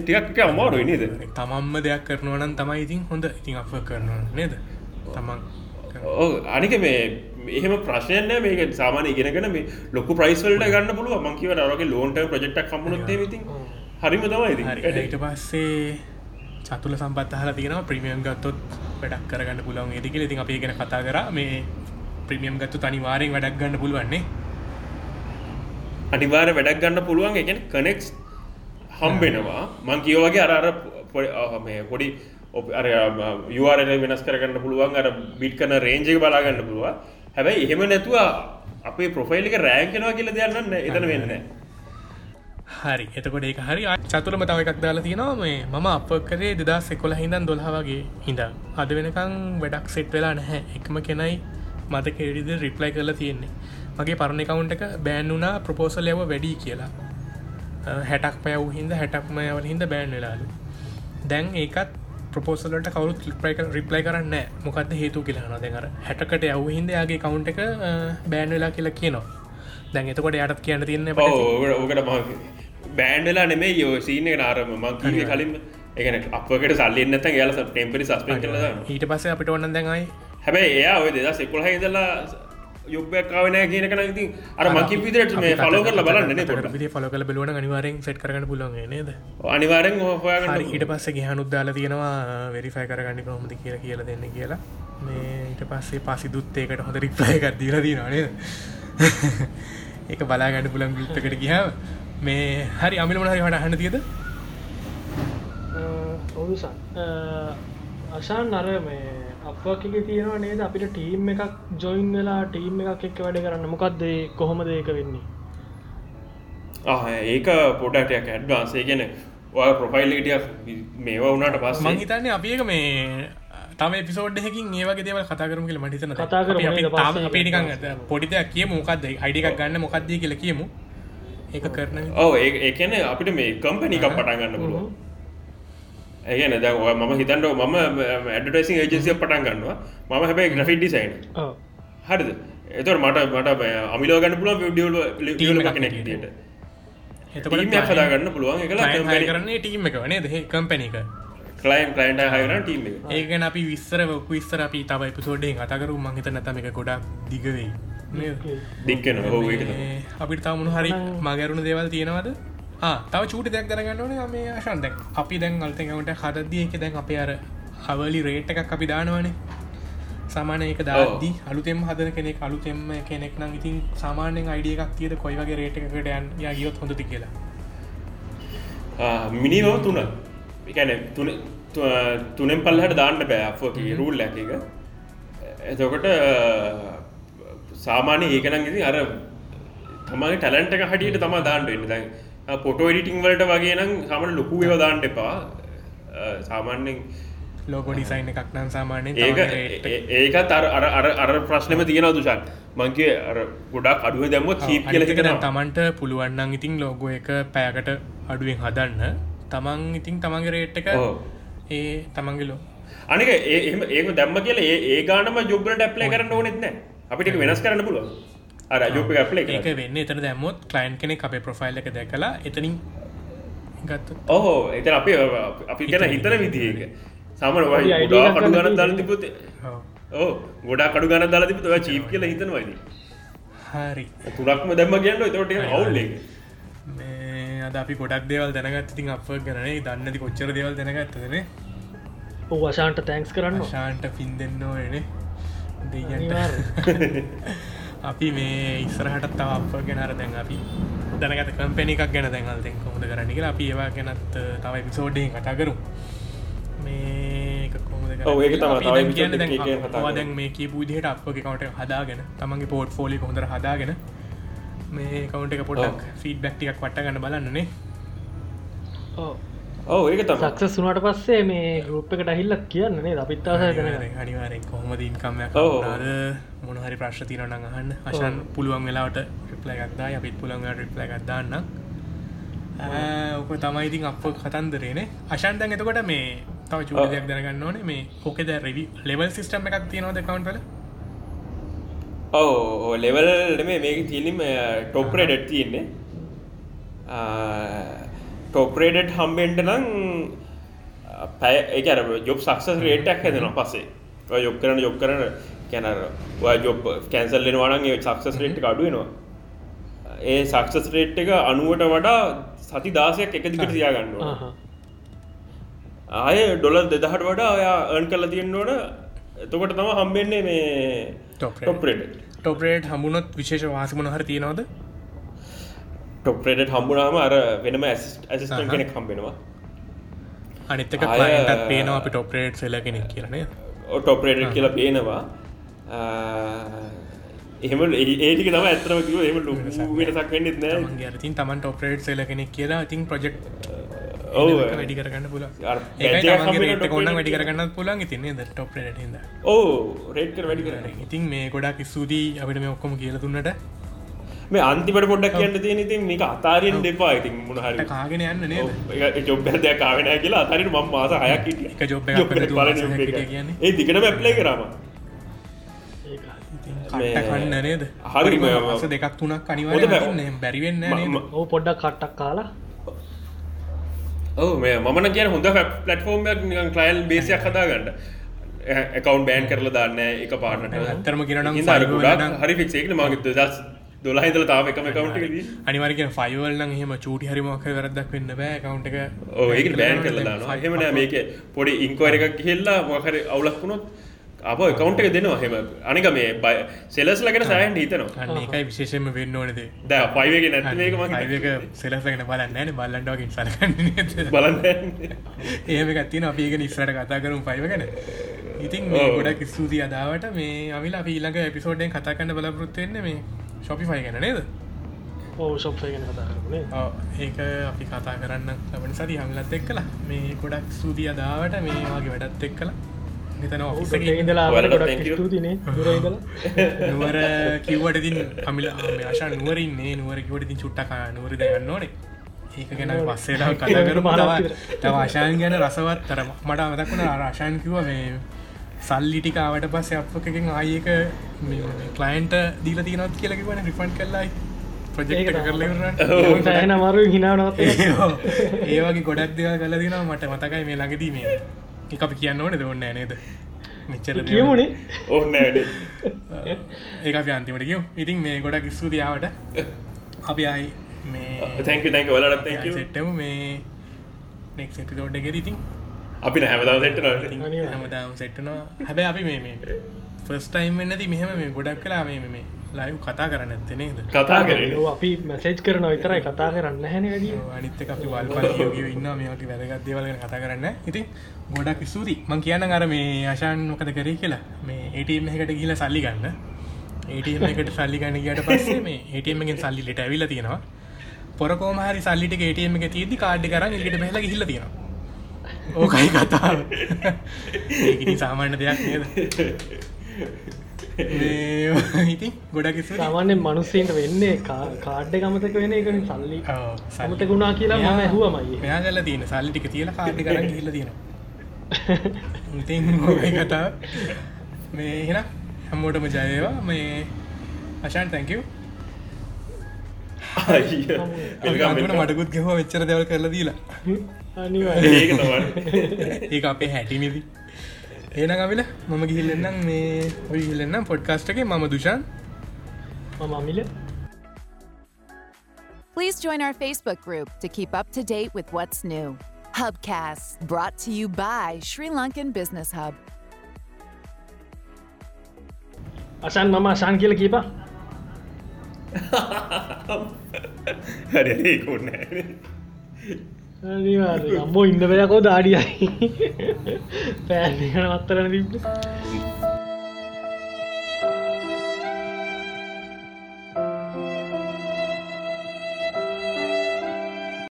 ටිකක් අමාරුයි නේද? තමම්ම දෙයක් කරනවනම් තමයි ඉතින් හොඳ ඉතින් අප කරනවා නේද? තමන් අනික මේ එහෙම ප්‍රශ්නයන මේක සාමාන ඉගෙනගෙන මේ ලොකු ප්‍රයිස්වල්ට ගන්න පුළුව මංකිව රගේ ලෝන්ට ප්‍රජෙක්්ක් කම්පුණොත් ඉතින් හරිම තමයි ඊට පස්සේ චතුල සම්පත් හල තියෙන ප්‍රමියම් ගත්තොත් වැඩක් කරගන්න පුළුවන් ඒදික ඉතින් අපි ගැන කතා කර. මේ ප්‍රමියම් ගත්තු තනිවාරෙන් වැඩක් ගන්න පුළුවන්නේ අනිවාර වැඩක් ගන්න පුළුවන්. එකෙන කනෙක්ස් හම්බෙනවා. මං කියවගේ අර අර පොඩි- ඔප- අර යුවාරල වෙනස් කරගන්න පුළුවන්. අර බිට් කන රේන්ජක බලාගන්න පුළුවන් හැබැයි එහෙම නැතුව අපේ ප්‍රොෆයිල්ක රෑන්කෙනවා කියල දෙයන්න එතන වෙන්න හරි. එතකොට ඒක හරි. චතුරම තව එකක් දාලා තියෙනවා. මේ මම අප කරේ දෙදා සෙකොල හිදන් දොල්හවගේ හිඳ අද වෙනකං වැඩක් සෙට් වෙලා නැහැ. එකම කෙනයි මත කෙරිද රිප්ලයි කරලා තියෙන්නේ. මගේ පරණ කවුන්ට එක බෑන් වුනා ප්‍රපෝසල් යව වැඩි කියලා. හැටක් පැව් හිද හැටක්ම යවල හිද බෑන් වෙලාලු. දැන් ඒකත් ප්‍රපෝසලට කවුත් ලිප්‍රයි රිප්ලයි කරන්න මොකක්ද හේතු කියලාන දෙකර හැටකට යව හිද යාගේ කවුන්ට එක බෑන් වෙලා කියලා කියනවා. දැන් එතකොට යටත් කියන්න තියන්න ඕකට බෑන්ඩලා නෙමේ යෝ සීන එක නාරම මංකීය කලින් එකන අපකට සල්ලන්න ගල ටෙම්පරි සස්පෙන් කල ඊට පස්ස අපිට ඔන්න දැඟයි හැබැයි එයා ඔය දෙදා සෙකුල හිදලා යුබ්‍යක්කාවන කියන කන ඉති අර මකි විදිරට මේ ෆලෝ කරල බලන්න පොට ෆල කල බලුවන අනිවාරෙන් සෙට් කරන්න පුලුවන් නේද? අනිවාරෙන් හොයාගන්න ඊට පස්ස ගහනුද්දාල තියෙනවා වෙරිෆයි කරගන්න කොහොමද කියල කියල දෙන්න කියලා. මේ ඊට පස්සේ පසි දුත්තේකට හොඳ රිප්ලය එකක් දීල දීනනේ *laughs* ඒක බලාගන්න පුළන් ගුත්තකට ගිහ මේ හරි අමිල මනහරි හට හන්න තියද? ඔවුසන් අශාන් අර මේ අපක තියෙනවා නේද? අපිට ටීම් එකක් ජොයින් වෙලා ටීම් එකක් එක්ක වැඩ කරන්න. මොකක්ද කොහොමද ඒක වෙන්නේ? ඒක පොඩටයක් ඇඩ්වාන්සේ ගැන ඔය ප්‍රොෆයිල්ලටිය මේවා වුණට පස් මහිතන්නේ අපික මේ තම පිසෝඩ්හකින් ඒවගේ දේවල් කතා කරම කියල මටිතන කතා පස්සේ අපිනිකන් පොඩිදයක් කිය මොකක්ද අයිඩිකක් ගන්න මොකක්ද කියල කියමු. ඒක කරන ඕ ඒකන අපිට මේ කම්පනිකක් පටන්ගන්න පුළුවන් ඇගන ද ම හිතන්ට ම ඇඩටසින් ඒජසිය පටන් ගන්නවා. ම හැබයි ග්‍රෆික් ඩිසයින් ඔව්. හරිද? එතර මට මට අමිලෝ ගන්න පුළුව ඩියල් ලියල කෙනෙක් ට එතකොට හදාගන්න පුළුවන්. එක කරන්නේ ටීම එක වනේ දෙහ කම්පැන එක. කලයින් කලයින්ට හයරන ටීම ඒකන අපි විස්සර විස්සර අපි තව පිසෝඩ්ඩේ කතකරු මහිත නැතම එක ගොඩක් දිගවෙයි දික්කන හෝ අපිට තමුණු හරි මගැරුණු දේවල් තියෙනවද තව චූට දෙයක් දරගන්නවන මේ ආශන් දැන් අපි දැන් අල්තකට හදදිය එක දැන් අපේ අර හවලි රේට් එකක් අපි දානවනේ. සමානය එක දාදී අලුතෙම හදන කෙනෙක් අලුතෙම කෙනෙක් නම් ඉතින් සාමාන්‍යෙන් අයිඩිය එකක් තියද කොයි වගේ රේට එකට යන් ගියොත් හොඳති කියලා? මිනිනෝ තුන. එකැන තුන තුනෙන් පල්ලහට දාන්න බෑ රුල් ඇක එක එතකොට සාමාන්‍ය ඒකනම් ඉති අර තමගේ ටැලන්ට එක හටියට තම දාන්නට එන්න දැන් පොටෝ එඩිටිං වලට වගේ නම් සමන ලොකු ඒව දාන්නට එපා. සාමාන්‍යෙන් ලෝගෝ ඩිසයින් එකක් නම් සාමානය ඒක ඒකත් අර ප්‍රශ්නම තියෙන දුෂන්. මංගේ ගොඩක් අඩුව දැම්ම චීප් කියලෙන තමන්ට පුළුවන්නන් ඉතින් ලෝගෝ එක පෑකට අඩුවෙන් හදන්න. තමන් ඉතින් තමන්ගේ රේට් එක ඒ තමන්ගේලෝ අනික ඒ ඒක දැම්ම කියල ඒ ගානම ජොබ්ලට ඇප්ලේ කරන්න ඕනෙත්න අපිට වෙනස් කරන්න පුළුව අර ජොප ඇප්ලේ ඒක වෙන්න එතන දැම්මොත් කලයින් කෙනෙ අපේ ප්‍රොෆයිල් එක දැකලා එතනින් ගත්ත ඕහෝ එත අපි අපි ගැන හිතන විදිඒක සමන අපි වයි කඩු ගන දල තිබොත් ඕ ගොඩා කඩු ගන දල තිබ චීප් කියල හිතනවයි හරි. තුරක්ම දැම්ම කියන්න තොට අවුල්ලේ මේ අද අපි ගොඩක් දේවල් දැනගත් ඉතින් අප ගනේ දන්නති කොච්චර දේවල් දැනගත්තදන ඔව් අශාන්ට තැන්ක්ස් කරන්න ශාන්ට පින් දෙන්න ඕන දෙයන්ට අනිවාර්යෙන්. *laughs* අපි මේ ඉස්සරහට තව අප ගැනර දැන් අපි දැනගත කම්පැනි එකක් ගැන දැන්ල් දෙෙන් කොහොද කරන්න කියලා අපි ඒවා ගැනත් තව පිසෝඩ්ඩෙන් කතා කරු මේ කොහොමද ඔව් ඒක තමයි. තව අපි episode දැන් මේ කියපු විදිහට අපගේ කවුන්ට් එක හදාගෙන තමන්ගේ පෝට් ෆෝලි හොඳට හදාගෙන මේ කවුන්ට් එක පොඩක් ෆීඩ්බැක් ටිකක් වට ගන්න බලන්නනේ ඔව ඒක සක්ස සුනට පස්සේ මේ ගරුප් එකට ඇහිල්ලක් කියන්නනේ අපිත්තාස දැන අනිවාරෙන් කොහොමද ඉන්කම්යක් ඔව්. නාද මොනහරි ප්‍රශ්න තිරන අහන්න. අශන් පුළුවන් වෙලාවට රිප්ලයිගත්දා අපිත් පුළන් රිප්ලයි ගත්දාන්න ඕක තමයි ඉතින් අප කතන්දරේනේ අශන්තන් එතකොට මේ තව චූදයක් දැනගන්න ඕනේ. මේ හොකෙද රවි ලෙවල් සිිටම් එකක් තියෙනවද කවන්ටල ඔව ලෙවල් මේ මේක තිලිම ටොප්රේඩට් තියෙන්නේ ටොප්රේඩට් හම්බෙන්ට නම් පැය ඒකර ජොබ් සක්සස් රේටක් හැදෙන ඔය යොක් කරන යොක් කරන කැනර ජොබ් කැන්සල්ලෙන වනන් සක්සස් රේට් අඩුවෙනවා ඒ සක්සස් රේට් එක අනුවට වඩා සති දාසයක් එක දිකට තියාගන්නවා ආය ඩොලර් දෙදහට වඩා ඔයා අර්න් කල තියෙන්න්නවන එතකොට තම හම්බෙන්නේ මේ ටොප්‍රේඩ් ටොපරේට් හමුණොත් විශේෂ වාසමන හර තියෙනවද ටොප්‍රේඩ් හම්බුනාම අර වෙනම ඇසිස්ටන් කෙනෙක් හම්බෙනවා. අනිත්තක ලයින්ටත් පේනවා අපි ටොපරේට් සෙල කෙනෙක් කියරනේ ටොප්‍රේඩ් කියලා පේනවා. එහෙම ඒටික තම ඇතරම කිව එම ලො වෙනසක් වෙන්නෙත් නෑ තමන්ගේ අරතින් තමන්ට ඔපරේට් සෙල කෙනෙක් කියලා ඉතින් ප්‍රජෙක්් වැඩි කරගන්න පුල රේට කොන්න වැඩි කරගන්න පුලන් ඉතින්නේ ද ටොප්රට හිද ඕ රේට්කර වැඩි කරන ඉතින් මේ ගොඩක් ස්තුදී අපිට මේ ඔක්කොම කියල දුන්නට මේ අන්තිමට පොඩ්ඩක් කියන්න තියෙන ඉතින් මේක අතාරෙන් දෙපා ඉතින් මුණහරි කාගෙන යන්න නේද? ජොබ්බ දෙයක් කාවෙන කියලා අතරින් මම මාස හයක් හිටිය. එක job එකක්. කියන්නේ. ඒ දිගටම ඇප්ලයි කරාම. මේ- කන්න නේද? හරි, මාස දෙකක් තුනක් හොඳ අනිවාර බෑ. බැරිවෙන්න ඕ පොඩ්ඩක් කට්ටක් කාලා. ඔව මේ මන කිය හොඳ පලටෆෝර්ම් නිකන් කලයිල් බේසියක් හදාගන්න. එකකවන් බෑන් කරලා දාන්න එක fiber ගොඩක් නම්- හරි ෆික්සේකන මගේ දස් දොලාහිදල තාව එකම කවුන්ට අනිවරක ෆයිවල්න හෙම චූටි හරිමක් වැරදක් වෙන්න බෑ කවුන්ට එක. ඒක බෑන් කරලා හෙමන මේක පොඩි ඉංකවර එකක් කියල්ලා මොකර අවුලක් වුණොත් අප කවුන්ට එක දෙනවා. හෙම අනික මේ බය සෙලස් ලගෙන සෑන් හිතනවා. එකයි විශේෂම වෙන්න ඕනද ද. මගේ ඒක සෙලසගෙන බලන්න න බල්ලන්ඩෝකින් සලකන්න බලන්න ඒම ගත්තින අපඒක නිස්සට කතා කරුම් පයිවගෙන ඉතින්. ගොඩක් ස්තුති අදාවට. මේ අවිල අපීලක එපිසෝඩ්ෙන් කතා කන්න බලපෘත්වෙන්න මේ ශොපිෆයි ගැන නේද? ඕ ශොප්ය ගැන කතා කරනේ ඔව්, ඒක අපි කතා කරන්න ලබන සති හමිලත් එක් කලා මේ ගොඩක් ස්තුතිය අදාවට මේ වගේ වැඩත් එක් කලා ඉඳලා නුවර කිව්වට තින් අමිල ආශා නුවරින්නේ නුවර කිවට තින් චුට්ටක නුවරද යන්න ඕනේ. ඒක ගැන පස්සේලා කතා *laughs* කර මාරක් තව ආශාන් ගැන රසවත් තර මට අමතක්වන ආශාන් කිව මේ සල්ලිටිකාවට පස්ස අප එකෙන් ආයක කලයින්ට දීල තියනොත් කියලකිවන රිෆන්් කල්ලයි ප්‍රජෙක්් ඒක කරල සෑහන අමාරු හිනාවනත් ඒවගේ ගොඩක් දෙවල් කල දින මට මතකයි මේ ළඟදී මේ. එක අපි කියන්න ඕන දෙවන්න නේද? මෙච්චර. කියමුණේ ඕන්න *laughs* ඒක අපි අන්තිමට කියව ඉතින් මේ ගොඩක් ස්තුතියාවට අපි අයි මේ තැක තැක වලට තැක සෙට්ටම මේ නෙක් එක ඉතින් අපි නැහමදාව සෙට්ට ඉතින් හැමදාම සෙට්ටනවා හැබැ අපි මේ මේ ෆස්ටයිම් වෙන්නති මෙහෙම මේ ගොඩක් කලා මේ මේ ලයිව් කතා කරන්න ඇත්තනේද කතා කරන ඔව් අපි මැසේජ් කරන විතරයි කතා කරන්න හැන අනිත්ත අපි වල්ප ඉන්න මේක වැදගත් දේවල්ගෙන කතා කරන්න ඉතින් ගොඩක් ස්තුති මං කියන්න අර මේ ආශාන් මොකද කරේ කියලා. මේ ඒටම් එකට ගිල සල්ලි ගන්න. ඒටම් එකට සල්ලි ගන්න ගට පස්සේ මේ ඒටමගෙන් සල්ලිට ඇවිල තියෙනවා. පොරකෝමහරි සල්ලිට ඒටම එක තිීදි කාඩ්ඩි කරන්න එකට බැල හිල්ල තියෙනවා ඕකයි කතා ඒකනි සාමාන්‍ය දෙයක් නේද? මේ ඉතින් ගොඩක් ස්තුති. සාමාන්‍යෙන් මනුස්සීන්ට වෙන්නේ කාඩ්ඩ ගමතක වෙන එක සල්ලි. සමත ගුණා කියලා මම මෙයා- ඇහුවමයි. මෙයා කල තියෙන සල්ලි ටික තියලා කාඩ්ඩි කරන්න ගිහිල්ලා තියෙනවා. *laughs* ඉතින් ඔය කතා මේ එහෙනම් හැමෝටම ජය වේවා. මේ අශාන් අන්තිමට මටකුත් ගහුවා මෙච්චර දේවල් කරලා දීලා අනිවාර්යෙන්. ඒක තමයි. *laughs* ඒක අපේ හැටිනිදි ඒන කවිල මම ගිහිල්ලන්නම් මේ ඔය ගිල්ලන්නම් පොඩ්කාස්ට් එකේ. මම දුෂාන්. මම අමිල. Please join our Facebook group to keep up to date with what's new. Hubcast, brought to you by Sri Lankan Business Hub. අසන් මම අසාන් කියල කීපා හරි ඒකුන්න අම්මෝ ඉන්න වෙලකෝ දාඩියයි පෑන් *laughs* අත්තරන තිබ්බ.